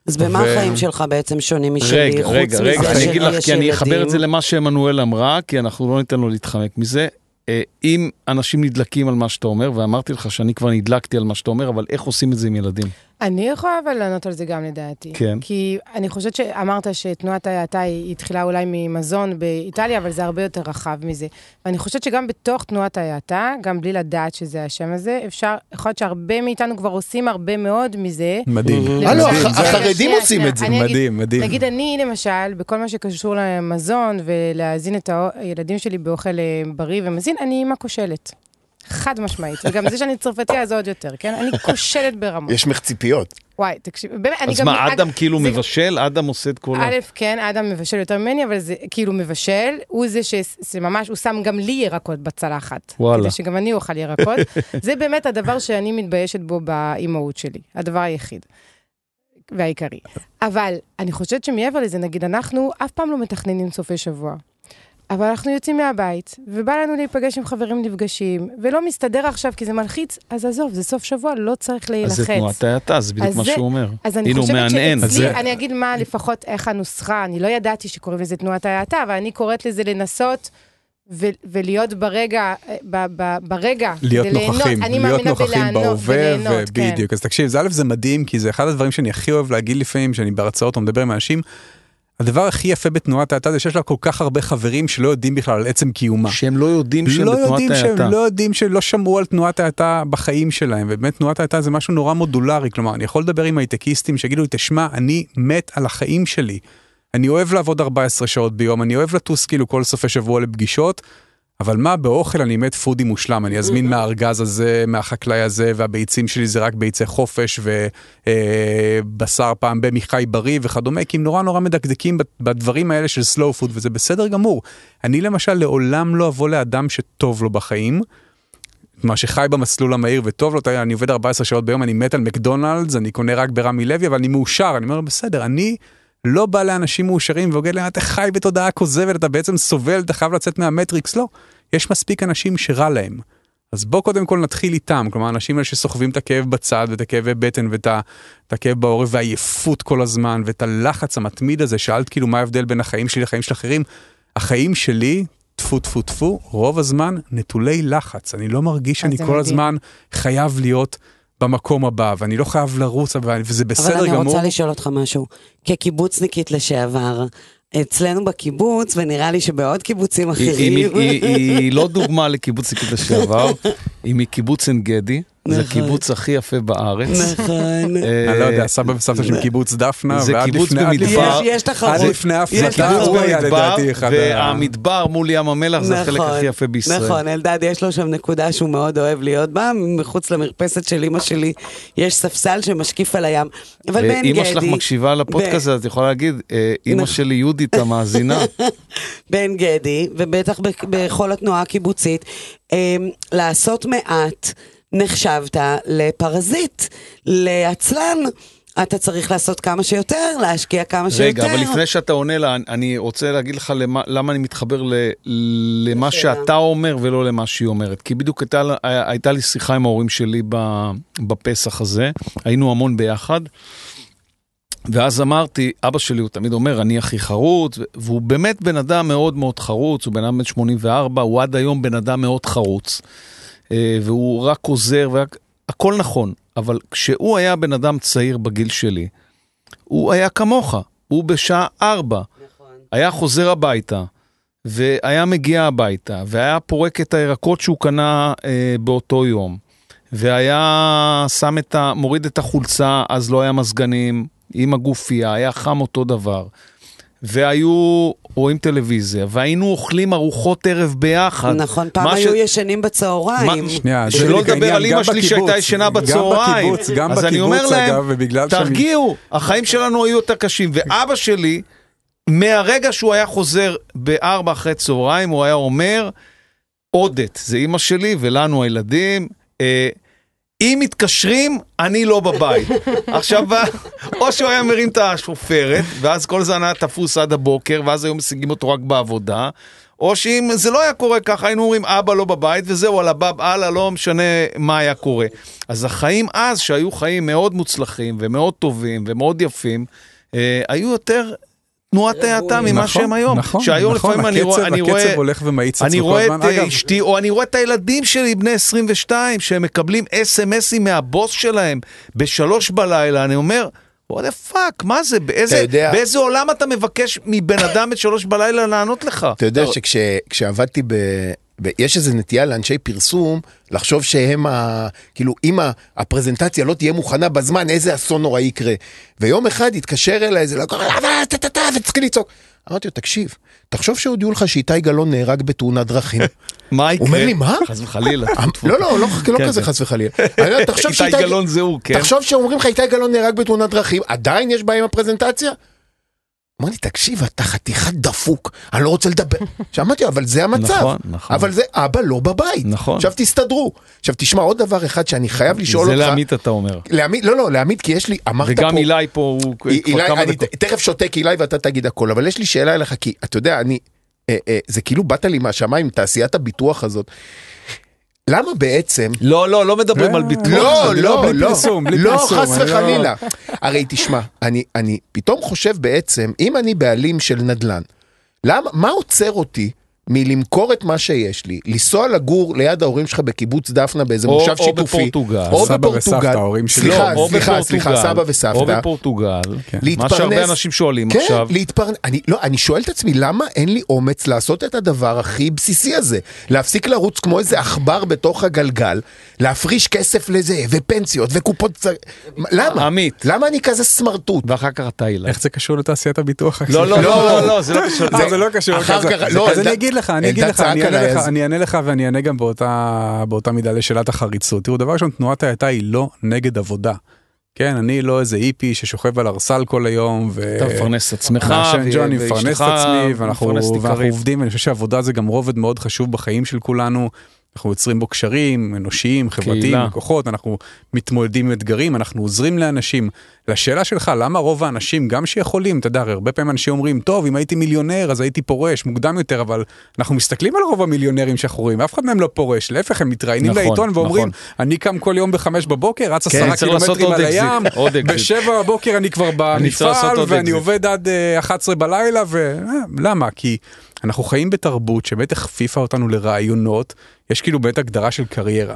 אז במה ו- החיים שלך בעצם שונים משלי? רגע, חוץ רגע, מזה רגע, אני אגיד לך, כי אני אחבר? את זה למה שעמנואל אמרה, כי אנחנו לא ניתן לו להתחמק מזה. אה, אם אנשים נדלקים על מה שאתה אומר, ואמרתי לך שאני כבר נדלקתי על מה שאתה אומר, אבל איך עושים את זה עם ילדים? אני יכולה אבל לענות על זה גם לדעתי. כן. כי אני חושבת שאמרת שתנועת ההאטה היא התחילה אולי ממזון באיטליה, אבל זה הרבה יותר רחב מזה. ואני חושבת שגם בתוך תנועת ההאטה, גם בלי לדעת שזה השם הזה, אפשר, יכול להיות שהרבה מאיתנו כבר עושים הרבה מאוד מזה. מדהים. הלו, הח- זה- החרדים עושים. את זה. מדהים, מדהים. נגיד אני למשל, בכל מה שקשור למזון ולהזין את הילדים שלי באוכל אה, בריא ומזין, אני אימא כושלת. חד משמעית. וגם זה שאני צרפתייה זה עוד יותר, כן? אני כושלת ברמות. יש ממך ציפיות. וואי, תקשיב, באמת, אני אז גם... מה, אג- אדם כאילו מבשל? אדם עושה את כל ה... א', כן, אדם מבשל יותר ממני, אבל זה כאילו מבשל, הוא זה שממש, הוא שם גם לי ירקות בצלחת. וואלה. כדי שגם אני אוכל ירקות. זה באמת הדבר שאני מתביישת בו באימהות שלי, הדבר היחיד. והעיקרי. אבל אני חושבת שמעבר לזה, נגיד, אנחנו אף פעם לא מתכננים סופי שבוע. אבל אנחנו יוצאים מהבית, ובא לנו להיפגש עם חברים נפגשים, ולא מסתדר עכשיו כי זה מלחיץ, אז עזוב, זה סוף שבוע, לא צריך להילחץ. אז זה תנועת ההאטה, זה בדיוק מה זה- שהוא אומר. אז אני חושבת שאצלי, זה- אני אגיד מה לפחות איך הנוסחה, אני לא ידעתי שקוראים לזה תנועת ההאטה, אבל אני קוראת לזה לנסות ו- ולהיות ברגע, ב- ב- ברגע, להיות ליהנות. נוכחים, להיות נוכחים בהווה, כן. ובדיוק. אז תקשיב, זה א', זה מדהים, כי זה אחד הדברים שאני הכי אוהב להגיד לפעמים, שאני בהרצאות או מדבר עם אנשים, הדבר הכי יפה בתנועת האטה זה שיש לה כל כך הרבה חברים שלא יודעים בכלל על עצם קיומה. שהם לא יודעים שהם לא בתנועת יודעים שהם. לא יודעים שלא שמעו על תנועת האטה בחיים שלהם, ובאמת תנועת האטה זה משהו נורא מודולרי, כלומר, אני יכול לדבר עם הייטקיסטים שיגידו לי, תשמע, אני מת על החיים שלי. אני אוהב לעבוד 14 שעות ביום, אני אוהב לטוס כאילו כל סופי שבוע לפגישות, אבל מה, באוכל אני מת פודי מושלם, אני אזמין מהארגז הזה, מהחקלאי הזה, והביצים שלי זה רק ביצי חופש ובשר פעם ב מחי בריא וכדומה, כי הם נורא נורא מדקדקים בדברים האלה של slow food, וזה בסדר גמור. אני למשל לעולם לא אבוא לאדם שטוב לו בחיים, מה שחי במסלול המהיר וטוב לו, אני עובד 14 שעות ביום, אני מת על מקדונלדס, אני קונה רק ברמי לוי, אבל אני מאושר, אני אומר בסדר, אני לא בא לאנשים מאושרים ואומר להם, אתה חי בתודעה כוזבת, אתה בעצם סובל, אתה חייב לצאת מהמטריקס, לא. יש מספיק אנשים שרע להם. אז בוא קודם כל נתחיל איתם, כלומר, האנשים האלה שסוחבים את הכאב בצד, ואת הכאבי בטן, ואת הכאב בעורף, והעייפות כל הזמן, ואת הלחץ המתמיד הזה, שאלת כאילו מה ההבדל בין החיים שלי לחיים של אחרים. החיים שלי, טפו טפו טפו, רוב הזמן נטולי לחץ. אני לא מרגיש שאני כל מדהים. הזמן חייב להיות במקום הבא, ואני לא חייב לרוץ, וזה בסדר אבל אני גמור. רוצה לשאול אותך משהו. כקיבוצניקית לשעבר, אצלנו בקיבוץ, ונראה לי שבעוד קיבוצים היא- אחרים... היא- היא היא לא דוגמה לקיבוצניקית לשעבר, היא מקיבוץ עין גדי, זה נכון. הקיבוץ הכי יפה בארץ. נכון. אה, אני לא יודע, סבא וסבתא של קיבוץ דפנה, זה ועד קיבוץ לפני- תחרות. קיבוץ היה במדבר, לדעתי אחד. והמדבר מול ים המלח זה החלק נכון, הכי יפה בישראל. נכון, אלדד, יש לו שם נקודה שהוא מאוד אוהב להיות בה, מחוץ למרפסת של אימא שלי יש ספסל שמשקיף על הים. אבל בעין גדי... אימא שלך מקשיבה לפודקאסט הזה, את יכולה להגיד, אה, אימא נכון. שלי יהודית המאזינה. בעין גדי, ובטח בכל התנועה הקיבוצית, לעשות מעט נחשבת לפרזיט, לעצלן. אתה צריך לעשות כמה שיותר, להשקיע כמה שיותר. רגע, אבל לפני שאתה עונה לה, אני רוצה להגיד לך למה, למה אני מתחבר ל, למה לשאלה. שאתה אומר ולא למה שהיא אומרת. כי בדיוק הייתה, הייתה לי שיחה עם ההורים שלי בפסח הזה, היינו המון ביחד. ואז אמרתי, אבא שלי, הוא תמיד אומר, אני הכי חרוץ, והוא באמת בן אדם מאוד מאוד חרוץ, הוא בן אדם בן 84, הוא עד היום בן אדם מאוד חרוץ. אה, והוא רק עוזר, ורק... הכל נכון, אבל כשהוא היה בן אדם צעיר בגיל שלי, הוא היה כמוך, הוא בשעה ארבע, היה חוזר הביתה, והיה מגיע הביתה, והיה פורק את הירקות שהוא קנה אה, באותו יום, והיה שם את ה... מוריד את החולצה, אז לא היה מזגנים, עם הגופייה, היה חם אותו דבר. והיו רואים טלוויזיה, והיינו אוכלים ארוחות ערב ביחד. נכון, פעם היו ש- ישנים בצהריים. מה- שנייה, זה שלא לדבר על גם שלי בקיבוץ, שהייתה ישנה גם בצהריים. בקיבוץ, גם אז אני אומר בקיבוץ, להם, אגב, ובגלל שאני- תרגיעו, החיים שלנו היו יותר קשים. ואבא שלי, מהרגע שהוא היה חוזר בארבע אחרי צהריים, הוא היה אומר, עודת, זה אימא שלי ולנו הילדים, אה, אם מתקשרים, אני לא בבית. עכשיו, או שהוא היה מרים את השופרת, ואז כל זמן היה תפוס עד הבוקר, ואז היו משיגים אותו רק בעבודה, או שאם זה לא היה קורה ככה, היינו אומרים, אבא לא בבית, וזהו, על הבב הלאה, לא משנה מה היה קורה. אז החיים אז, שהיו חיים מאוד מוצלחים, ומאוד טובים, ומאוד יפים, אה, היו יותר תנועת האטה ממה נכון, שהם היום. נכון, שהיום נכון, לפעמים אני הקצב- רואה... אני רואה- הקצב הולך ומאיץ אני עצמו כל רואה הזמן. את אגב- אה, אשתי, או אני רואה את הילדים שלי, בני 22, שהם מקבלים אס.אם.אסים מהבוס שלהם בשלוש בלילה, אני אומר, what the fuck, מה זה? באיזה, אתה יודע- באיזה עולם אתה מבקש מבן אדם את שלוש בלילה לענות לך? אתה יודע שכשעבדתי ב... ב... יש איזו נטייה לאנשי פרסום לחשוב שהם ה... כאילו אם הפרזנטציה לא תהיה מוכנה בזמן איזה אסון נוראי יקרה. ויום אחד התקשר אליי איזה לקוח, והתחיל לצעוק. אמרתי לו תקשיב, תחשוב שהודיעו לך שאיתי גלאון נהרג בתאונת דרכים. מה יקרה? הוא אומר לי מה? חס וחלילה. לא לא לא לא כן, כזה כן. חס וחלילה. איתי גלאון זה הוא, כן. תחשוב שאומרים לך איתי גלאון נהרג בתאונת דרכים, עדיין יש בעיה עם הפרזנטציה? אמר לי, תקשיב, אתה חתיכת דפוק, אני לא רוצה לדבר. לו, אבל זה המצב. נכון, נכון. אבל זה אבא לא בבית. נכון. עכשיו תסתדרו. עכשיו תשמע, עוד דבר אחד שאני חייב לשאול זה אותך. לעמית אתה אומר. לעמית, לא, לא, לעמית, כי יש לי, אמרת פה... וגם אילי פה, הוא כבר אילי, כמה אני דקות. תכף שותק אילי ואתה תגיד הכל, אבל יש לי שאלה אליך, כי אתה יודע, אני, אה, אה, זה כאילו באת לי מהשמיים, תעשיית הביטוח הזאת. למה בעצם לא, לא, לא מדברים על ביטוח. לא, לא, לא, לא, חס לא- וחלילה. הרי תשמע, אני, אני פתאום חושב בעצם, אם אני בעלים של נדל"ן, למה, מה עוצר אותי מלמכור את מה שיש לי, לנסוע לגור ליד ההורים שלך בקיבוץ דפנה באיזה או- מושב או שיתופי, בפורטוגל. או סבא וסבתא, בפורטוגל, ההורים שלי. סליחה, או סליחה, סליחה, בפורטוגל, סבא או וסבתא, בפורטוגל, כן. מה שהרבה להתפרנס- אנשים שואלים כן, עכשיו. להתפרנס, אני, לא, אני שואל את עצמי, למה אין לי אומץ לעשות את הדבר הכי בסיסי הזה? להפסיק לרוץ כמו איזה עכבר בתוך הגלגל, להפריש כסף לזה, ופנסיות, וקופות... למה? עמית. למה אני כזה סמרטוט? ואחר כך אתה אילן. איך זה קשור לתעשיית הביטוח? לא, לא, לא, לא, לא, זה לא קשור. אה, זה לא קשור. אחר כזה. כך- לא, אז אני אגיד לך, אני אגיד לך, אני אענה לך, אז- אני אענה לך ואני אענה גם באותה באותה מידה לשאלת החריצות. תראו, דבר ראשון, תנועת האטה היא לא נגד עבודה. כן, אני לא איזה איפי ששוכב על ארסל כל היום, ו... אתה מפרנס את עצמך, מעשן ג'וני, מפרנס את עצמי, ואנחנו ואנחנו. עובדים, ואני חושב שעבודה זה גם רובד מאוד חשוב בחיים של כולנו. אנחנו יוצרים בו קשרים אנושיים, חברתיים, קהילה. לקוחות, אנחנו מתמודדים עם אתגרים, אנחנו עוזרים לאנשים. לשאלה שלך, למה רוב האנשים, גם שיכולים, אתה יודע, הרבה פעמים אנשים אומרים, טוב, אם הייתי מיליונר אז הייתי פורש מוקדם יותר, אבל אנחנו מסתכלים על רוב המיליונרים שאנחנו רואים, אף אחד מהם לא פורש, להפך, הם מתראיינים נכון, לעיתון ואומרים, נכון. אני קם כל יום בחמש בבוקר, רץ כן, עשרה לעשות קילומטרים על הים. בשבע בבוקר אני כבר במפעל, ואני. עובד עד אה, 11 בלילה, ולמה? כי אנחנו חיים בתרבות שבאמת הכפיפה אותנו לרעיונות, יש כאילו באמת הגדרה של קריירה.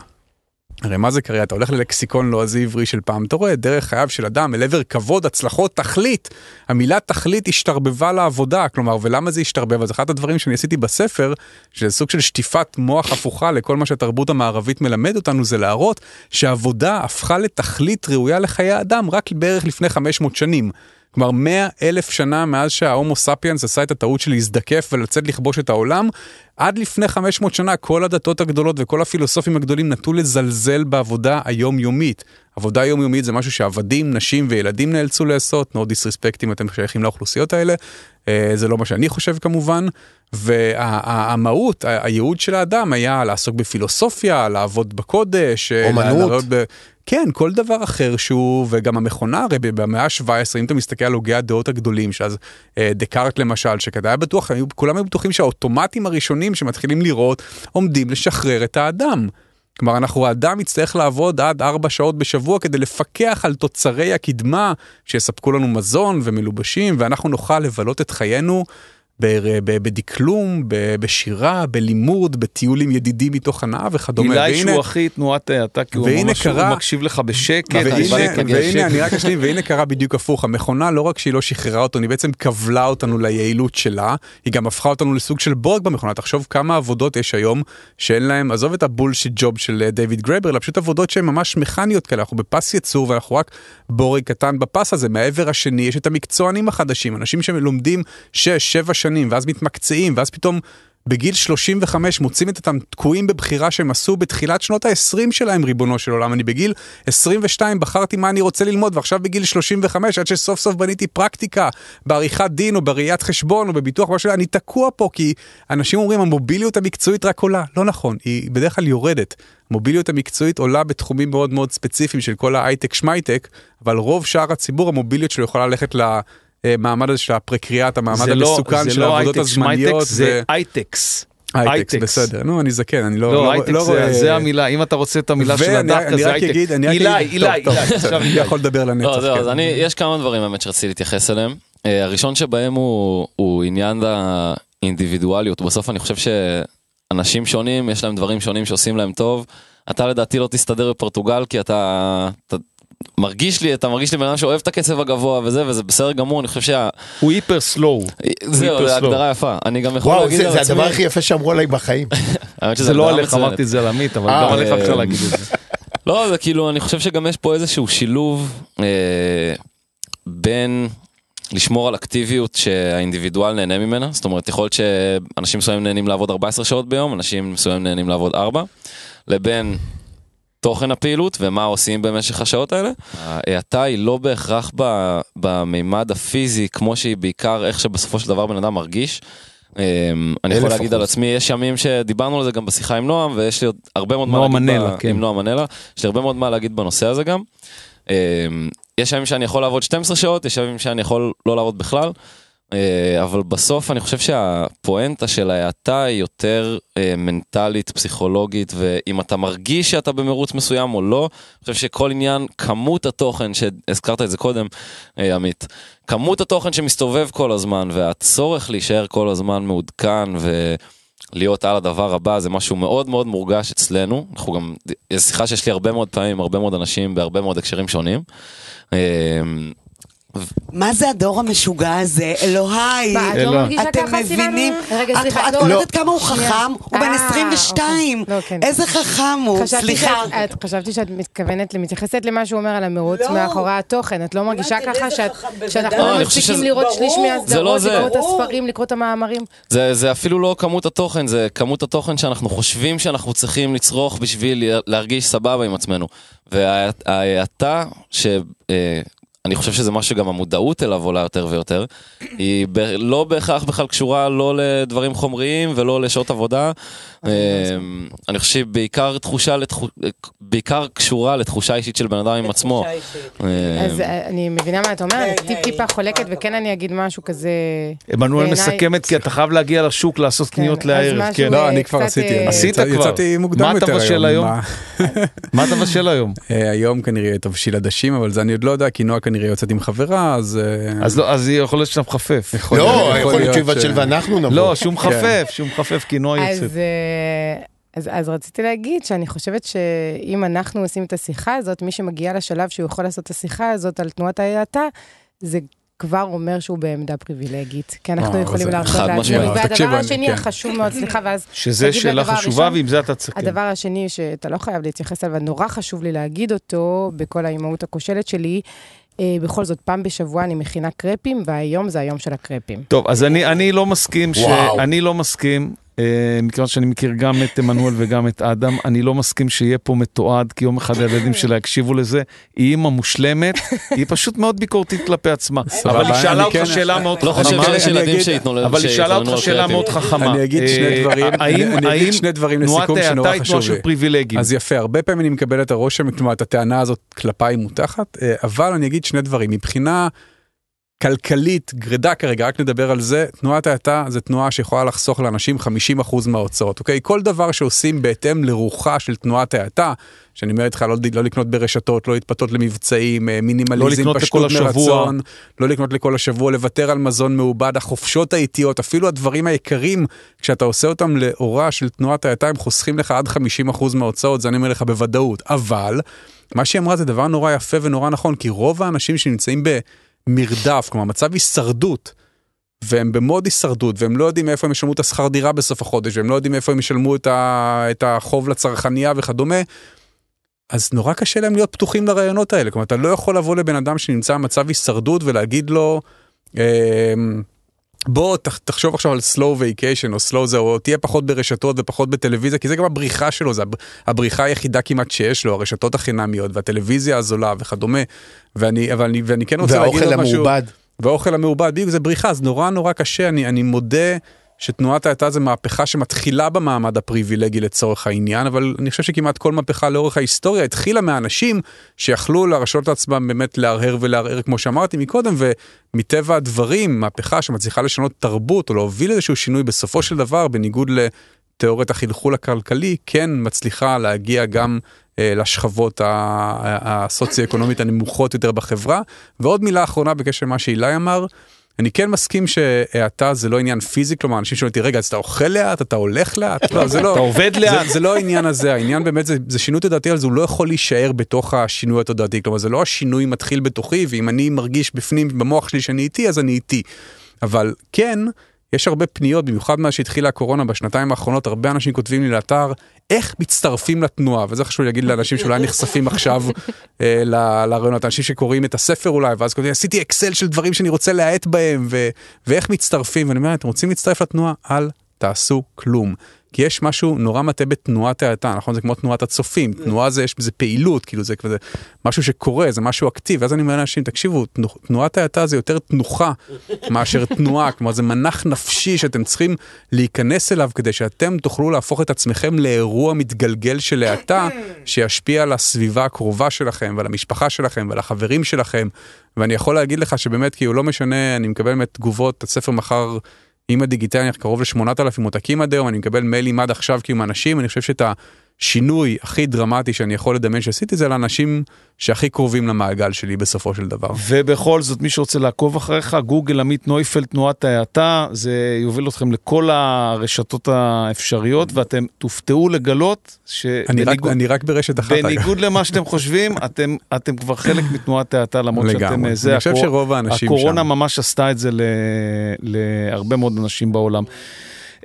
הרי מה זה קריירה? אתה הולך ללקסיקון לועזי עברי של פעם, אתה רואה דרך חייו של אדם אל עבר כבוד, הצלחות, תכלית. המילה תכלית השתרבבה לעבודה, כלומר, ולמה זה השתרבב? אז אחד הדברים שאני עשיתי בספר, שזה סוג של שטיפת מוח הפוכה לכל מה שהתרבות המערבית מלמד אותנו, זה להראות שעבודה הפכה לתכלית ראויה לחיי אדם רק בערך לפני 500 שנים. כלומר, 100 אלף שנה מאז שההומו ספיאנס עשה את הטעות של להזדקף ולצאת לכבוש את העולם, עד לפני 500 שנה כל הדתות הגדולות וכל הפילוסופים הגדולים נטו לזלזל בעבודה היומיומית. עבודה יומיומית זה משהו שעבדים, נשים וילדים נאלצו לעשות, no disrespect אם אתם שייכים לאוכלוסיות האלה. אה, זה לא מה שאני חושב כמובן. והמהות, הייעוד של האדם היה לעסוק בפילוסופיה, לעבוד בקודש. אה, אומנות. כן, כל דבר אחר שהוא, וגם המכונה הרי במאה ה-17, אם אתה מסתכל על הוגי הדעות הגדולים, שאז אה, דקארט למשל, שכדאי בטוח, כולם היו בטוחים שהאוטומטים הראשונים שמתחילים לראות עומדים לשחרר את האדם. כלומר, אנחנו, האדם יצטרך לעבוד עד ארבע שעות בשבוע כדי לפקח על תוצרי הקדמה שיספקו לנו מזון ומלובשים, ואנחנו נוכל לבלות את חיינו בדקלום, בשירה, בלימוד, בטיול עם ידידים מתוך הנאה וכדומה. אילי שהוא הכי תנועת האטה, כי הוא ממש מקשיב לך בשקט. והנה, אני רק אשלים, והנה קרה בדיוק הפוך, המכונה לא רק שהיא לא שחררה אותו, היא בעצם כבלה אותנו ליעילות שלה, היא גם הפכה אותנו לסוג של בורג במכונה, תחשוב כמה עבודות יש היום שאין להם, עזוב את הבולשיט ג'וב של אה, דיוויד גרבר, אלא פשוט עבודות שהן ממש מכניות כאלה, אנחנו בפס ייצור ואנחנו רק בורג קטן בפס הזה, מהעבר השני יש את המקצוענים החדשים, אנשים שלומדים 6-7 שנים ואז מתמקצעים, ואז פתאום... בגיל 35 מוצאים את אותם תקועים בבחירה שהם עשו בתחילת שנות ה-20 שלהם, ריבונו של עולם. אני בגיל 22 בחרתי מה אני רוצה ללמוד, ועכשיו בגיל 35, עד שסוף סוף בניתי פרקטיקה בעריכת דין או בראיית חשבון או בביטוח, משהו, אני תקוע פה כי אנשים אומרים המוביליות המקצועית רק עולה. לא נכון, היא בדרך כלל יורדת. המוביליות המקצועית עולה בתחומים מאוד מאוד ספציפיים של כל ההייטק שמייטק, אבל רוב שאר הציבור המוביליות שלו יכולה ללכת ל... המעמד הזה של הפרקריאט, המעמד זה לא- המסוכן זה של לא העבודות הייטק, שמייטק, הזמניות. זה הייטקס. הייטקס, בסדר, נו אני זקן, אני לא, לא, לא זה- רואה... זה המילה, אם אתה רוצה את המילה של הדחקה אני זה הייטק. אגיד, אני רק אילי, אגיד- אילי, טוב, אילי, טוב, עכשיו אני אילי. יכול לדבר לנצח. לא, כן. אז אני, יש כמה דברים באמת שרציתי להתייחס אליהם. אה, הראשון שבהם הוא, הוא עניין האינדיבידואליות. בסוף אני חושב שאנשים שונים, יש להם דברים שונים שעושים להם טוב. אתה לדעתי לא תסתדר בפורטוגל כי אתה, אתה מרגיש לי, אתה מרגיש לי בן אדם שאוהב את הקצב הגבוה וזה, וזה בסדר גמור, אני חושב שה... הוא היפר סלואו. זהו, זו. הגדרה יפה. אני גם יכול וואו, להגיד זה על זה עצמי... הדבר הכי יפה שאמרו עליי בחיים. האמת זה לא עליך. אמרתי את זה על עמית, אבל אה, גם עליך אה, אפשר להגיד את זה. לא, זה כאילו, אני חושב שגם יש פה איזשהו שילוב אה, בין לשמור על אקטיביות שהאינדיבידואל נהנה ממנה, זאת אומרת, יכול להיות שאנשים מסוימים נהנים לעבוד 14 שעות ביום, אנשים מסוימים נהנים לעבוד 4, לבין תוכן הפעילות ומה עושים במשך השעות האלה. ההאטה היא לא בהכרח במימד הפיזי, כמו שהיא בעיקר איך שבסופו של דבר בן אדם מרגיש. אמ, אני יכול להגיד על. עצמי, יש ימים שדיברנו על זה גם בשיחה עם נועם, ויש לי עוד הרבה מאוד מה להגיד, כן. עם נועם מנלה, יש לי הרבה מאוד מה להגיד בנושא הזה גם. אמ, יש ימים שאני יכול לעבוד 12 שעות, יש ימים שאני יכול לא לעבוד בכלל, אבל בסוף אני חושב שהפואנטה של ההאטה היא יותר אה, מנטלית, פסיכולוגית, ואם אתה מרגיש שאתה במרוץ מסוים או לא, אני חושב שכל עניין, כמות התוכן, שהזכרת את זה קודם, אה, עמית, כמות התוכן שמסתובב כל הזמן, והצורך להישאר כל הזמן מעודכן, להיות על הדבר הבא זה משהו מאוד מאוד מורגש אצלנו. אנחנו גם, זו שיחה שיש לי הרבה מאוד פעמים הרבה מאוד אנשים בהרבה מאוד הקשרים שונים. אה, מה זה הדור המשוגע הזה? את לא אתם? מבינים? את- לא. קולטת כמה הוא. חכם? הוא בן אה, 22. אוקיי. לא, כן. איזה חכם הוא, חשבתי סליחה. חשבתי שאת מתכוונת, מתייחסת למה שהוא אומר על המרוץ לא. מאחורי התוכן. את לא מרגישה ככה שאנחנו. לא, שזה- לראות שליש לא מהסדרות, זה. לקרוא את. הספרים, לקרוא את המאמרים? זה, זה אפילו לא כמות התוכן, זה כמות התוכן שאנחנו חושבים שאנחנו צריכים לצרוך בשביל להרגיש סבבה עם עצמנו. וההאטה, שאני חושב שזה משהו שגם המודעות אליו עולה יותר ויותר, היא ב, לא בהכרח בכלל קשורה לא לדברים חומריים ולא לשעות עבודה. אה, אני חושב שהיא בעיקר תחושה, לתחו, בעיקר קשורה לתחושה אישית של בן אדם עם עצמו. אה, אז אה, אני מבינה מה את אומרת, היי, אני טיפ היי. טיפה חולקת, וכן אני אגיד משהו כזה... עמנואל מסכמת כי אתה חייב להגיע לשוק לעשות קניות אז לערב, כן. לא, אה, אני כבר עשיתי. אה, אני עשית כבר? יצאתי מוקדם מה אתה יותר מבשל היום? מה- מה אתה מבשל היום? אה, היום כנראה תבשיל עדשים, אבל זה אני עוד לא יודע, כי נועה כנראה יוצאת עם חברה, אז... אה, אז לא, אז יכול להיות שאתה מחפף. לא, יכול להיות ש- שיבשל ואנחנו נבוא. לא, שהוא מחפף, שהוא מחפף, כי נועה יוצאת. אז, אה, אז, אז רציתי להגיד שאני חושבת שאם אנחנו עושים את השיחה הזאת, מי שמגיע לשלב שהוא יכול לעשות את השיחה הזאת על תנועת ההאטה, זה כבר אומר שהוא בעמדה פריבילגית. כי אנחנו אה, יכולים להרשות לעצמנו. תקשיבו, והדבר אני- השני כן. החשוב מאוד, סליחה, ואז שזה שאלה חשובה. ועם זה אתה תסכם. הדבר השני שאתה לא חייב להתייחס אליו, ונורא חשוב לי להגיד אותו בכל האימהות הכושלת שלי, בכל זאת, פעם בשבוע אני מכינה קרפים, והיום זה היום של הקרפים. טוב, אז אני, אני לא מסכים, ש... וואו. אני לא מסכים, אה, מכיוון שאני מכיר גם את עמנואל וגם את אדם, אני לא מסכים שיהיה פה מתועד, כי יום אחד הילדים שלה יקשיבו לזה. היא אימא מושלמת, היא פשוט מאוד ביקורתית כלפי עצמה. אבל היא שאלה אותך כן- שאלה מאוד לא חושב חכמה. שיש ילדים שיתנו אבל היא שאלה אותך שאלה מאוד חכמה. אני אגיד שני אה, דברים, אני- אגיד שני דברים תנועת לסיכום שנורא חשוב תנועה של לי. פריבילגים. אז יפה, הרבה פעמים אני מקבל את הרושם, כלומר, את הטענה הזאת כלפיי מותחת, אה, אבל אני אגיד שני דברים. מבחינה כלכלית, גרידה כרגע, רק נדבר על זה, תנועת ההאטה זה תנועה שיכולה לחסוך לאנשים 50% מההוצאות, אוקיי? כל דבר שעושים בהתאם לרוחה של תנועת ההאטה, שאני אומר איתך לא, לא לקנות ברשתות, לא להתפתות למבצעים, אה, מינימליזם, לקנות פשטות. מרצון, לא לקנות לכל השבוע, לוותר על מזון מעובד, החופשות האיטיות, אפילו הדברים היקרים, כשאתה עושה אותם לאורה של תנועת ההאטה, הם חוסכים לך עד 50% מההוצאות, זה אני אומר לך בוודאות. אבל, מה שהיא אמרה זה דבר נורא יפה ונורא נכון, כי רוב האנשים שנמצאים במרדף, כלומר מצב הישרדות, והם במוד הישרדות, והם לא יודעים מאיפה הם ישלמו את השכר דירה בסוף החודש, והם לא יודעים מאיפה הם ישלמו את, ה... את החוב לצרכנייה וכדומה, אז נורא קשה להם להיות פתוחים לרעיונות האלה. כלומר, אתה לא יכול לבוא לבן אדם שנמצא במצב הישרדות ולהגיד לו, אמ, בוא תח- תחשוב עכשיו על slow vacation או slow זה, או תהיה פחות ברשתות ופחות בטלוויזיה, כי זה גם הבריחה שלו, זה הב- הבריחה היחידה כמעט שיש לו, הרשתות החינמיות והטלוויזיה הזולה וכדומה. ואני, אבל אני, ואני כן רוצה להגיד והאוכל עוד משהו. המעובד. והאוכל המעובד, בדיוק זה בריחה, אז נורא נורא קשה, אני, אני מודה שתנועת ההאטה זה מהפכה שמתחילה במעמד הפריבילגי לצורך העניין, אבל אני חושב שכמעט כל מהפכה לאורך ההיסטוריה התחילה מאנשים שיכלו להרשות לעצמם באמת להרהר ולערער, כמו שאמרתי מקודם, ומטבע הדברים, מהפכה שמצליחה לשנות תרבות או להוביל איזשהו שינוי בסופו של דבר, בניגוד לתיאוריית החלחול הכלכלי, כן מצליחה להגיע גם אה, לשכבות הסוציו-אקונומית הנמוכות יותר בחברה. ועוד מילה אחרונה בקשר למה שאילי אמר, אני כן מסכים שהאטה זה לא עניין פיזי, כלומר אנשים שואלים אותי, רגע, אז אתה אוכל לאט, אתה הולך לאט? לא, זה לא. אתה עובד לאט. זה, זה לא העניין הזה, העניין באמת זה, זה שינוי תודעתי, אבל זה הוא לא יכול להישאר בתוך השינוי התודעתי, כלומר זה לא השינוי מתחיל בתוכי, ואם אני מרגיש בפנים במוח שלי שאני איתי, אז אני איתי. אבל כן, יש הרבה פניות, במיוחד מאז שהתחילה הקורונה בשנתיים האחרונות, הרבה אנשים כותבים לי לאתר, איך מצטרפים לתנועה, וזה חשוב להגיד לאנשים שאולי נחשפים עכשיו אה, לרעיונות, אנשים שקוראים את הספר אולי, ואז כותבים, עשיתי אקסל של דברים שאני רוצה להאט בהם, ו- ואיך מצטרפים, ואני אומר, אתם רוצים להצטרף לתנועה? אל תעשו כלום. כי יש משהו נורא מטעה בתנועת האטה, נכון? זה כמו תנועת הצופים, תנועה זה, יש בזה פעילות, כאילו זה כזה משהו שקורה, זה משהו אקטיבי, ואז אני אומר לאנשים, תקשיבו, תנו- תנועת האטה זה יותר תנוחה מאשר תנועה, כלומר זה מנח נפשי שאתם צריכים להיכנס אליו כדי שאתם תוכלו להפוך את עצמכם לאירוע מתגלגל של האטה, שישפיע על הסביבה הקרובה שלכם ועל המשפחה שלכם ועל החברים שלכם, ואני יכול להגיד לך שבאמת, כאילו לא משנה, אני מקבל באמת תגובות, הספר מחר עם הדיגיטלי, קרוב ל-8,000 עותקים עד היום, אני מקבל מיילים עד עכשיו כאילו מאנשים, אני חושב שאת השינוי הכי דרמטי שאני יכול לדמיין שעשיתי זה לאנשים שהכי קרובים למעגל שלי בסופו של דבר. ובכל זאת, מי שרוצה לעקוב אחריך, גוגל עמית נויפלד, תנועת ההאטה, זה יוביל אתכם לכל הרשתות האפשריות, ואתם תופתעו לגלות אני רק, שבניגוד אני רק ברשת אחת. בניגוד למה שאתם חושבים, אתם, אתם כבר חלק מתנועת ההאטה, למרות שאתם... לגמרי. אה, זה, אני חושב הקור- שרוב האנשים הקורונה שם. ממש עשתה את זה ל, להרבה מאוד אנשים בעולם.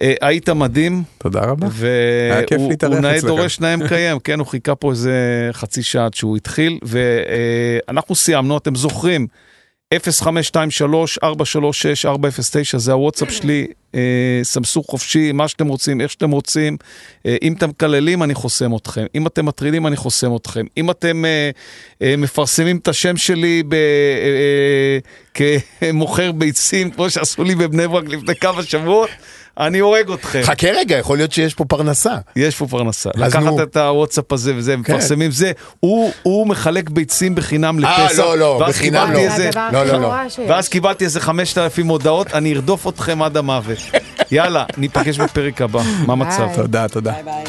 אה, היית מדהים, תודה רבה. היה כיף להתארח הוא נאה. דורש נאה מקיים, כן, הוא חיכה פה איזה חצי שעה עד שהוא התחיל, ואנחנו סיימנו, אתם זוכרים, 0523-436-409, זה הוואטסאפ שלי, אה, סמסו חופשי, מה שאתם רוצים, איך שאתם רוצים. אה, אם אתם מקללים, אני חוסם אתכם. אם אתם מטרידים, אני חוסם אתכם. אם אתם אה, אה, מפרסמים את השם שלי ב, אה, אה, כמוכר ביצים, כמו שעשו לי בבני ברק לפני כמה שבועות, אני הורג אתכם. חכה רגע, יכול להיות שיש פה פרנסה. יש פה פרנסה. לקחת נו. את הוואטסאפ הזה וזה, מפרסמים זה, הוא, הוא מחלק ביצים בחינם אה, לפסח. לא, לא, ואז בחינם לא. איזה- זה הדבר לא, הכי לא, לא. ואז קיבלתי איזה 5,000 הודעות, אני ארדוף אתכם עד המוות. יאללה, ניפגש בפרק הבא. מה המצב? תודה, תודה. ביי ביי.